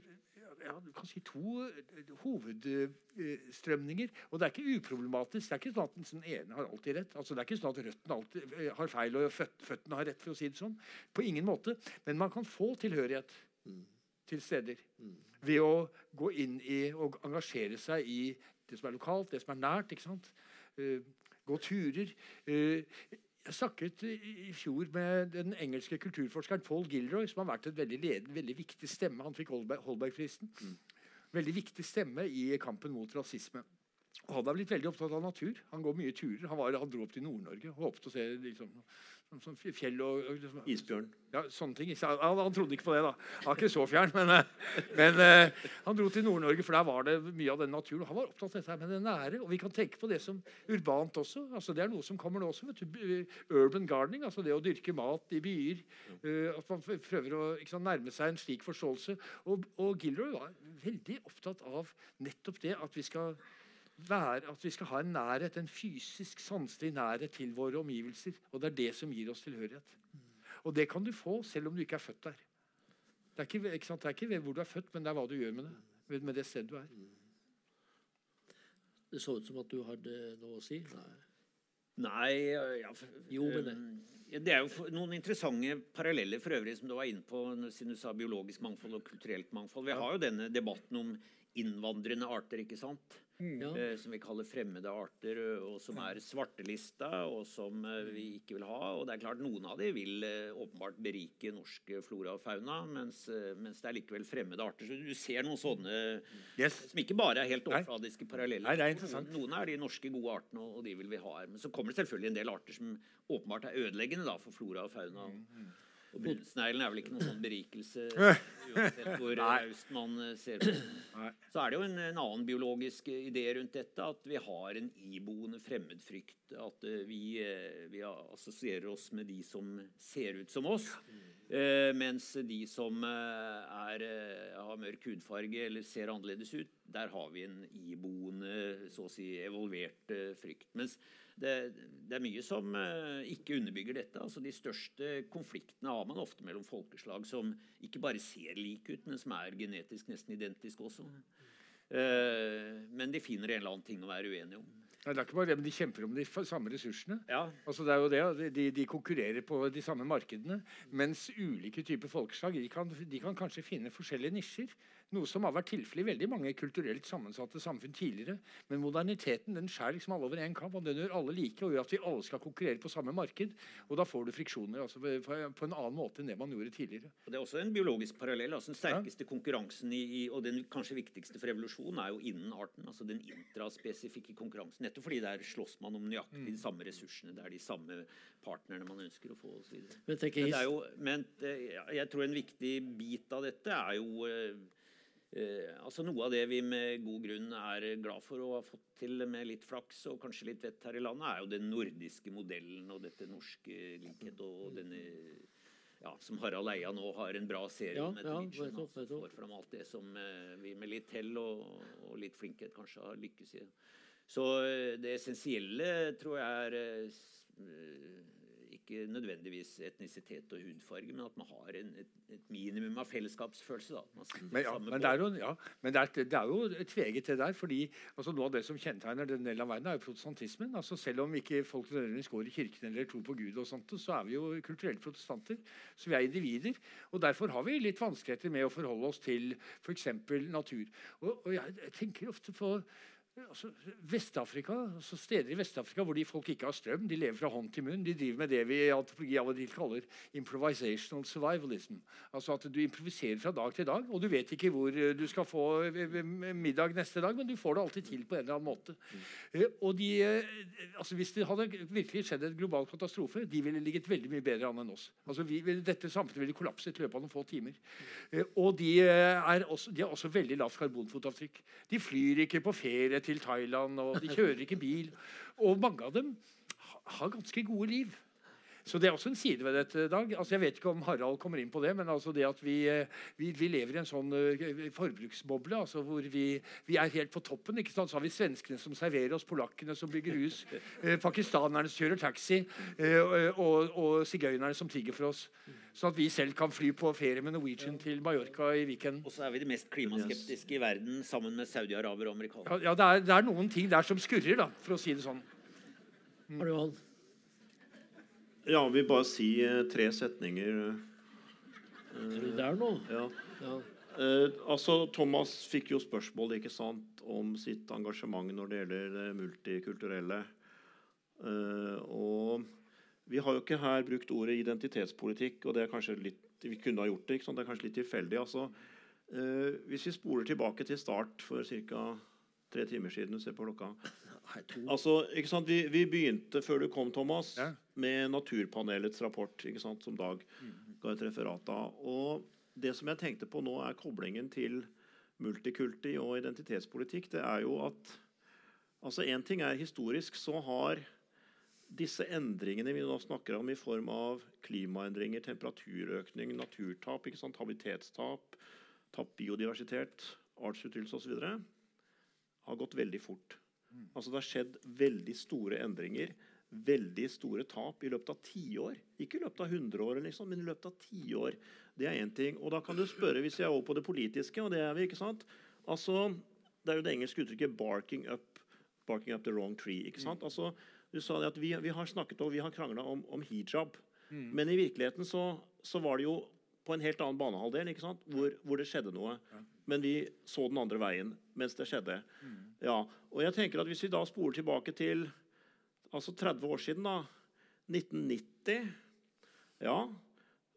ja, du kan si to eh, hovedstrømninger. Og det er ikke uproblematisk. Det er ikke sånn at den sånn ene har alltid rett. Altså, det er ikke sånn at røttene alltid eh, har feil og føt, føttene har rett. for å si det sånn. På ingen måte. Men man kan få tilhørighet til steder ved å gå inn i og engasjere seg i det som er lokalt, det som er nært. ikke sant? Uh, gå turer. Eh, jeg snakket i fjor med den engelske kulturforskeren Paul Gilroy, som har vært en veldig, leden, veldig viktig stemme. Han fikk Holberg- Holbergprisen. Veldig viktig stemme i kampen mot rasisme. Og han har blitt veldig opptatt av natur. Han går mye turer. Han, var, han dro opp til Nord-Norge og håpet å se liksom, som, som fjell og, og liksom, Isbjørn. ja, sånne ting. Han, han trodde ikke på det, da. Han var ikke så fjern. Men, eh, men eh, han dro til Nord-Norge, for der var det mye av den naturen. Han var opptatt av dette med det nære. Og vi kan tenke på det som urbant også. altså Det er noe som kommer nå også. vet du, Urban gardening, altså det å dyrke mat i byer. eh, at man prøver å sant, nærme seg en slik forståelse. Og, og Gilroy var veldig opptatt av nettopp det at vi skal være, at vi skal ha en nærhet, en fysisk, sanselig nærhet til våre omgivelser. Og det er det som gir oss tilhørighet. Og det kan du få selv om du ikke er født der. Det er ikke, ikke sant? Det er ikke ved hvor du er født, men det er hva du gjør med det. Med, med det stedet du er. Det så ut som at du hadde noe å si. Nei. Nei ja, for, Jo, men det- um, det er jo noen interessante paralleller for øvrig som du var inne på siden du sa biologisk mangfold og kulturelt mangfold. Vi har jo denne debatten om innvandrende arter, ikke sant? Ja. Eh, som vi kaller fremmede arter, og som er svartelista, og som eh, vi ikke vil ha. Og det er klart Noen av de vil eh, åpenbart berike norsk flora og fauna, mens, eh, mens det er likevel fremmede arter. Så du ser noen sånne Yes. som ikke bare er helt overfladiske paralleller. Nei, det er interessant. Noen er de norske gode artene, og de vil vi ha her. Men så kommer det selvfølgelig en del arter som åpenbart er ødeleggende da, for flora og fauna. Mm, Og brunsneglen er vel ikke noen sånn berikelse, uansett hvor raust man eh, ser på Så er det jo en, en annen biologisk eh, idé rundt dette, at vi har en iboende fremmedfrykt. At eh, vi, eh, vi assosierer oss med de som ser ut som oss. Eh, mens de som eh, er, eh, har mørk hudfarge eller ser annerledes ut, der har vi en iboende, så å si evolvert eh, frykt. Mens det, det er mye som eh, ikke underbygger dette. altså De største konfliktene har man ofte mellom folkeslag som ikke bare ser like ut, men som er genetisk nesten identiske også. Eh, men de finner en eller annen ting å være uenige om. Nei, det er ikke bare det, men De kjemper om de samme ressursene. Ja, Altså det er jo det, de, de konkurrerer på de samme markedene. Mens ulike typer folkeslag de kan, de kan kanskje finne forskjellige nisjer. Noe som har vært tilfellet i veldig mange kulturelt sammensatte samfunn tidligere. Men moderniteten den skjærer liksom alle over én kamp, og den gjør alle like. og gjør at vi alle skal konkurrere på samme marked. Og da får du friksjoner altså på, en annen måte enn det man gjorde tidligere. og Det er også en biologisk parallell. altså Den sterkeste konkurransen i, i, og den kanskje viktigste for evolusjon er jo innen arten. altså Den intraspesifikke konkurransen. Nettopp fordi der slåss man om nøyaktig de samme ressursene. Det er de samme partnerne man ønsker å få osv. Men Men, det er jo, men eh, jeg tror en viktig bit av dette er jo eh, altså Noe av det vi med god grunn er glad for og har fått til med litt flaks og kanskje litt vett her i landet, er jo den nordiske modellen og dette norske likhet og denne ja, som Harald Eia nå har en bra serie Ja, med ja, skjønn. nettopp, altså. Får fram alt det som eh, vi med litt hell og, og litt flinkhet kanskje har lykkes i. Så eh, det essensielle tror jeg er eh, eh, ikke nødvendigvis etnisitet og hudfarge, men at man har en, et, et minimum av fellesskapsfølelse. Men, ja, men, det er jo, ja, men det, er, det er jo tveget det der. fordi altså, Noe av det som kjennetegner den delen av verden, er jo protestantismen. altså Selv om ikke folk nødvendigvis går i kirken eller tror på Gud, og sånt, så er vi jo kulturelle protestanter. Så vi er individer. og Derfor har vi litt vanskeligheter med å forholde oss til f.eks. natur. Og, og jeg, jeg tenker ofte på altså, Vest-Afrika, altså steder i Vest-Afrika hvor de folk ikke har strøm, de lever fra hånd til munn. De driver med det vi i antropologi av og til kaller improvisational survivalism. Altså at du improviserer fra dag til dag, og du vet ikke hvor eh, du skal få eh, middag neste dag, men du får det alltid til på en eller annen måte. Mm. Og de, eh, altså Hvis det hadde virkelig skjedd en global katastrofe, de ville ligget veldig mye bedre an enn oss. Altså vi, dette samfunnet ville kollapset i løpet av noen få timer. Eh, Og de, eh, er også, de har også veldig lavt karbonfotavtrykk. De flyr ikke på ferie til Thailand, og de kjører ikke bil. Og mange av dem har ganske gode liv. Så det er også en side ved dette. Dag. Altså jeg vet ikke om Harald kommer inn på det, men altså det at vi, eh, vi, vi lever i en sånn eh, forbruksboble altså hvor vi, vi er helt på toppen. ikke sant? Så har vi svenskene som serverer oss, polakkene som bygger hus, eh, pakistanerne som kjører taxi, eh, og, og sigøynerne som tigger for oss. Sånn at vi selv kan fly på ferie med Norwegian til Mallorca i weekend. Og så er vi de mest klimaskeptiske i verden sammen med saudiarabere og amerikanere. Ja, ja det, er, det er noen ting der som skurrer, da, for å si det sånn. Har du han? Ja, vil bare si eh, tre setninger. Er du der nå? Ja. Ja. Eh, altså, Thomas fikk jo spørsmål ikke sant, om sitt engasjement når det gjelder det multikulturelle. Eh, og vi har jo ikke her brukt ordet identitetspolitikk, og det er kanskje litt, vi kunne ha gjort det. ikke sant, Det er kanskje litt tilfeldig. altså. Eh, hvis vi spoler tilbake til start for ca. tre timer siden du ser på klokka. Nei, to. Altså, ikke sant, vi, vi begynte før du kom, Thomas, Ja. med Naturpanelets rapport, ikke sant, som Dag ga et referat av. Og det som jeg tenkte på nå, er koblingen til multikulti og identitetspolitikk. Det er jo at altså En ting er historisk, så har disse endringene vi nå snakker om i form av klimaendringer, temperaturøkning, naturtap, ikke sant, habitetstap, tapt biodiversitet, artsutryddelse osv., har gått veldig fort. Altså Det har skjedd veldig store endringer, veldig store tap i løpet av tiår. Ikke i løpet av 100 år, liksom, men i løpet av tiår. Det er én ting. Og da kan du spørre, hvis jeg er over på det politiske, og det er vi, ikke sant Altså, Det er jo det engelske uttrykket 'barking up, barking up the wrong tree'. ikke sant? Altså, Du sa det at vi, vi har snakket og vi har krangla om, om, hijab. Mm. Men i virkeligheten så, så, var det jo på en helt annen banehalvdel ikke sant? Hvor, hvor det skjedde noe. Men vi så den andre veien mens det skjedde. Mm. Ja, og jeg tenker at Hvis vi da spoler tilbake til altså 30 år siden, da, 1990 Ja,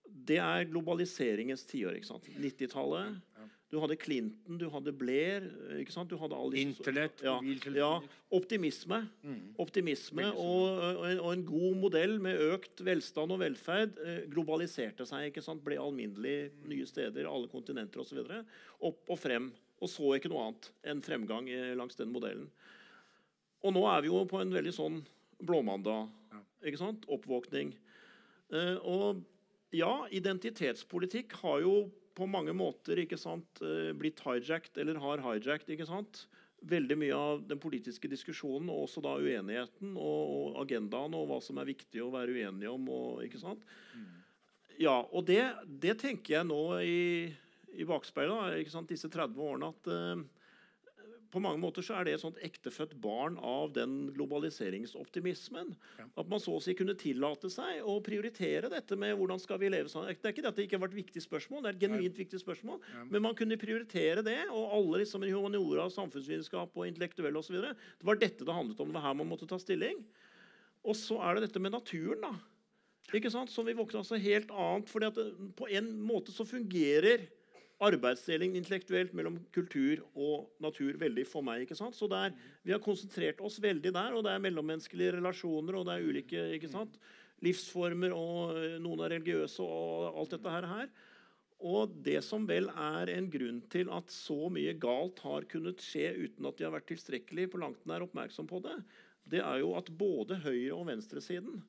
det er globaliseringens tiår. 90-tallet. Du hadde Clinton, du hadde Blair ikke sant? Du hadde alle Internett, ja, ja, Optimisme. Mm. Optimisme og, og, en, og, en, god modell med økt velstand og velferd eh, globaliserte seg. ikke sant? Ble alminnelig nye steder, alle kontinenter osv. Opp og frem. Og så ikke noe annet enn fremgang langs den modellen. Og nå er vi jo på en veldig sånn blåmandag. ikke sant? Oppvåkning. Eh, og ja, identitetspolitikk har jo på mange måter ikke sant, eh, blitt hijacked, eller har hijacked. ikke sant? Veldig mye av den politiske diskusjonen, og også da uenigheten og, og agendaen, og hva som er viktig å være uenig om. Og, ikke sant? Ja, og det, det tenker jeg nå i, i bakspeilet, disse 30 årene, at uh, på mange måter så er det et sånt ektefødt barn av den globaliseringsoptimismen. Ja. At man så å si kunne tillate seg å prioritere dette med hvordan skal vi leve sammen. Det er ikke at det ikke har vært viktig spørsmål, det er et genuint viktig spørsmål, ja. men man kunne prioritere det. Og alle liksom i humaniora, samfunnsvitenskap og intellektuelle osv. Det var dette det handlet om. Det var her man måtte ta stilling. Og så er det dette med naturen, da. Ikke sant? Som vi våkner altså helt annet. fordi at på en måte så fungerer arbeidsdeling intellektuelt mellom kultur og natur veldig for meg. ikke sant? Så der, Vi har konsentrert oss veldig der, og det er mellommenneskelige relasjoner og det er ulike ikke sant? livsformer, og eh, noen er religiøse og alt dette her. Og det som vel er en grunn til at så mye galt har kunnet skje uten at de har vært tilstrekkelig på langt nær oppmerksom på det, det er jo at både høyre- og venstresiden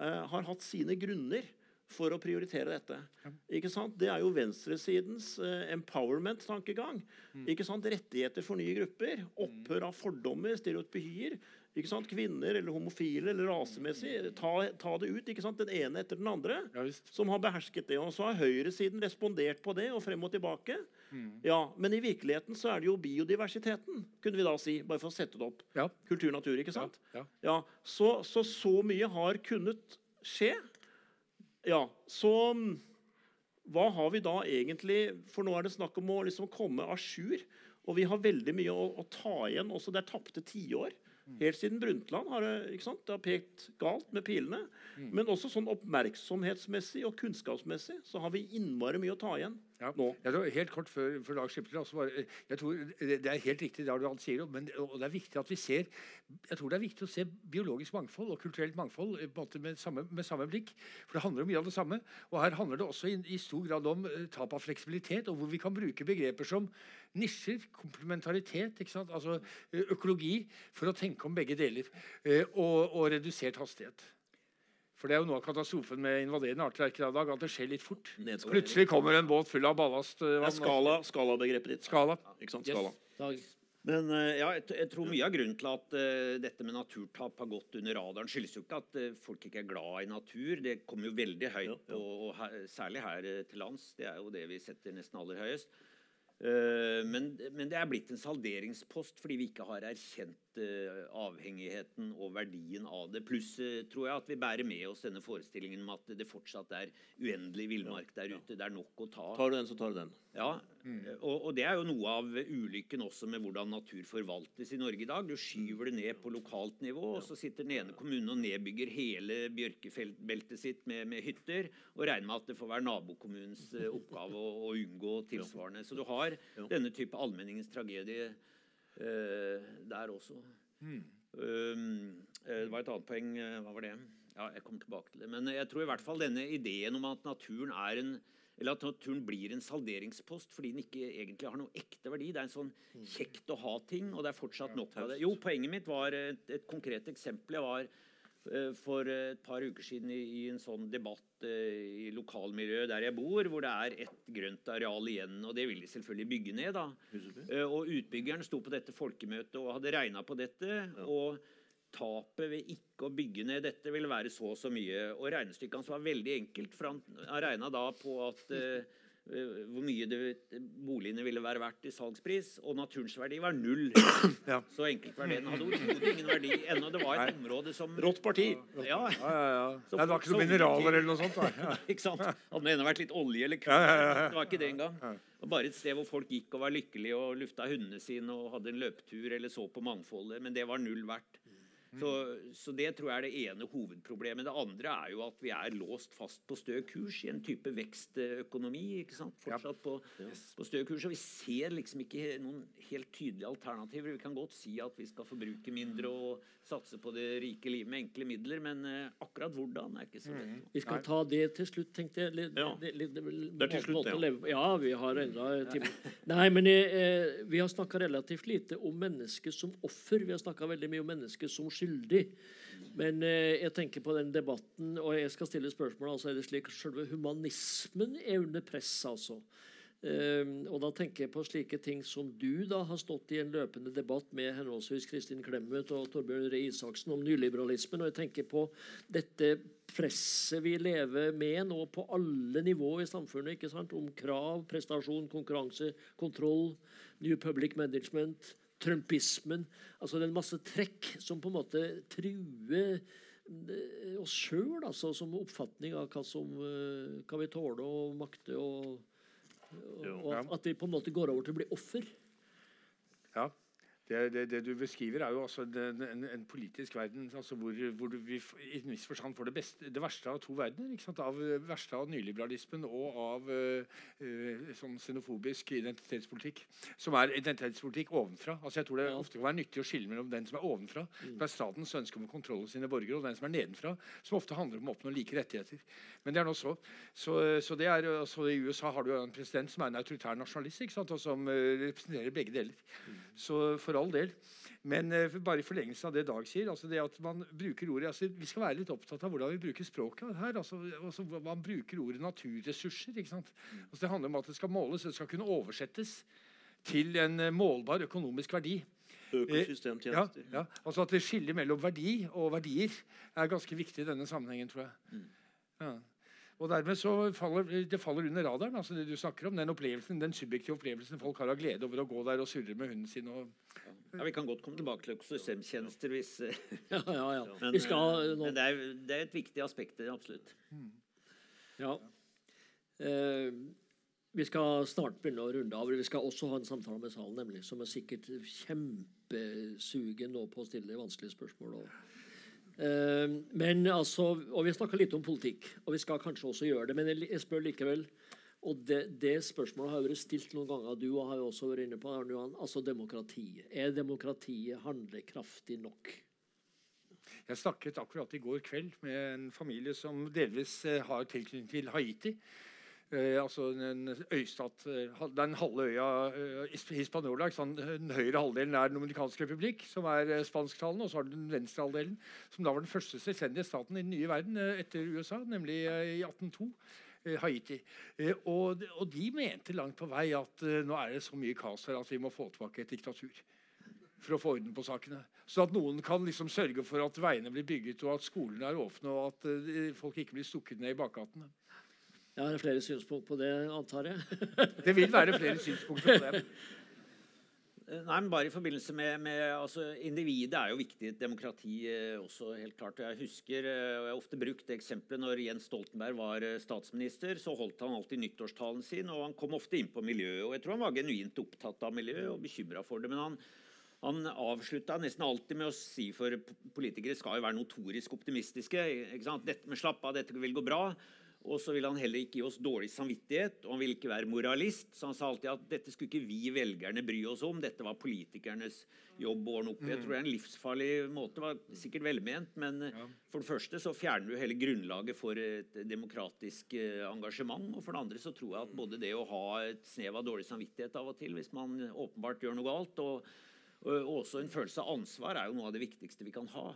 eh, har hatt sine grunner for å prioritere dette. Ikke sant? Det er jo venstresidens uh, empowerment-tankegang. Mm. Ikke sant? Rettigheter for nye grupper. Opphør av fordommer, stereotypier. Ikke sant? Kvinner eller homofile eller rasemessig. Ta, ta, det ut. ikke sant? Den ene etter den andre. Ja, som har behersket det. Og så har høyresiden respondert på det og frem og tilbake. Mm. Ja, Men i virkeligheten så er det jo biodiversiteten, kunne vi da si. Bare for å sette det opp. Ja. Kultur, natur, ikke sant? Ja, ja. Så, så så mye har kunnet skje. Ja, så mm, hva har vi da egentlig For nå er det snakk om å liksom komme à jour. Og vi har veldig mye å, å ta igjen. også Det er tapte tiår. Helt siden Brundtland har det, det har pekt galt med pilene. Mm. Men også sånn oppmerksomhetsmessig og kunnskapsmessig så har vi innmari mye å ta igjen ja. Tror, helt kort før, før Lars slipper til. Jeg tror Det er helt riktig det han sier, men og det er viktig at vi ser jeg tror det er viktig å se biologisk mangfold og kulturelt mangfold med samme, med samme, blikk. For det handler om mye av det samme. Og her handler det også i, i stor grad om uh, tap av fleksibilitet, og hvor vi kan bruke begreper som nisjer, komplementaritet, altså økologi, for å tenke om begge deler. Uh, og, og redusert hastighet. For det er jo noe av katastrofen med invaderende arter i dag, at det skjer litt fort. Plutselig kommer en båt full av ballast. Det er skala, skalabegrepet ditt. Skala. Ikke sant? Skala. Yes. Men eh, ja, jeg, jeg, tror mye av grunnen til at uh, dette med naturtap har gått under radaren, skyldes jo ikke at uh, folk ikke er glad i natur. Det kommer jo veldig høyt, ja, ja. Og, og her, særlig her uh, til lands. Det er jo det vi setter nesten aller høyest. Men, men, det er blitt en salderingspost fordi vi ikke har erkjent avhengigheten og verdien av det. Pluss uh, tror jeg at vi bærer med oss denne forestillingen om at det fortsatt er uendelig villmark der ute. Det er nok å ta. Tar du den, så tar du den. Ja, mm. og, og, det er jo noe av ulykken også med hvordan natur forvaltes i Norge i dag. Du skyver det ned på lokalt nivå, og så sitter den ene kommunen og nedbygger hele bjørkebeltet sitt med, med, hytter, og regner med at det får være nabokommunens oppgave å, å, unngå tilsvarende. Så du har denne type allmenningens tragedie Eh, der også. Mm. det var et annet poeng. Eh, hva var det? Ja, jeg kommer tilbake til det. Men jeg tror i hvert fall denne ideen om at naturen er en eller at naturen blir en salderingspost fordi den ikke egentlig har noe ekte verdi. Det er en sånn hmm. kjekt å ha-ting, og det er fortsatt nok av det. Jo, Poenget mitt var et, et konkret eksempel. Jeg var Eh, for et par uker siden i, en sånn debatt eh, i lokalmiljøet der jeg bor, hvor det er et grønt areal igjen. Og det vil de selvfølgelig bygge ned. da. Eh, og utbyggeren sto på dette folkemøtet og hadde regna på dette. Ja. og tapet ved ikke å bygge ned dette ville være så og så mye. Og regnestykket hans var veldig enkelt, for han regna da på at eh, hvor mye det, boligene ville være verdt i salgspris, og naturens verdi var null. Ja. Så enkelt var det. Den hadde overhodet ingen verdi ennå. Det var et område som Rått parti. Ja, Ja, ja. Så Nei, det var ikke noen mineraler eller noe sånt? Da. Ja. ikke sant? Hadde det ennå vært litt olje eller kull. Det var ikke det engang. Bare et sted hvor folk gikk og var lykkelige og lufta hundene sine og hadde en løpetur eller så på mangfoldet, men det var null verdt. Så, så det tror jeg er det ene hovedproblemet. Det andre er jo at vi er låst fast på stø kurs i en type vekstøkonomi. ikke sant? Fortsatt på, på stø kurs. Og vi ser liksom ikke noen helt tydelige alternativer. Vi kan godt si at vi skal forbruke mindre og satse på det rike livet med enkle midler, men eh, akkurat hvordan er ikke så lett. Vi skal ta det til slutt, tenkte jeg. Litt, Ja. litt, litt, Det er til slutt, ja. Ja, vi har enda en time. Nei, men eh, vi har snakka relativt lite om mennesket som offer. Vi har snakka veldig mye om mennesket som skyldig. Men eh, jeg tenker på den debatten, og jeg skal stille spørsmål. altså Er det slik at selve humanismen er under press, altså? Ehm, og da tenker jeg på slike ting som du da har stått i en løpende debatt med henholdsvis Kristin Clemet og Torbjørn Røe Isaksen om nyliberalismen. Og jeg tenker på dette presset vi lever med nå på alle nivåer i samfunnet. ikke sant? Om krav, prestasjon, konkurranse, kontroll, New Public Management, trumpismen. Altså det er en masse trekk som på en måte truer eh, oss sjøl, altså, som oppfatning av hva, som, eh, hva vi tåler og makter. og og at, at vi på en måte går over til å bli offer. Ja. Det, det, det du beskriver, er jo altså en, en, en politisk verden altså hvor, hvor du, vi i en viss forstand får det, beste, det verste av to verdener. Ikke sant? Av eh, verste av nyliberalismen og av eh, sånn xenofobisk identitetspolitikk. Som er identitetspolitikk ovenfra. Altså jeg tror det Ja. ofte kan være nyttig å skille mellom den som er ovenfra, som er statens ønske om å over sine borgere, og den som er nedenfra, som ofte handler om å oppnå like rettigheter. Men det er nå så. Så, så det er, altså I USA har du en president som er en autoritær nasjonalist, ikke sant? og som representerer begge deler. Så for all del. Men eh, bare i forlengelse av det Dag sier, altså det at man bruker ordet altså Vi skal være litt opptatt av hvordan vi bruker språket her. altså, altså Man bruker ordet naturressurser. ikke sant? Altså Det handler om at det skal måles, det skal kunne oversettes til en eh, målbar økonomisk verdi. Ja, Økosystemtjenester. ja, altså At det skillet mellom verdi og verdier er ganske viktig i denne sammenhengen, tror jeg. Ja. Og dermed så faller det faller under radaren, altså det du snakker om. Den opplevelsen, den subjektive opplevelsen folk har av glede over å gå der og surre med hunden sin. og Ja, Vi kan godt komme tilbake til økosystemtjenester hvis Ja, ja, ja. Men, Vi skal eh, nå men det, er, det er et viktig aspekt, absolutt. absolutt. Ja. Eh, vi skal snart begynne å runde av. Vi skal også ha en samtale med salen, nemlig, som er sikkert kjempesugen nå på å stille vanskelige spørsmål. Og, men altså, og Vi snakka litt om politikk, og vi skal kanskje også gjøre det. Men jeg, spør likevel og det, det spørsmålet har vært stilt noen ganger. Du har jo også vært inne på det. Altså demokratiet. Er demokratiet handlekraftig nok? Jeg snakket akkurat i går kveld med en familie som delvis eh, har tilknytning til Haiti. Eh, altså en øystat eh, Den halve øya eh, Hispaniola. Den høyre halvdelen er Den dominikanske republikk, som er spansktalende. Og så har du den venstre halvdelen, som da var den første selvstendige staten i den nye verden etter USA, nemlig i 1802. eh, Haiti. Og, og de mente langt på vei at nå er det så mye kaos her at vi må få tilbake et diktatur for å få orden på sakene. Så at noen kan liksom sørge for at veiene blir bygget, og at skolene er åpne, og at folk ikke blir stukket ned i bakgatene. Jeg har flere synspunkt på det, antar jeg. Det vil være flere synspunkter på det. Eh, Nei, men bare i forbindelse med, med altså, Individet er jo viktig i et demokrati eh, også, helt klart. Jeg husker, eh, og jeg har ofte brukt det eksempelet når Jens Stoltenberg var eh, statsminister, så holdt han alltid nyttårstalen sin, og han kom ofte inn på miljøet. Og jeg tror han var genuint opptatt av miljøet og bekymra for det. men han han avslutta nesten alltid med å si for politikere skal jo være notorisk optimistiske. ikke sant? Dette med slapp av, dette vil gå bra. Og så ville han heller ikke gi oss dårlig samvittighet, og han ville ikke være moralist. Så han sa alltid at dette skulle ikke vi velgerne bry oss om, dette var politikernes jobb å ordne opp i. Jeg tror det er en livsfarlig måte, det var sikkert velment, men ja. for det første så fjerner du hele grunnlaget for et demokratisk eh, engasjement, og for det andre så tror jeg at både det å ha et snev av dårlig samvittighet av og til, hvis man åpenbart gjør noe galt, og og også en følelse av ansvar er jo noe av det viktigste vi kan ha.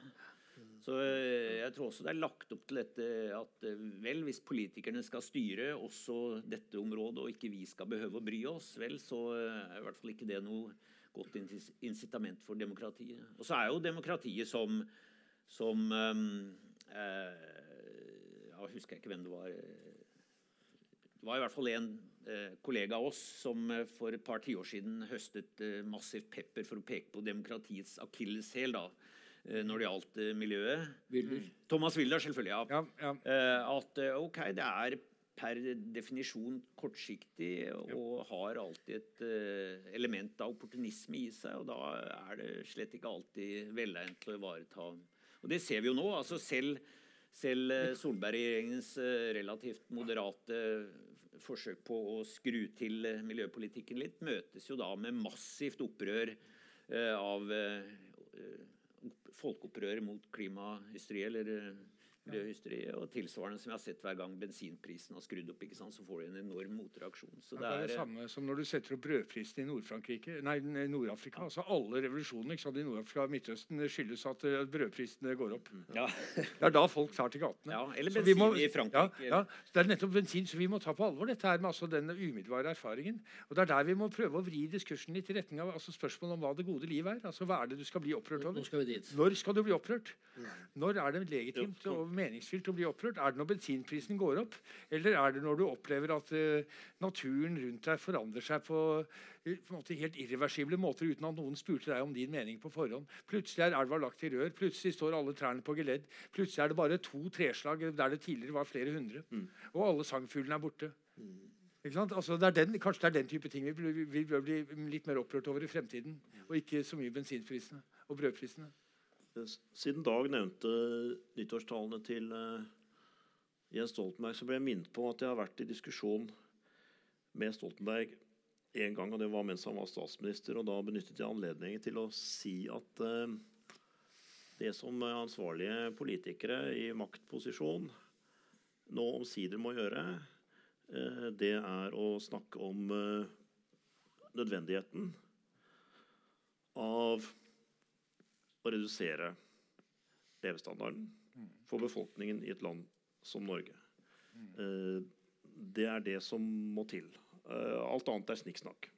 Så eh, jeg tror også det er lagt opp til dette at eh, vel, hvis politikerne skal styre også dette området, og ikke vi skal behøve å bry oss, vel, så eh, er i hvert fall ikke det noe godt incitament for demokratiet. Og så er jo demokratiet som, som ehm, eh, Ja, husker jeg ikke hvem det var. det var i hvert fall en eh, kollega av oss som for et par tiår siden høstet eh, massivt pepper for å peke på demokratiets akilleshæl når det gjaldt eh, miljøet. Wilder. Thomas Wilder, selvfølgelig. ja. Ja, ja. Eh, at eh, ok, det er per definisjon kortsiktig og har alltid et eh, element av opportunisme i seg. Og da er det slett ikke alltid velegnet til å ivareta Og det ser vi jo nå. altså Selv, selv eh, Solberg-regjeringens eh, relativt moderate forsøk på å skru til eh, miljøpolitikken litt, møtes jo da med massivt opprør eh, av eh, eh, folkeopprøret mot klimahysteri eller eh, miljøhysteri. Og tilsvarende som jeg har sett hver gang bensinprisen har skrudd opp, ikke sant, så får du en enorm motreaksjon. Så Ja, det det er det er, eh, samme som når du setter opp brødprisen i Nord-Afrika. Nei, nei, Nord-Afrika. altså Alle revolusjoner ikke sant, i Nord-Afrika og Midtøsten skyldes at eh, brødprisene går opp. ja, Det er da folk tar til gatene. ja, eller bensin må- i Frankrike. Ja, ja, Det er nettopp bensin, så vi må ta på alvor dette her med altså den umiddelbare erfaringen. Og Det er der vi må prøve å vri diskursen litt i retning av altså spørsmålet om hva det gode liv er. Altså Hva er det du skal bli opprørt over? skal vi dit. Når skal du bli opprørt? Når er det legitimt og meningsfylt å bli opprørt? Er det når bensinprisen går opp? Eller er det når du opplever at uh, naturen rundt deg forandrer seg på, uh, på helt irreversible måter uten at noen spurte deg om din mening på forhånd? Plutselig er elva lagt i rør, plutselig står alle trærne på geledd. Plutselig er det bare to treslag der det tidligere var flere hundre. Og alle sangfuglene er borte. Ikke sant? Altså, det er den, kanskje det er den type ting vi, bør- vi bør bli litt mer opprørt over i fremtiden. Og ikke så mye bensinprisene og brødprisene. Siden Dag nevnte nyttårstalene til eh, Jens Stoltenberg, så ble jeg minnet på at jeg har vært i diskusjon med Stoltenberg en gang, og det var mens han var statsminister. og Da benyttet jeg anledningen til å si at eh, det som ansvarlige politikere i maktposisjon nå omsider må gjøre, eh, det er å snakke om nødvendigheten av å redusere levestandarden for befolkningen i et land som Norge. Eh, Det er det som må til. Eh, Alt annet er snikksnakk.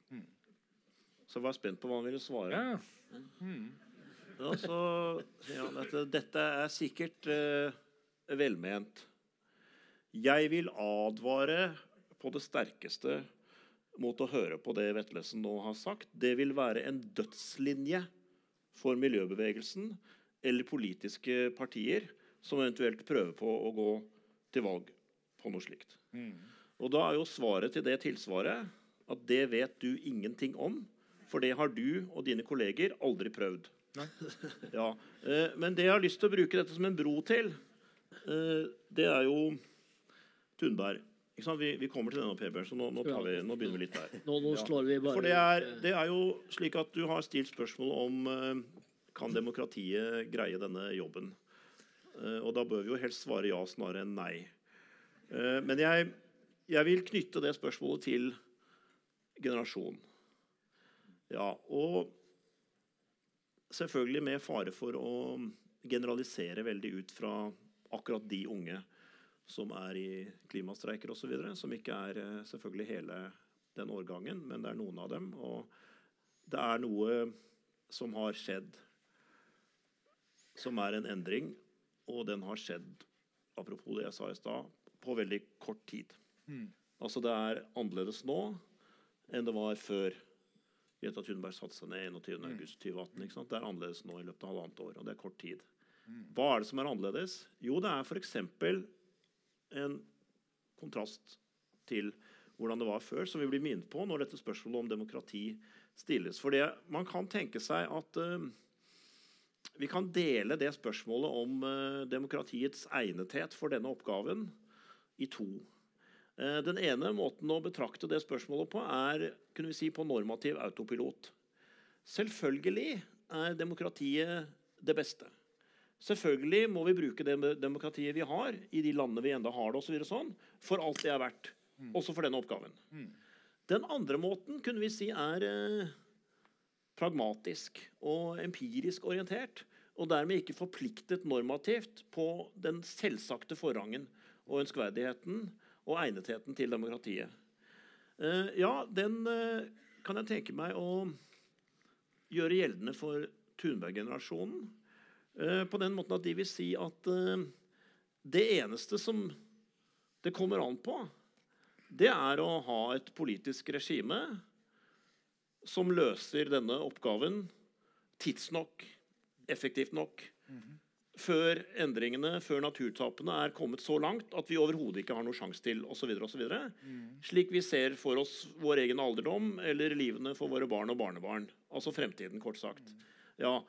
Så jeg var spent på hva han ville svare. Ja, Ja, så ja, dette, dette er sikkert uh, velment. Jeg vil advare på det sterkeste mot å høre på det Vetlesen nå har sagt. Det vil være en dødslinje for miljøbevegelsen eller politiske partier som eventuelt prøver på å gå til valg på noe slikt. Og da er jo svaret til det tilsvaret at det vet du ingenting om, for det har du og dine kolleger aldri prøvd. Ja, eh, Men det jeg har lyst til å bruke dette som en bro til, eh, det er jo Thunberg. Vi, vi kommer til denne, Per Bjørn, så nå, nå, tar vi, nå begynner vi litt der. Nå, nå slår vi bare For det er, det er jo slik at du har stilt spørsmål om eh, kan demokratiet greie denne jobben. Eh, og da bør vi jo helst svare ja snarere enn nei. Eh, men jeg, jeg vil knytte det spørsmålet til generasjon. Ja, og selvfølgelig med fare for å generalisere veldig ut fra akkurat de unge som er i klimastreiker osv., som ikke er eh, selvfølgelig hele den årgangen, men det er noen av dem. Og det er noe som har skjedd, som er en endring, og den har skjedd, apropos det jeg sa i stad, på veldig kort tid. Altså det er annerledes nå enn det var før Greta Thunberg satte seg ned 21.8.2018. ikke sant? Det er annerledes nå i løpet av halvannet år, og det er kort tid. Hva er det som er annerledes? Jo, det er f.eks. en kontrast til hvordan det var før, som vi blir minnet på når dette spørsmålet om demokrati stilles. For det, man kan tenke seg at uh, vi kan dele det spørsmålet om uh, demokratiets egnethet for denne oppgaven i to. Uh, Den ene måten å betrakte det spørsmålet på er kunne vi si, på normativ autopilot. Selvfølgelig er demokratiet det beste. Selvfølgelig må vi bruke det demokratiet vi har, i de landene vi enda har det, og så videre sånn, for alt det er verdt. Også for denne oppgaven. Den andre måten kunne vi si er eh, pragmatisk og empirisk orientert. Og dermed ikke forpliktet normativt på den selvsagte forrangen og ønskverdigheten og egnetheten til demokratiet. Eh, ja, den eh, kan jeg tenke meg å gjøre gjeldende for Thunberg-generasjonen. Eh, på den måten at de vil si at eh, det eneste som det kommer an på, det er å ha et politisk regime som løser denne oppgaven tidsnok, effektivt nok, før endringene, før naturtapene er kommet så langt at vi overhodet ikke har noe sjanse til osv. Slik vi ser for oss vår egen alderdom eller livene for våre barn og barnebarn. Altså fremtiden, kort sagt. Ja.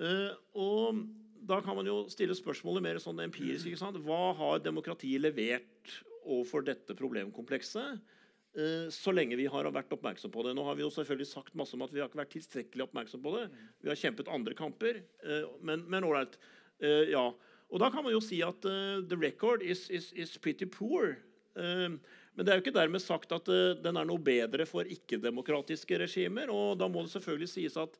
Eh, og da kan man jo stille spørsmålet mer sånn empirisk. ikke sant? Hva har demokratiet levert overfor dette problemkomplekset? eh, så lenge vi har vært oppmerksom på det. Nå har vi jo selvfølgelig sagt masse om at vi har ikke vært tilstrekkelig oppmerksom på det. Vi har kjempet andre kamper, eh, men, ålreit. Ja. Og da kan man jo si at the record is, is, is pretty poor. Men det er jo ikke dermed sagt at den er noe bedre for ikke-demokratiske regimer. Og da må det selvfølgelig sies at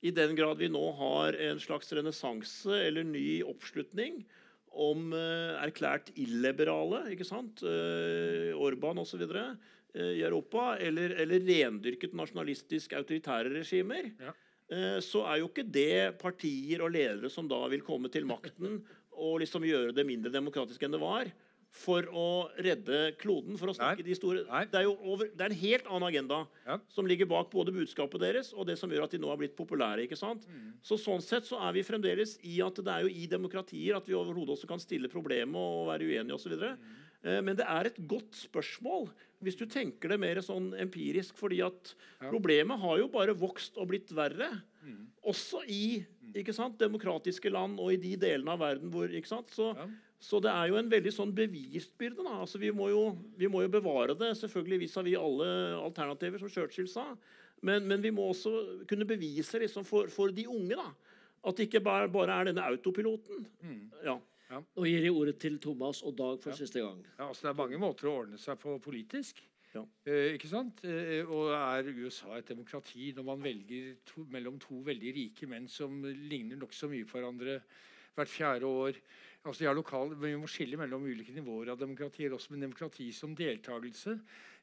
i den grad vi nå har en slags renessanse eller ny oppslutning om eh, erklært illiberale, ikke sant? Eh, Orban osv. Uh, i Europa, eller, eller rendyrket nasjonalistisk autoritære regimer, Ja. eh, så er jo ikke det partier og ledere som da vil komme til makten og liksom gjøre det mindre demokratisk enn det var, for å redde kloden, for å snakke Nei. de store Nei. det er jo over, det er en helt annen agenda Ja. som ligger bak både budskapet deres og det som gjør at de nå har blitt populære. ikke sant? Mm. Så Sånn sett så er vi fremdeles i at det er jo i demokratier at vi overhodet også kan stille problemet og være uenige osv. Mm. Eh, Men det er et godt spørsmål hvis du tenker det mer sånn empirisk. fordi at problemet har jo bare vokst og blitt verre. Mm. Også i ikke sant, demokratiske land og i de delene av verden hvor ikke sant? Så, Ja. Så det er jo en veldig sånn bevisbyrde. Da. Altså, vi, må jo, vi må jo bevare det selvfølgelig vis-à-vis alle alternativer, som Churchill sa. Men, men vi må også kunne bevise liksom, for, for de unge da, at det ikke bare, bare er denne autopiloten. Ja. Nå gir jeg ordet til Thomas og Dag for siste gang. Ja, altså det er mange måter å ordne seg på politisk. Ja. Eh, ikke sant? Eh, og er USA et demokrati når man velger to, mellom to veldig rike menn som ligner nokså mye på hverandre hvert fjerde år? Altså de har lokal, Vi må skille mellom ulike nivåer av demokratier, også med demokrati som deltakelse.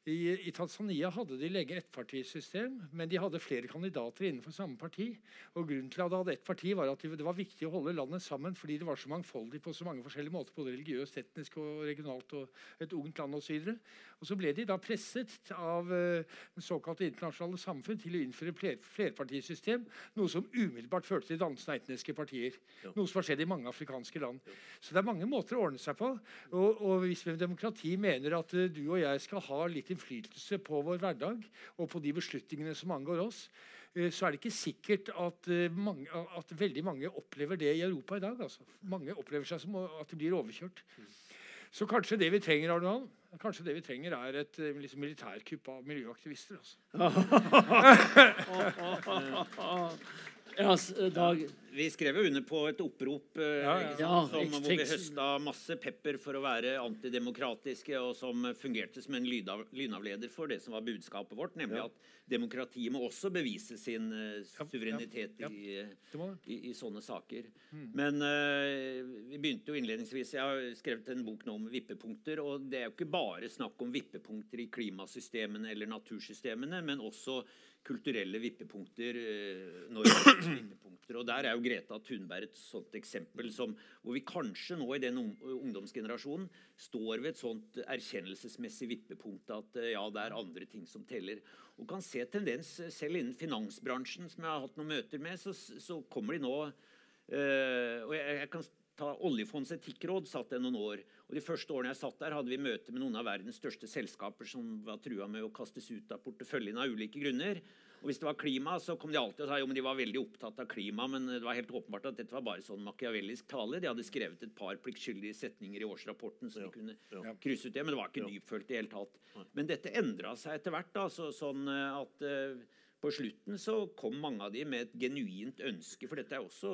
I, I Tanzania hadde de lenge ettpartisystem, men de hadde flere kandidater innenfor samme parti. Og Grunnen til at de hadde ett parti var at det var viktig å holde landet sammen fordi det var så mangfoldig på så mange forskjellige måter, både religiøst, etnisk og regionalt, og et ungt land osv. Og så ble de da presset av uh, såkalte internasjonale samfunn til å innføre fler, flerpartisystem, noe som umiddelbart førte til dannelsen av etniske partier. Noe som har skjedd i mange afrikanske land. Så det er mange måter å ordne seg på. Og, og hvis vi med demokrati mener at uh, du og jeg skal ha litt innflytelse på vår hverdag og på de beslutningene som angår oss, eh, så er det ikke sikkert at, eh, mange, at veldig mange opplever det i Europa i dag. Altså. Mange opplever seg som at de blir overkjørt. Så kanskje det vi trenger Arnold, kanskje det vi trenger er et eh, liksom, militærkupp av miljøaktivister. Altså. Ja, Dag. Vi skrev jo under på et opprop eh, Ja, ja. sant, som, hvor vi høsta masse pepper for å være antidemokratiske, og som fungerte som en lydav, lynavleder for det som var budskapet vårt, nemlig at demokratiet må også bevise sin uh, suverenitet ja, ja. I, eh, i, i sånne saker. Men uh, vi begynte jo innledningsvis Jeg har skrevet en bok nå om vippepunkter. Og det er jo ikke bare snakk om vippepunkter i klimasystemene eller natursystemene, men også kulturelle vippepunkter. eh, vippepunkter. Og der er jo Greta Thunberg et sånt eksempel som, hvor vi kanskje nå i den ungdomsgenerasjonen står ved et sånt erkjennelsesmessig vippepunkt at eh, ja, det er andre ting som teller. Og kan se tendens eh, selv innen finansbransjen, som jeg har hatt noen møter med, så, så kommer de nå eh, og jeg, jeg kan ta Oljefondets etikkråd satt jeg noen år. og De første årene jeg satt der, hadde vi møte med noen av verdens største selskaper som var trua med å kastes ut av porteføljen av ulike grunner. Og Hvis det var klima, så kom de alltid og sa jo, men de var veldig opptatt av klima. Men det var helt åpenbart at dette var bare sånn makiavellisk tale. De hadde skrevet et par pliktskyldige setninger i årsrapporten, så de kunne krysse ut det. Men det var ikke dypfølt i det hele tatt. Men dette endra seg etter hvert. da, så, sånn eh, at Uh, på slutten så kom mange av de med et genuint ønske, for dette er også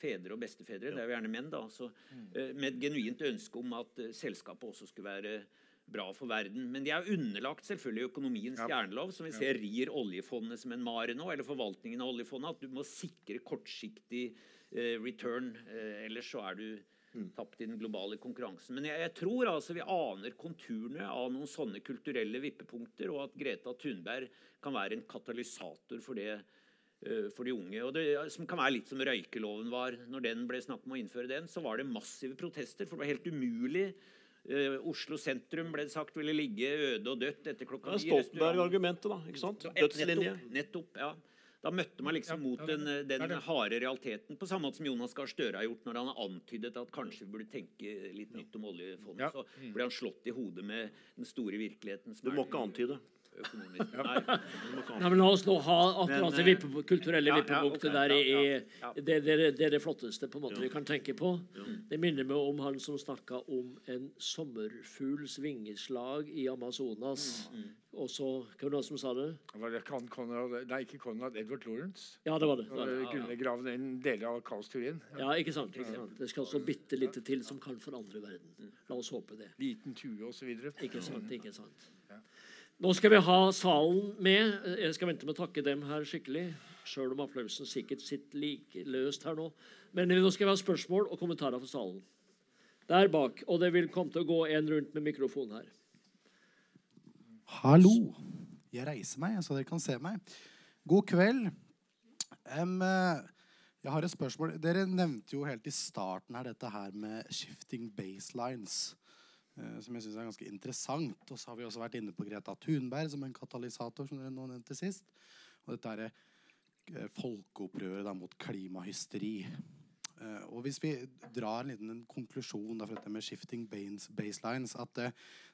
fedre og bestefedre, det er jo gjerne menn, da, så, eh, med et genuint ønske om at eh, selskapet også skulle være bra for verden. Men de er underlagt selvfølgelig økonomiens jernlov, som vi ser rir oljefondet som en mare nå, eller forvaltningen av oljefondet, at du må sikre kortsiktig eh, return, eh, ellers så er du tapt i den globale konkurransen. Men jeg, jeg tror altså vi aner konturene av noen sånne kulturelle vippepunkter, og at Greta Thunberg kan være en katalysator for det for de unge. Og det, som kan være litt som røykeloven var. Når den ble snakk om å innføre den, så var det massive protester. For det var helt umulig Uh, Oslo sentrum ble det sagt ville ligge øde og dødt etter klokka Det ni. Stoltenberg-argumentet, da. ikke sant? Dødslinje. Nettopp, nettopp, ja. Da møtte man liksom mot den, den er det. harde realiteten, på samme måte som Jonas Gahr Støre har gjort når han har antydet at kanskje vi burde tenke litt nytt om oljefondet. Så ble han slått i hodet med den store virkeligheten. Som Du må ikke antyde. Økonomisk. Nei, men La oss nå ha akkurat det eh, vippe, kulturelle ja, ja, vippepunktet der i. Det, det, er- det er det flotteste på en måte vi kan tenke på. Det minner meg om han som snakka om en sommerfugls vingeslag i Amazonas. Mm, Og så Hvem var det som sa det? Var det Con Conrad, nei, ikke Conrad, Edward Lawrence. Ja, det var det. Uh, en del av kaosteorien. Ja, ikke sant, ikke sant. Det skal så bitte lite til som kan forandre verden. La oss håpe det. Liten tue osv. Ikke sant, ikke sant. Nå skal vi ha salen med. Jeg skal vente med å takke dem her skikkelig. Sjøl om applausen sikkert sitter like løst her nå. Men nå skal vi ha spørsmål og kommentarer fra salen. Der bak. Og det vil komme til å gå en rundt med mikrofon her. Hallo. Jeg reiser meg, så dere kan se meg. God kveld. Eh, jeg har et spørsmål. Dere nevnte jo helt i starten her dette her med shifting baselines. Eh, som jeg syns er ganske interessant. Og så har vi også vært inne på Greta Thunberg som en katalysator, som dere nå nevnte sist. Og dette er eh, folkeopprøret mot klimahysteri. Eh, og hvis vi drar en liten konklusjon da, for dette med shifting baselines, at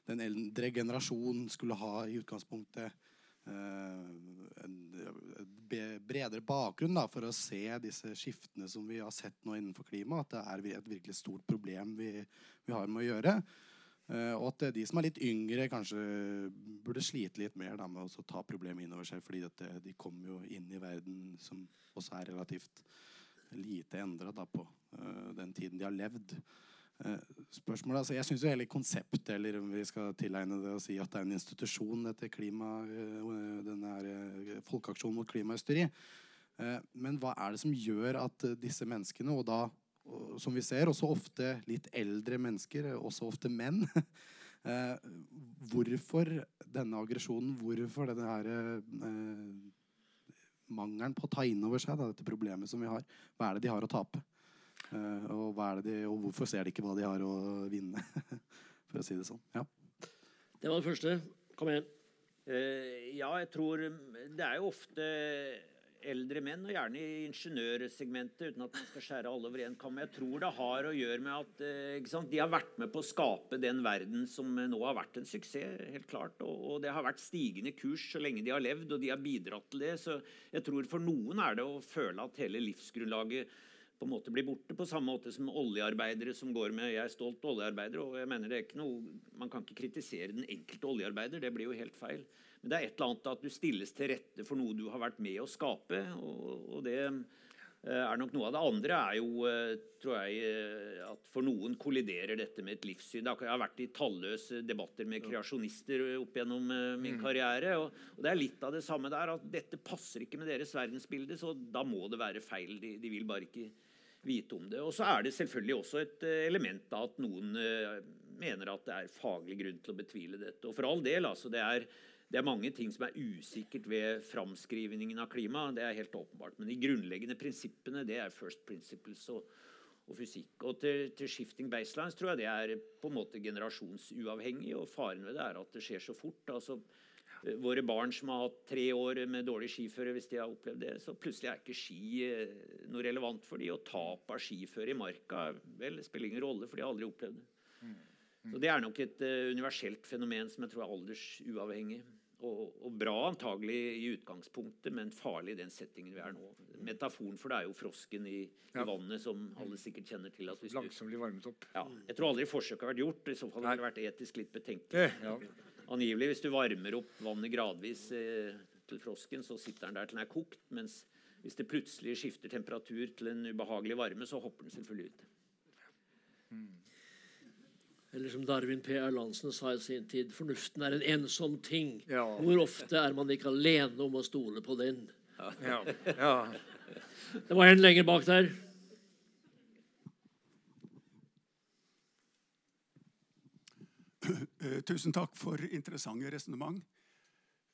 den eldre generasjonen skulle ha i utgangspunktet en bredere bakgrunn da, for å se disse skiftene som vi har sett nå innenfor klima, at det er et virkelig stort problem vi, vi har med å gjøre. Eh, og at eh, de som er litt yngre, kanskje burde slite litt mer da, med å ta problemet inn over seg, fordi eh, de kommer jo inn i verden som også er relativt lite endra på den tiden de har levd. Spørsmålet, altså Jeg syns hele konseptet, eller om vi skal tilegne det å si at det er en institusjon, etter klima, den denne her, folkeaksjonen mot klimahysteri. Men hva er det som gjør at disse menneskene, og da som vi ser, også ofte litt eldre mennesker, også ofte menn eh, Hvorfor denne aggresjonen? Hvorfor denne her, eh, mangelen på å ta inn over seg da, dette problemet som vi har? Hva er det de har å tape? Eh, og, hva er det de, og hvorfor ser de ikke hva de har å vinne? For å si det sånn. Ja. Det var det første. Kom igjen. Eh, ja, jeg tror Det er jo ofte eldre menn, og gjerne i ingeniørsegmentet, uten at man skal skjære alle over én kam. Jeg tror det har å gjøre med at eh, de har vært med på å skape den verden som eh, nå har vært en suksess, helt klart. Og, og det har vært stigende kurs så lenge de har levd, og de har bidratt til det. Så jeg tror for noen er det å føle at hele livsgrunnlaget på en måte blir borte, på samme måte som oljearbeidere som går med 'jeg er stolt oljearbeider'. og jeg mener det er ikke noe, Man kan ikke kritisere den enkelte oljearbeider, det blir jo helt feil. Men det er et eller annet at du stilles til rette for noe du har vært med å skape. Og, og det eh, er nok noe av det andre er jo, eh, tror jeg, eh, at for noen kolliderer dette med et livssyn. Jeg har vært i talløse debatter med kreasjonister opp gjennom min karriere. Og, og det er litt av det samme der, at dette passer ikke med deres verdensbilde, så da må det være feil. De, de vil bare ikke vite om det. Og så er det selvfølgelig også et element av at noen mener at det er faglig grunn til å betvile dette. Og for all del, altså. Det er, det er mange ting som er usikkert ved framskrivningen av klima. Det er helt åpenbart. Men de grunnleggende prinsippene, det er first principles og, og fysikk. Og til, til shifting baselines tror jeg det er på en måte generasjonsuavhengig. Og faren ved det er at det skjer så fort. altså eh, Våre barn som har hatt tre år med dårlig skiføre, hvis de har opplevd det, så plutselig er ikke ski eh, noe relevant for dem. Og tap av skiføre i marka vel, spiller ingen rolle, for de har aldri opplevd det. Så Det er nok et uh, universelt fenomen som jeg tror er aldersuavhengig. Og, og bra antagelig i utgangspunktet, men farlig i den settingen vi er nå. Metaforen for det er jo frosken i, i vannet, som alle sikkert kjenner til. Hvis Langsomt blir varmet opp. ja, jeg tror aldri forsøk har vært gjort. I så fall har det vært etisk litt betenkelig. Eh, ja. Angivelig, hvis du varmer opp vannet gradvis eh, til frosken, så sitter den der til den er kokt. Mens hvis det plutselig skifter temperatur til en ubehagelig varme, så hopper den selvfølgelig ut. Eller som Darwin P. Erlandsen sa i sin tid, fornuften er en ensom ting. Ja. Hvor ofte er man ikke alene om å stole på den? Ja. ja. Det var en lenger bak der. Eh, Tusen takk for interessante resonnement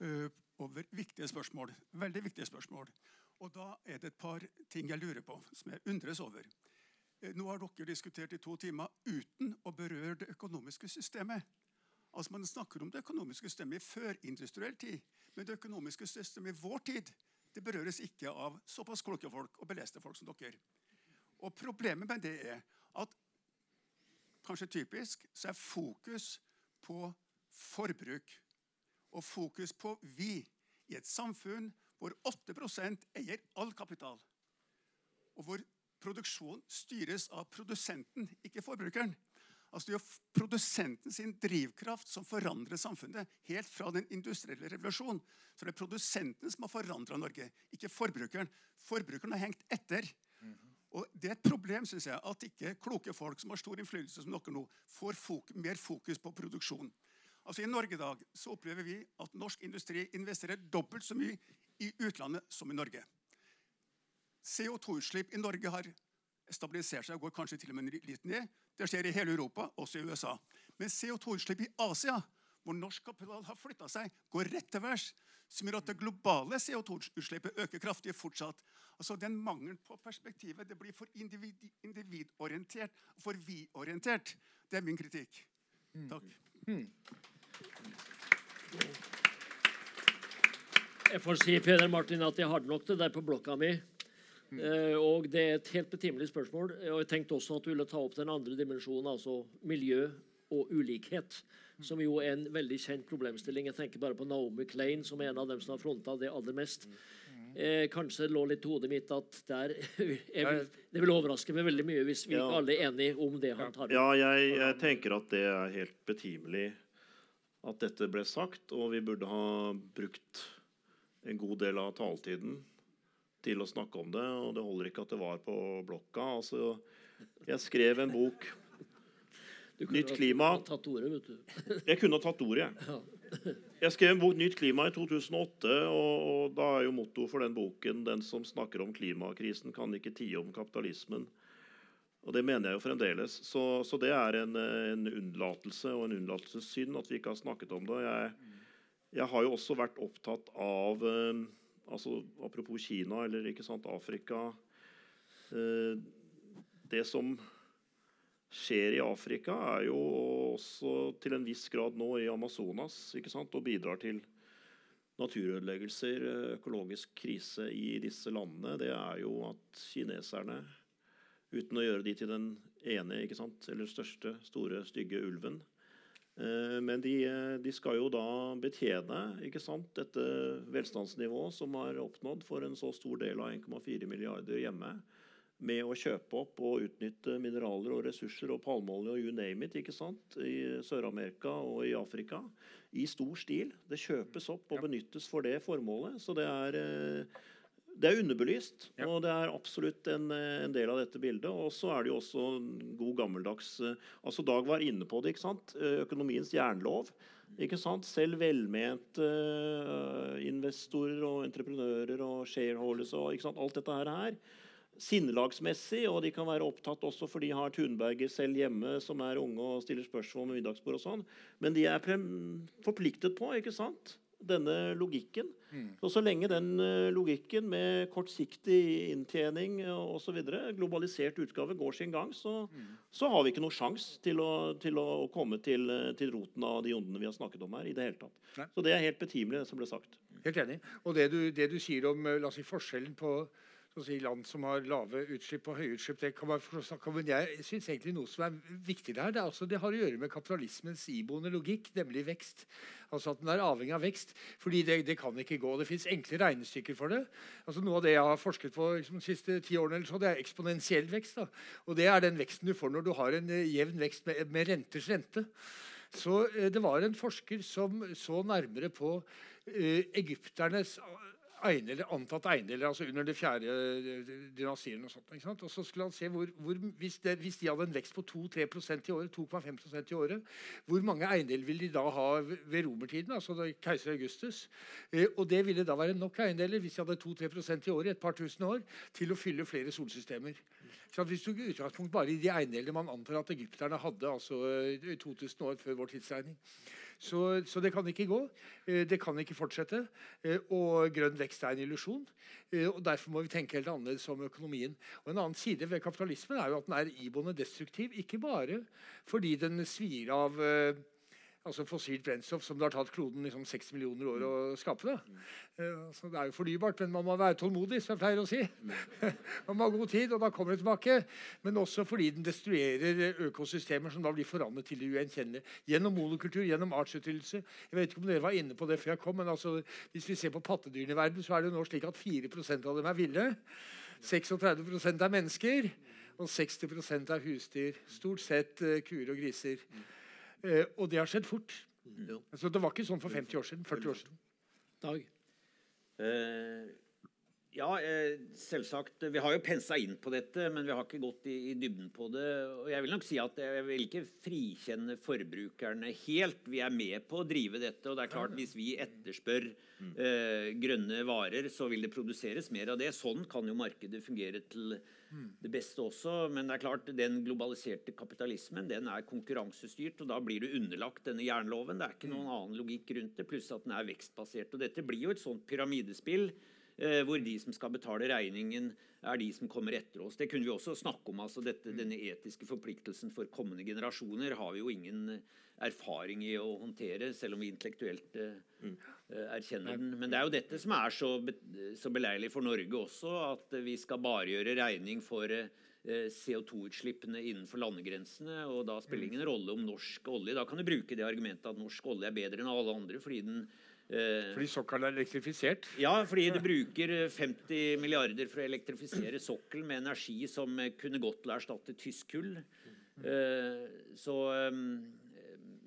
eh, over viktige spørsmål. Veldig viktige spørsmål. Og da er det et par ting jeg lurer på, som jeg undres over. Eh, Nå har dere diskutert i to timer uten å berøre det økonomiske systemet. Altså Man snakker om det økonomiske systemet i førindustriell tid, men det økonomiske systemet i vår tid det berøres ikke av såpass kloke folk og beleste folk som dere. Og Problemet med det er at kanskje typisk så er fokus på forbruk og fokus på vi i et samfunn hvor 8% eier all kapital, og hvor produksjon styres av produsenten, ikke forbrukeren. Altså Det er produsenten sin drivkraft som forandrer samfunnet. Helt fra den industrielle revolusjonen. Så det er produsenten som har forandra Norge, ikke forbrukeren. Forbrukeren har hengt etter. Og Det er et problem synes jeg, at ikke kloke folk som har stor innflytelse, som dere nå, får fok mer fokus på produksjon. Altså I Norge i dag så opplever vi at norsk industri investerer dobbelt så mye i utlandet som i Norge. CO2-utslipp i Norge har stabilisert seg og går kanskje til og med litt ned. Det skjer i hele Europa, også i USA. Men CO2-utslipp i Asia, hvor norsk kapital har flytta seg, går rett til værs. Som gjør at det globale CO2-utslippet øker kraftig fortsatt. Altså Den mangelen på perspektivet det blir for individ, individorientert og for vi-orientert. Det er min kritikk. Takk. Jeg får si Peder Martin, at jeg hadde nok det der på blokka mi. Eh, og Det er et helt betimelig spørsmål. Og Jeg tenkte også at du ville ta opp den andre dimensjonen, altså miljø og ulikhet. Som jo er en veldig kjent problemstilling. Jeg tenker bare på Naomi Klein, som er en av dem som har fronta det aller mest. Eh, kanskje lå litt i hodet mitt at der vil, Det vil overraske meg veldig mye hvis vi Ja. alle er enige om det han tar opp. Ja, jeg, jeg tenker at det er helt betimelig at dette ble sagt, og vi burde ha brukt en god del av taletiden til å snakke om det, og det holder ikke at det var på blokka. Altså, jeg skrev en bok Nytt klima. ha Tatt ordet, vet du. Jeg kunne ha tatt ordet, jeg. Jeg skrev en bok 'Nytt klima' i 2008, og, og da er jo mottoet for den boken 'Den som snakker om klimakrisen, kan ikke tie om kapitalismen'. Og det mener jeg jo fremdeles. Så, så det er en, en unnlatelse og en unnlatelsessynd at vi ikke har snakket om det. Jeg, jeg har jo også vært opptatt av eh, altså Apropos Kina eller ikke sant, Afrika. Eh, det som skjer i Afrika, er jo også til en viss grad nå i Amazonas ikke sant, og bidrar til naturødeleggelser, eh, økologisk krise i disse landene. Det er jo at kineserne, uten å gjøre de til den ene ikke sant, eller største, store, stygge ulven Men de, eh, de skal jo da betjene ikke sant, dette velstandsnivået som er oppnådd for en så stor del av 1,4 milliarder hjemme med å kjøpe opp og utnytte mineraler og ressurser og palmeolje og you name it ikke sant? i Sør-Amerika og i Afrika i stor stil. Det kjøpes opp og benyttes for det formålet. Så det er, eh, det er underbelyst, Ja. og det er absolutt en, eh, en del av dette bildet. Og så er det jo også god gammeldags eh, altså Dag var inne på det. ikke sant? Eh, Økonomiens jernlov. Ikke sant? Selv velmente uh, investorer og entreprenører og shareholders og ikke sant? alt dette her, her sinnelagsmessig, og de kan være opptatt også for de har Thunberger selv hjemme som er unge og stiller spørsmål med middagsbord og sånn. Men de er forpliktet på ikke sant? Denne logikken. Og så lenge den eh, logikken med kortsiktig inntjening osv., globalisert utgave, går sin gang, så, så har vi ikke noe sjanse til, til å komme til, eh, til roten av de ondene vi har snakket om her. i det hele tatt. Nei. Så det er helt betimelig, det som ble sagt. Helt enig. Og det du, det du sier om eh, si, forskjellen på så å si, land som har lave utslipp og høye utslipp, det kan man snakke om. Men jeg syns egentlig noe som er viktig der, det, er altså, det har å gjøre med kapitalismens iboende logikk, nemlig vekst. Altså at den er avhengig av vekst. Fordi det, det kan ikke gå. Det fins enkle regnestykker for det. Altså Noe av det jeg har forsket på liksom, de siste ti årene, eller så, det er eksponentiell vekst. da. Og det er den veksten du får når du har en eh, jevn vekst med, med renters rente. Så eh, det var en forsker som så nærmere på eh, egypternes eiendeler, antatt eiendeler altså under det fjerde eh, dynastiet. Og, sånt, ikke sant? og så skulle han se hvor, hvor hvis, det, hvis de hadde en vekst på 2-3% i året, 2,5% i året, hvor mange eiendeler ville de da ha ved romertiden, altså da keiser Augustus? Eh, og det ville da være nok eiendeler hvis de hadde 2-3% i året et par tusen år, til å fylle flere solsystemer. Så Hvis du utgangspunkt bare i de eiendelene man antar at egypterne hadde altså eh, 2000 år før vår tidsregning, så, så det kan ikke gå. Eh, Det kan ikke fortsette. Eh, Og grønn vekst er en illusjon. Eh, Og Derfor må vi tenke helt annerledes om økonomien. Og En annen side ved kapitalismen er jo at den er iboende destruktiv. Ikke bare fordi den svir av altså fossilt brennstoff som det har tatt kloden liksom 6 millioner år å skape. det. Så altså det er jo fornybart, men man må være tålmodig, som jeg pleier å si. man må ha god tid, og da kommer det tilbake. Men også fordi den destruerer økosystemer som da blir forandret til det ugjenkjennelige. Gjennom monokultur, gjennom artsutryddelse. Jeg vet ikke om dere var inne på det før jeg kom, men altså, hvis vi ser på pattedyrene i verden, så er det jo nå slik at 4% av dem er ville. 36% er mennesker, og 60% er husdyr. Stort sett uh, kuer og griser. Eh, og det har skjedd fort. Så det var ikke sånn for 50 år siden. 40 år siden. Dag? Eh, ja, eh, selvsagt. Vi har jo pensa inn på dette, men vi har ikke gått i, dybden på det. Og jeg vil nok si at jeg vil ikke frikjenne forbrukerne helt. Vi er med på å drive dette. Og det er klart, hvis vi etterspør eh, grønne varer, så vil det produseres mer av det. Sånn kan jo markedet fungere til det beste også. Men det er klart, den globaliserte kapitalismen den er konkurransestyrt, og da blir du underlagt denne jernloven. Det er ikke noen annen logikk rundt det, pluss at den er vekstbasert. Og dette blir jo et sånt pyramidespill hvor de som skal betale regningen, er de som kommer etter oss. Det kunne vi også snakke om. altså dette, Denne etiske forpliktelsen for kommende generasjoner har vi jo ingen eh, erfaring i å håndtere, selv om vi intellektuelt eh, eh, erkjenner den. Men det er jo dette som er så, be, så beleilig for Norge også, at eh, vi skal bare gjøre regning for uh, CO2-utslippene innenfor landegrensene. og Da spiller det ingen rolle om norsk olje Da kan du bruke det argumentet at norsk olje er bedre enn alle andre fordi den eh, Fordi sokkelen er elektrifisert. ja, fordi du bruker eh, 50 milliarder for å elektrifisere sokkelen med energi som eh, kunne godt la erstatte tysk kull. Eh, så eh,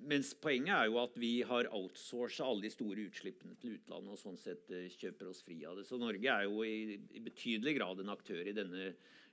Mens poenget er jo at vi har outsourca alle de store utslippene til utlandet og sånn sett eh, kjøper oss fri av det. Så Norge er jo i, i betydelig grad en aktør i denne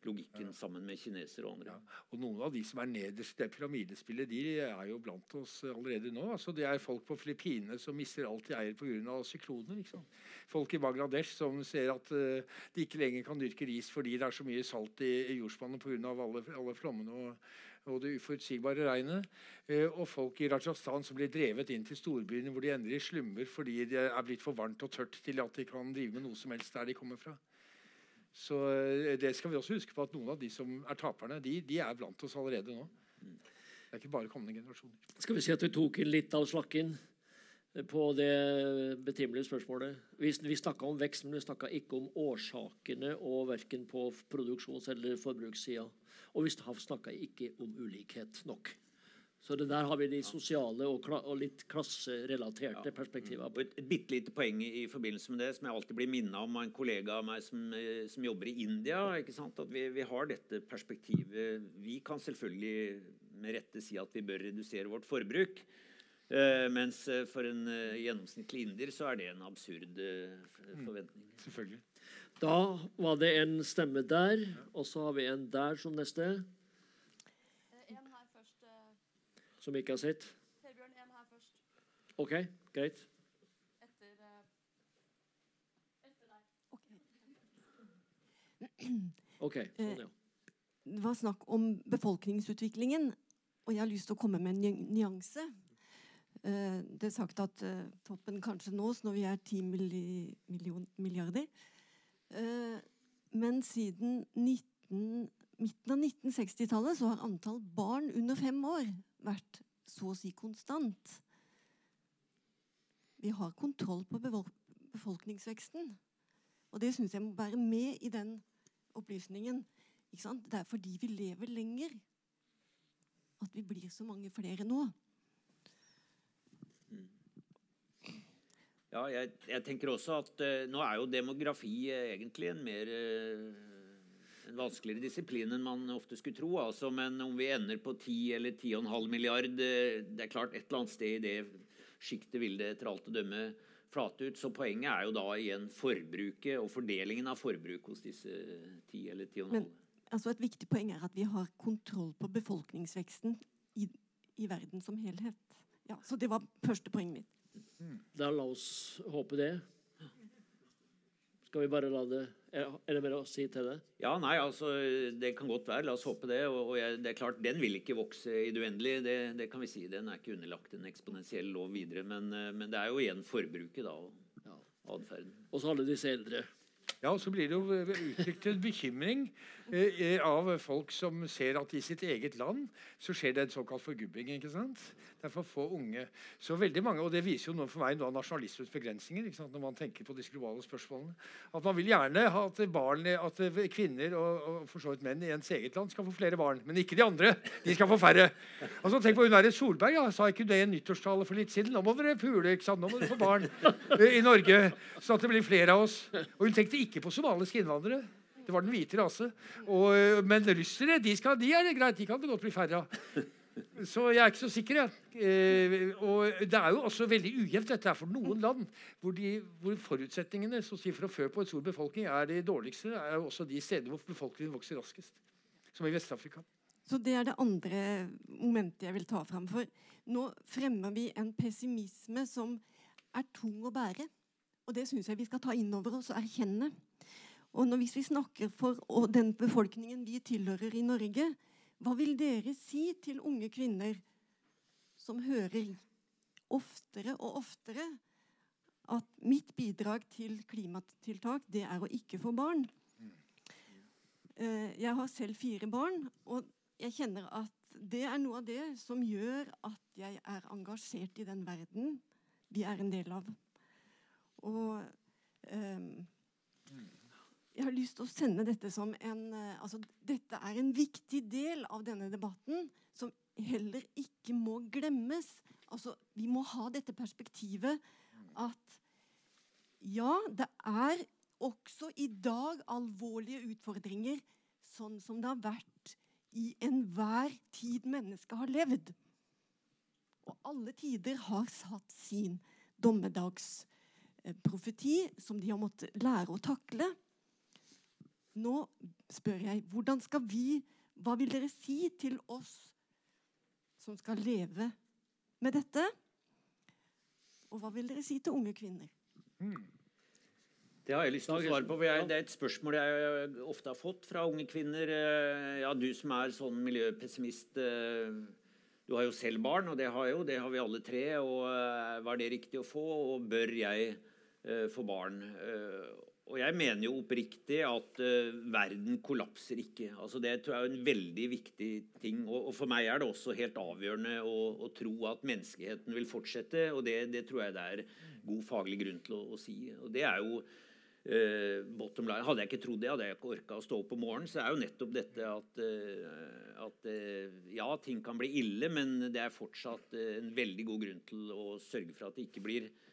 logikken sammen med kinesere og andre. Og noen av de som er nederst i pyramidespillet, de er jo blant oss allerede nå. Altså, det er folk på Filippinene som mister alt de eier pga. sykloner. Ikke sant? Folk i Bangladesh som ser at uh, de ikke lenger kan dyrke ris fordi det er så mye salt i, i jordsmonnet pga. alle, alle flommene og, og det uforutsigbare regnet. Eh, og folk i Rajasthan som blir drevet inn til storbyene hvor de ender i slummer fordi det er blitt for varmt og tørt til at de kan drive med noe som helst der de kommer fra. Så eh, det skal vi også huske på at noen av de som er taperne, de, de er blant oss allerede nå. Det er ikke bare kommende generasjoner. Skal vi si at vi tok litt av slakken på det betimelige spørsmålet? Vi, vi snakka om vekst, men vi snakka ikke om årsakene og verken på produksjons- eller forbrukssida. Og vi snakka ikke om ulikhet nok. Så det der har vi de sosiale og, kla og litt klasserelaterte perspektivene. Og et, et bitte lite poeng i, i forbindelse med det, som jeg alltid blir minna om av en kollega av meg som, eh, som jobber i India. ikke sant? At vi, vi har dette perspektivet. Vi kan selvfølgelig med rette si at vi bør redusere vårt forbruk. Uh, mens eh, for en uh, gjennomsnittlig inder så er det en absurd uh, forventning. forventning. Selvfølgelig. Da var det en stemme der, og så har vi en der som neste, En her først. eh, som ikke har sett. Herbjørn en her først. OK, greit. Etter eh, Etter deg. OK. Sånn, ja. Det var snakk om befolkningsutviklingen, og jeg har lyst til å komme med en nyanse. Eh, Det er sagt at eh, toppen kanskje nås når vi er 10 million, milliarder. Eh, Men siden 19, midten av 1960-tallet så har antall barn under fem år vært så å si konstant. Vi har kontroll på befolkningsveksten. Og det syns jeg må være med i den opplysningen. Det er fordi vi lever lenger at vi blir så mange flere nå. Ja, jeg, jeg tenker også at uh, nå er jo demografi eh, egentlig en mer en vanskeligere disiplin enn man ofte skulle tro. Altså, men om vi ender på 10 eller 10,5 milliard, eh, det er klart et eller annet sted i det sjiktet vil det etter alt å dømme flate ut. Så poenget er jo da igjen forbruket og fordelingen av forbruk hos disse 10 eller 10,5. Men altså et viktig poeng er at vi har kontroll på befolkningsveksten i, i verden som helhet. Ja, så det var første poenget mitt. Da la oss håpe det. Skal vi bare la det Er det mer å si til det? Ja, nei, altså, Det kan godt være. La oss håpe det. Og, og jeg, det er klart, Den vil ikke vokse i det uendelige. Det, det kan vi si. Den er ikke underlagt en eksponentiell lov videre. Men, eh, men det er jo igjen forbruket da, og Ja. atferden. Og så alle disse eldre. Ja, og så blir det jo uttrykt en bekymring av folk som ser at i sitt eget land så skjer det en såkalt forgubbing. ikke sant? Det er for få unge. Så veldig mange, Og det viser jo noe for meg noe av nasjonalismens begrensninger ikke sant? når man tenker på disse globale spørsmålene. At man vil gjerne at barn, at kvinner og, og for så vidt menn i ens eget land skal få flere barn. Men ikke de andre. De skal få færre. Altså, tenk på hun der Solberg. Ja, sa ikke det i en nyttårstale for litt siden? Nå må dere pule. ikke sant? Nå må dere få barn eh, i Norge, sånn at det blir flere av oss. Og hun tenkte ikke på somaliske innvandrere. Det var den hvite rase. Og, eh, men russere de, skal, de er det greit, de kan det godt bli færre av. Så jeg er ikke så sikker. jeg. Eh, og det er jo også veldig ujevnt dette er for noen land hvor, de, hvor forutsetningene så å si, for å fø på en stor befolkning er de dårligste. er jo også de stedene hvor befolkningen vokser raskest. Som i Vest-Afrika. Så det er det andre momentet jeg vil ta fram. For nå fremmer vi en pessimisme som er tung å bære. Og det syns jeg vi skal ta inn over oss og erkjenne. Og hvis vi snakker for den befolkningen vi tilhører i Norge, hva vil dere si til unge kvinner som hører oftere og oftere at mitt bidrag til klimatiltak, det er å ikke få barn? Eh, Jeg har selv fire barn, og jeg kjenner at det er noe av det som gjør at jeg er engasjert i den verden vi er en del av. Og ehm, jeg har lyst til å sende dette som en eh, altså, Dette er en viktig del av denne debatten som heller ikke må glemmes. Altså, vi må ha dette perspektivet at ja, det er også i dag alvorlige utfordringer, sånn som det har vært i enhver tid mennesket har levd. Og alle tider har satt sin dommedagsprofeti, som de har måttet lære å takle. Nå spør jeg hvordan skal vi Hva vil dere si til oss som skal leve med dette? Og hva vil dere si til unge kvinner? Det har jeg lyst til å svare på. for Det er et spørsmål jeg ofte har fått fra unge kvinner. Eh, Ja, du som er sånn miljøpessimist. eh, Du har jo selv barn, og det har jeg jo. Det har vi alle tre. og eh, Var det riktig å få, og bør jeg eh, få barn? Og jeg mener jo oppriktig at uh, verden kollapser ikke. Altså Det tror jeg er en veldig viktig ting. Og, og for meg er det også helt avgjørende å, å tro at menneskeheten vil fortsette. Og det, det tror jeg det er god faglig grunn til å, å si. Og det er jo uh, bottom line. Hadde jeg ikke trodd det, hadde jeg ikke orka å stå opp om morgenen. Så er jo nettopp dette at, uh, at ja, ting kan bli ille, men det er fortsatt en veldig god grunn til å sørge for at det ikke blir eh,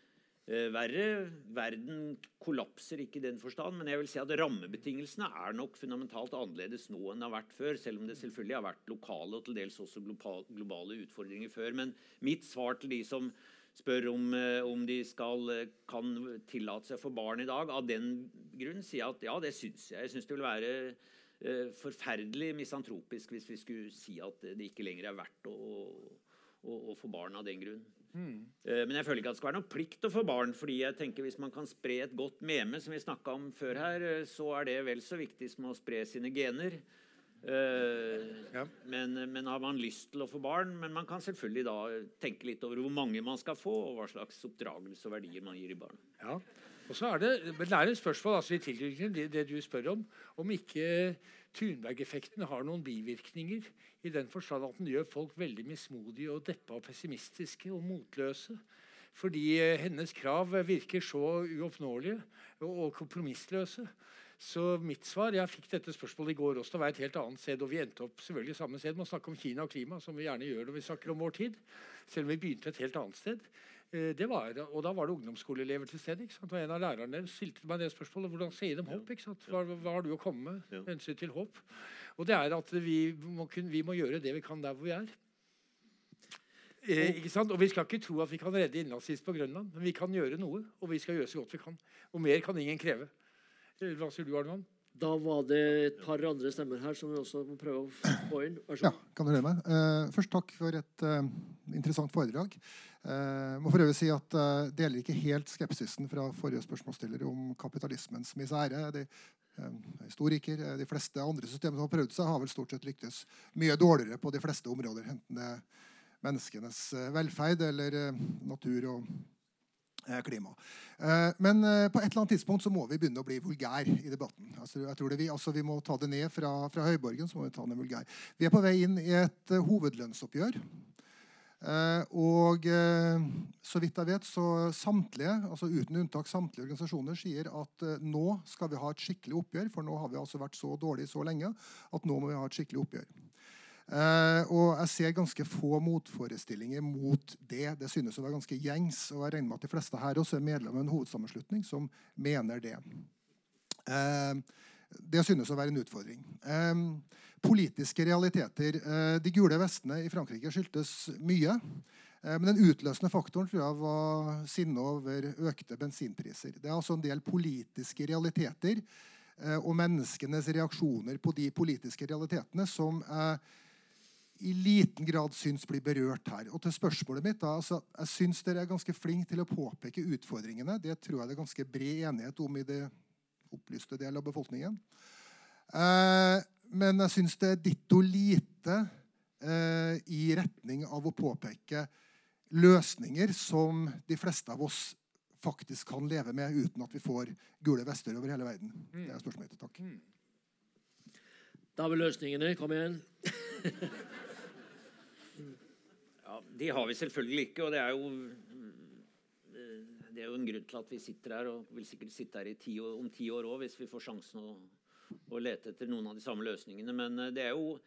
verre. Verden kollapser ikke i den forstand, men jeg vil si at rammebetingelsene er nok fundamentalt annerledes nå enn det har vært før, selv om det selvfølgelig har vært lokale og til dels også globale utfordringer før. Men mitt svar til de som spør om, eh, om de skal, eh, kan tillate seg få barn i dag, av den grunn sier jeg at ja, det syns jeg. Jeg syns det vil være eh, forferdelig misantropisk hvis vi skulle si at det ikke lenger er verdt å, å, å få barn av den grunn. Eh, Men jeg føler ikke at det skal være noen plikt å få barn. fordi jeg tenker Hvis man kan spre et godt meme, som vi snakka om før her, eh, så er det vel så viktig som å spre sine gener. Eh, Ja. men, men har man lyst til å få barn Men man kan selvfølgelig da tenke litt over hvor mange man skal få, og hva slags oppdragelse og verdier man gir i barn. Ja. Og så er det, men det er et spørsmål altså i tilknytning til det, det du spør om, om ikke Thunberg-effekten har noen bivirkninger. I den forstand at den gjør folk veldig mismodige og deppa og pessimistiske og motløse. Fordi eh, hennes krav virker så uoppnåelige og, kompromissløse. Så mitt svar Jeg fikk dette spørsmålet i går også. Det var et helt annet sted, og Vi endte opp selvfølgelig samme sted med å snakke om Kina og klima, som vi gjerne gjør når vi snakker om vår tid. Selv om vi begynte et helt annet sted. Eh, Det var, og Da var det ungdomsskoleelever til stede. ikke sant? Og En av lærerne stilte meg det spørsmålet hvordan sier de håp. ikke sant? Hva, hva har du å komme med med hensyn til håp? Og det er at vi må, kun, vi må gjøre det vi kan der hvor vi er. Eh, ikke sant? Og Vi skal ikke tro at vi kan redde innlandsis på Grønland, men vi kan gjøre noe. Og vi skal gjøre så godt vi kan. Og mer kan ingen kreve. Eh, Hva sier du, Arnemann? Da var det et par andre stemmer her som vi også må prøve å få inn. Vær så Ja, kan du høre meg? Uh, først takk for et uh, interessant foredrag. Eh, må for øvrig si at uh, deler ikke helt skepsisen fra forrige spørsmålsstiller om kapitalismens misere. De, eh, historiker, eh, de fleste andre systemer som har prøvd seg, har vel stort sett lyktes mye dårligere på de fleste områder. Enten det er menneskenes eh, velferd eller eh, natur og eh, klima. Eh, Men eh, på et eller annet tidspunkt så må vi begynne å bli vulgær i debatten. Altså, jeg tror det vi, altså, vi må ta det ned fra, fra høyborgen. så må Vi ta det vulgær. Vi er på vei inn i et eh, hovedlønnsoppgjør. Eh, og eh, så vidt jeg vet, så samtlige, altså uten unntak samtlige organisasjoner sier at eh, nå skal vi ha et skikkelig oppgjør, for nå har vi altså vært så dårlige så lenge at nå må vi ha et skikkelig oppgjør. Uh, og jeg ser ganske få motforestillinger mot det. Det synes å være ganske gjengs. Og jeg regner med at de fleste her også er medlem av en hovedsammenslutning som mener det. Uh, det synes å være en utfordring. Eh, politiske realiteter. Eh, de gule vestene i Frankrike skyldtes mye. Eh, men den utløsende faktoren tror jeg var sinne over økte bensinpriser. Det er altså en del politiske realiteter eh, og menneskenes reaksjoner på de politiske realitetene som jeg i liten grad syns blir berørt her. Og til spørsmålet mitt da, altså, Jeg syns dere er ganske flinke til å påpeke utfordringene. Det tror jeg det er ganske bred enighet om i det opplyste del av befolkningen. Eh, men jeg syns det er ditto lite eh, i retning av å påpeke løsninger som de fleste av oss faktisk kan leve med uten at vi får gule vester over hele verden. Det er spørsmålet mitt. Takk. Da har vi løsningene. Kom igjen. Ja, De har vi selvfølgelig ikke, og det er jo eh, det er jo en grunn til at vi sitter her, og vil sikkert sitte her i ti år, om ti år òg, hvis vi får sjansen å, å lete etter noen av de samme løsningene. Men eh, det er jo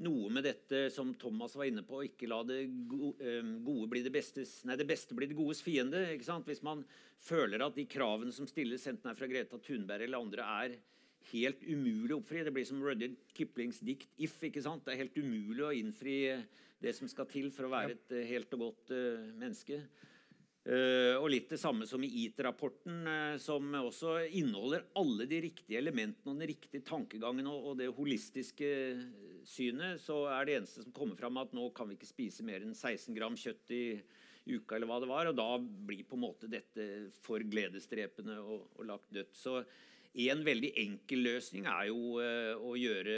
noe med dette som Thomas var inne på, ikke la det eh, gode bli det bestes Nei, det beste bli det godes fiende. ikke sant? Hvis man føler at de kravene som stilles, enten er fra Greta Thunberg eller andre, er helt umulig å oppfri. Det blir som Rudyard Kiplings dikt 'If'. ikke sant? Det er helt umulig å innfri det som skal til for å være et eh, helt og godt eh, menneske. Eh, og litt det samme som i EAT-rapporten, eh, som også inneholder alle de riktige elementene og den riktige tankegangen og, det holistiske synet, så er det eneste som kommer fram, at nå kan vi ikke spise mer enn 16 gram kjøtt i uka, eller hva det var. Og da blir på en måte dette for gledesdrepende og, og lagt dødt. Så en veldig enkel løsning er jo eh, å gjøre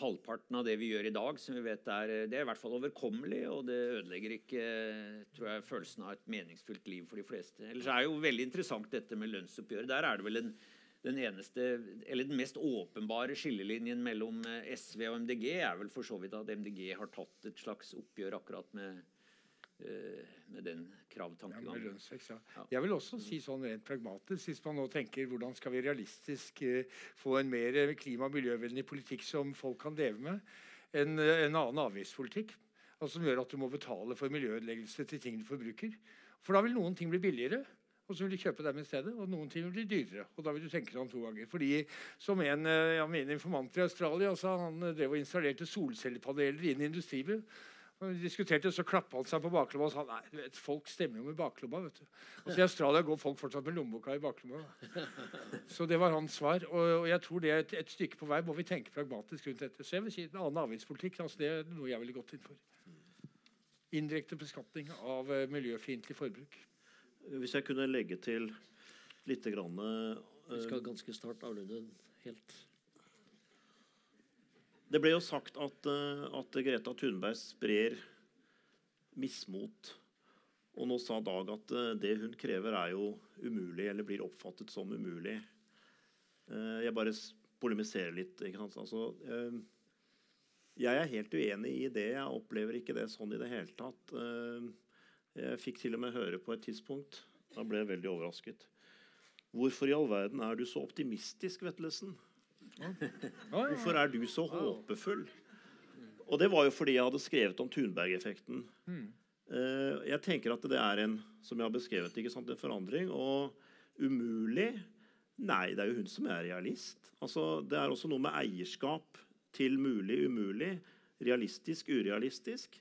halvparten av det vi gjør i dag, som vi vet er, det er i hvert fall overkommelig, og det ødelegger ikke tror jeg, følelsen av et meningsfullt liv for de fleste. Ellers er jo veldig interessant dette med lønnsoppgjøret. Der er det vel en, den eneste, eller den mest åpenbare skillelinjen mellom eh, SV og MDG er vel for så vidt at MDG har tatt et slags oppgjør akkurat med, eh, med den Ja, med lønnsvekst, ja. Ja. Jeg vil også si sånn rent pragmatisk, hvis man nå tenker hvordan skal vi realistisk eh, få en mer eh, klima- og miljøvennlig politikk som folk kan leve med, en, eh, en annen avgiftspolitikk. Altså som gjør at du må betale for miljøødeleggelse til ting du forbruker. For da vil noen ting bli billigere, og så vil du kjøpe dem i stedet. Og noen ting vil bli dyrere. Og da vil du tenke deg om to ganger. Fordi som en av ja, mine informanter i Australia sa, han eh, drev og installerte solcellepaneler inn i industribygg. Vi diskuterte, så klappa han seg på baklomma og sa nei, du vet, folk stemmer jo med baklomma. vet du. Og så I Australia går folk fortsatt med lommeboka i baklomma. Så det var hans svar. Og, og jeg tror det er et, et stykke på vei må vi tenke pragmatisk rundt dette. Så jeg vil si En annen avgiftspolitikk altså det er noe jeg ville gått inn for. Indirekte beskatning av uh, miljøfiendtlig forbruk. Hvis jeg kunne legge til litt grann, Vi eh, skal ganske snart avrunde helt. Det ble jo sagt at, eh, at Greta Thunberg sprer mismot. Og nå sa Dag at eh, det hun krever, er jo umulig, eller blir oppfattet som umulig. Eh, Jeg bare polemiserer litt. Ikke? Altså, jeg er helt uenig i det. Jeg opplever ikke det sånn i det hele tatt. Jeg fikk til og med høre på et tidspunkt Da ble jeg veldig overrasket. Hvorfor i all verden er du så optimistisk, Vetlesen? Hvorfor er du så håpefull? Og det var jo fordi jeg hadde skrevet om Thunberg-effekten. Eh, jeg tenker at det er en som jeg har beskrevet, ikke sant, en forandring. Og umulig Nei, det er jo hun som er realist. Altså, det er også noe med eierskap til mulig, umulig, realistisk, urealistisk.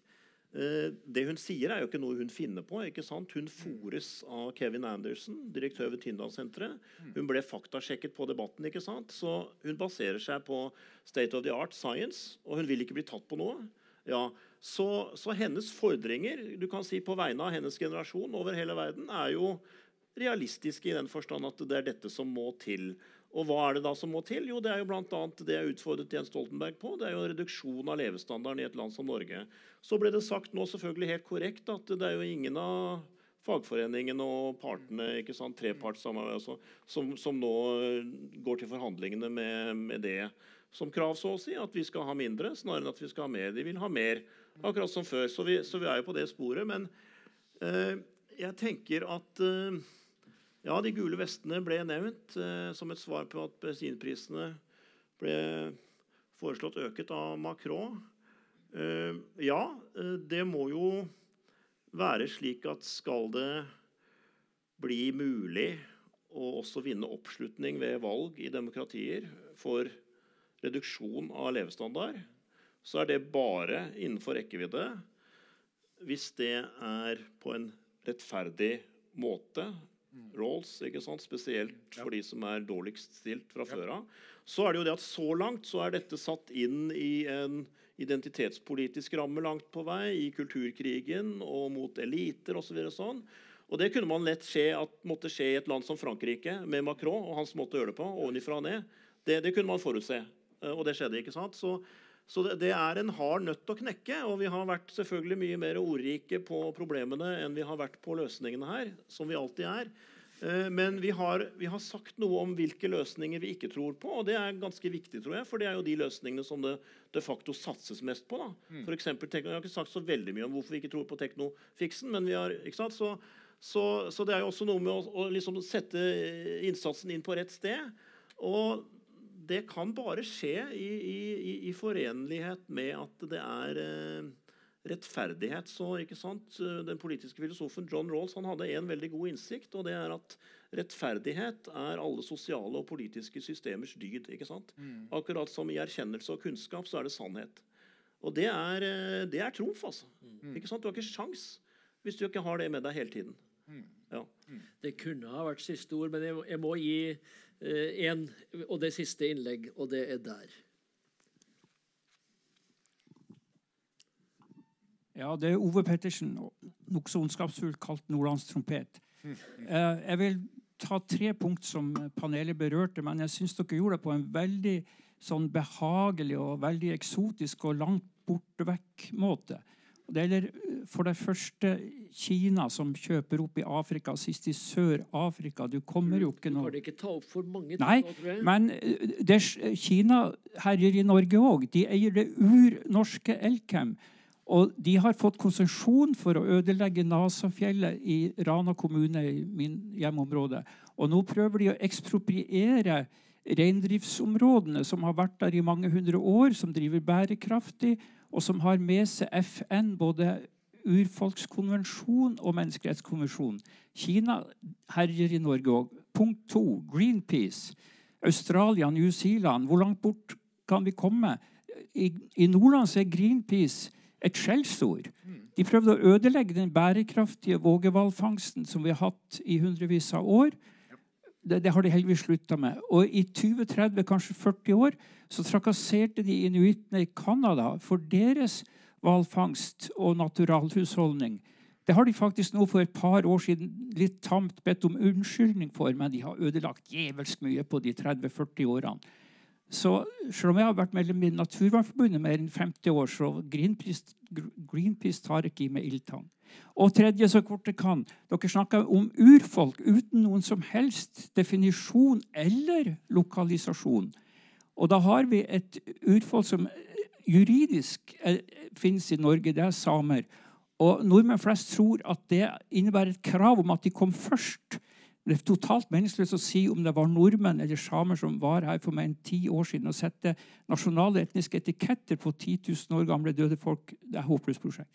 Eh, det hun sier, er jo ikke noe hun finner på. ikke sant? Hun fòres av Kevin Anderson, direktør ved Tyndalsenteret. Hun ble faktasjekket på debatten. ikke sant? Så hun baserer seg på state of the art science, og hun vil ikke bli tatt på noe. Ja, så, så hennes fordringer du kan si på vegne av hennes generasjon over hele verden er jo realistiske i den forstand at det er dette som må til. Og hva er det da som må til? Jo, Det er jo annet det jeg utfordret Jens Stoltenberg på. Det er jo reduksjon av levestandarden i et land som Norge. Så ble det sagt nå selvfølgelig helt korrekt at det er jo ingen av fagforeningene og partene, ikke sant, trepartssamarbeid også, som, som, nå går til forhandlingene med, med, det som krav, så å si. At vi skal ha mindre snarere enn at vi skal ha mer. De vil ha mer, akkurat som før. Så vi, så vi er jo på det sporet. Men eh, jeg tenker at eh, ja, de gule vestene ble nevnt eh, som et svar på at bensinprisene ble foreslått øket av Macron. Eh, ja, eh, det må jo være slik at skal det bli mulig å også vinne oppslutning ved valg i demokratier for reduksjon av levestandard, så er det bare innenfor rekkevidde hvis det er på en rettferdig måte Rolls, ikke sant? spesielt for de som er dårligst stilt fra før av. Så er det jo det at så langt så er dette satt inn i en identitetspolitisk ramme langt på vei, i kulturkrigen og mot eliter osv. Så sånn. Og det kunne man lett skje at måtte skje i et land som Frankrike med Macron og hans måte å gjøre det på. ovenifra og ned. Det, det, kunne man forutse, eh, og det skjedde. ikke sant? Så, så det, det, er en hard nøtt å knekke. Og vi har vært selvfølgelig mye mer ordrike på problemene enn vi har vært på løsningene her, som vi alltid er. Eh, men vi har, vi har, sagt noe om hvilke løsninger vi ikke tror på. og Det er ganske viktig, tror jeg, for det er jo de løsningene som det de facto satses mest på. da. Mm. For eksempel, jeg har ikke sagt så veldig mye om hvorfor vi ikke tror på teknofiksen. men vi har, ikke sant? Så, så, så det er jo også noe med å, å liksom sette innsatsen inn på rett sted. Og det kan bare skje i, i, i forenlighet med at det er eh, rettferdighet. Så, ikke sant? Den politiske filosofen John Rawls han hadde en veldig god innsikt. og det er at Rettferdighet er alle sosiale og politiske systemers dyd. ikke sant? Mm. Akkurat som i erkjennelse og kunnskap så er det sannhet. Og det er, eh, det er trumf, altså. Mm. Ikke sant? Du har ikke sjans hvis du ikke har det med deg hele tiden. Mm. Ja. Mm. Det kunne ha vært siste ord, men jeg, jeg må gi eh, og det siste innlegg, og det er der. Ja, det er Ove Pettersen, nokså ondskapsfullt kalt Nordlands trompet. Eh, jeg vil ta tre punkt som panelet berørte, men jeg syns dere gjorde det på en veldig sånn behagelig og veldig eksotisk og langt borte vekk-måte. Gjelder eh, for det første Kina, som kjøper opp i Afrika, sist i Sør-Afrika. Du kommer jo ikke noe Du kan ikke ta opp for mange Nei, men eh, det, Kina herjer i Norge òg. De eier det urnorske Elkem. Og de har fått konsesjon for å ødelegge Nasafjellet i Rana kommune, i min hjemområde. Og nå prøver de å ekspropriere reindriftsområdene som har vært der i mange hundre år, som driver bærekraftig, og som har med seg FN, både urfolkskonvensjon og menneskerettskonvensjon. Kina herjer i Norge òg. Punkt to Greenpeace. Australia, New Zealand. Hvor langt bort kan vi komme? I, i Nordland er Greenpeace et skjellsord. De prøvde å ødelegge den bærekraftige vågehvalfangsten som vi har hatt i hundrevis av år. Det, det, har de heldigvis slutta med. Og i 20-30, kanskje 40 år så trakasserte de inuittene i Canada for deres hvalfangst og naturalhusholdning. Det har de faktisk nå for et par år siden litt tamt bedt om unnskyldning for, men de har ødelagt djevelsk mye på de 30-40 årene. Så selv om jeg har vært medlem i Naturvernforbundet mer enn 50 år, så Greenpeace, Greenpeace tar ikke i med ildtang. Og tredje, så kort det kan, dere snakker om urfolk uten noen som helst definisjon eller lokalisasjon. Og da har vi et urfolk som juridisk finnes i Norge, det er samer. Og nordmenn flest tror at det innebærer et krav om at de kom først det er totalt meningsløst å si om det var nordmenn eller samer som var her for mer enn ti år siden og sette nasjonale etniske etiketter på 10 000 år gamle døde folk. Det er et håpløst prosjekt.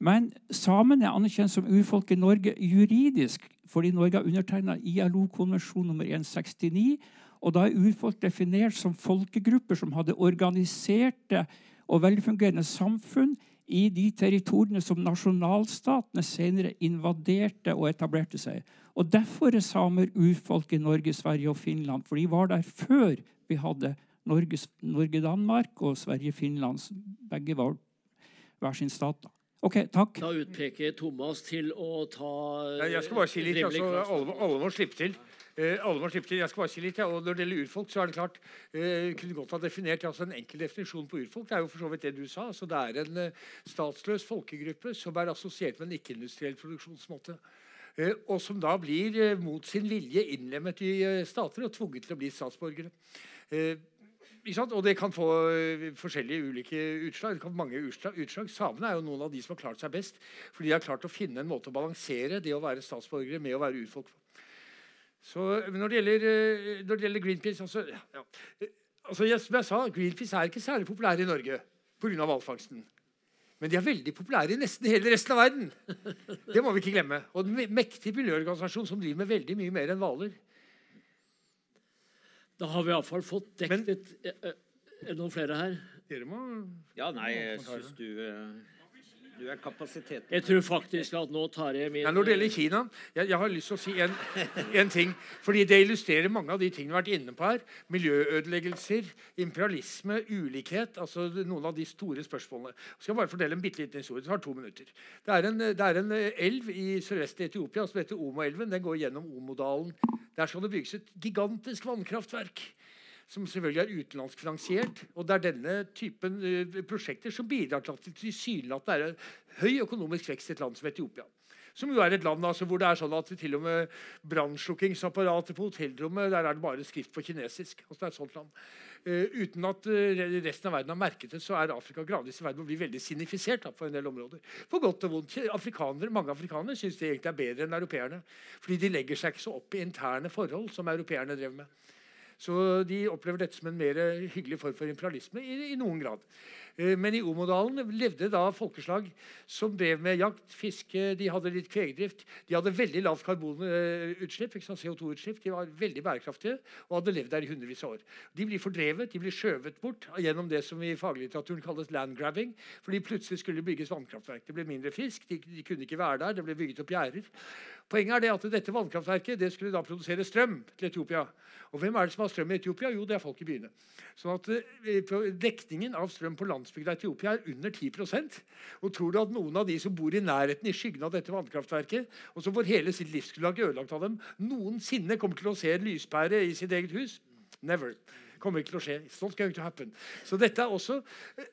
Men samene er anerkjent som urfolk i Norge juridisk fordi Norge har undertegna ILO-konvensjon nummer 169. Og da er urfolk definert som folkegrupper som hadde organiserte og velfungerende samfunn i de territoriene som nasjonalstatene senere invaderte og etablerte seg. Og Derfor er samer urfolk i Norge, Sverige og Finland. For de var der før vi hadde Norge-Danmark og Sverige-Finland. Begge var hver sin stat. da. Ok, takk. Da utpeker jeg Thomas til å ta Nei, jeg skal bare si litt. Altså, alle, må- alle må slippe til. Eh, alle må slippe til. Jeg skal bare si litt, ja. og Når det gjelder urfolk, så er det klart eh, kunne godt ha definert altså En enkel definisjon på urfolk det er jo for så vidt det du sa. altså Det er en eh, statsløs folkegruppe som er assosiert med en ikke-industriell produksjonsmåte. Eh, og som da blir eh, mot sin vilje innlemmet i eh, stater og tvunget til å bli statsborgere. Eh? Og det kan få eh, forskjellige ulike utslag. Det kan få mange utslag, utslag. Samene er jo noen av de som har klart seg best. Fordi de har klart å finne en måte å balansere det å være statsborgere med å være urfolk. Så når det gjelder, eh, når det gjelder Greenpeace altså, ja, altså Som jeg sa, Greenpeace er ikke særlig populære i Norge pga. hvalfangsten. Men de er veldig populære i nesten hele resten av verden. Det må vi ikke glemme. Og en mektig miljøorganisasjon som driver med veldig mye mer enn hvaler. Da har vi iallfall fått dekket eh, eh, Er det noen flere her? Dere må Ja, nei, jeg syns du eh, Du er kapasiteten. Jeg tror faktisk at nå tar jeg min Ja, når det gjelder Kina, jeg, jeg har lyst til å si en, en ting. fordi det illustrerer mange av de tingene vi har vært inne på her. Miljøødeleggelser, imperialisme, ulikhet. altså Noen av de store spørsmålene. Jeg skal bare fortelle en bitte liten historie. Det tar to minutter. Det er en, det er en eh, elv i sørvest i Etiopia som heter Omoelven. Den går gjennom Omodalen. Der skal det bygges et gigantisk vannkraftverk som selvfølgelig er utenlandsk finansiert. Og det er denne typen eh, prosjekter som bidrar til at det tilsynelatende er høy økonomisk vekst i et land som Etiopia. Som jo er et land altså, hvor det er sånn at til og med brannslukkingsapparatet på hotellrommet der er det bare skrift på kinesisk. Altså, det er et sånt land. Uh, uten at uh, resten av verden har merket det, så er Afrika gradvis i ferd med å bli veldig sinifisert da, på en del områder. På godt og vondt. Afrikanere, mange afrikanere syns det egentlig er bedre enn europeerne. Fordi de legger seg ikke så opp i interne forhold som europeerne drev med. Så de opplever dette som en mer hyggelig form for imperialisme i, i noen grad. Eh, Men i Omodalen levde da folkeslag som drev med jakt, fiske, de hadde litt kvegdrift. De hadde veldig lavt karbonutslipp, CO2-utslipp. De var veldig bærekraftige og hadde levd der i hundrevis av år. De blir fordrevet, de blir skjøvet bort gjennom det som i faglitteraturen kalles landgrabbing. Fordi plutselig skulle bygges vannkraftverk. Det ble mindre fisk, de, de kunne ikke være der, det ble bygget opp gjerder. Poenget er det at dette vannkraftverket det skulle da produsere strøm til Etiopia. Og hvem er det som har strøm i Etiopia? Jo, det er folk i byene. Sånn at eh, Dekningen av strøm på landsbygda i Etiopia er under 10% Og tror du at noen av de som bor i nærheten i skyggen av dette vannkraftverket, og som får hele sitt livsgrunnlag ødelagt av dem, noensinne kommer til å se en lyspære i sitt eget hus? Never. Kommer ikke til å skje. It's not going to happen. Så dette er også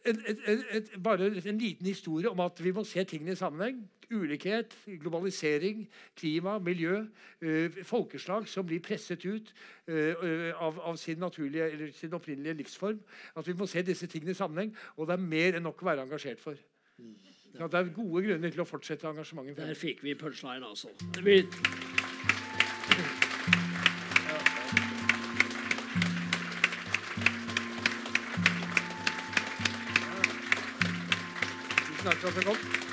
en, en, en, bare en liten historie om at vi må se tingene i sammenheng. Ulikhet, globalisering, klima, miljø, eh, folkeslag som blir presset ut eh, eh, av, av sin, naturlige, eller sin opprinnelige livsform. At vi må se disse tingene i sammenheng. Og det er mer enn nok å være engasjert for. At det er gode grunner til å fortsette engasjementet. Der fikk vi punchline, altså. Vi, takk for at dere kom.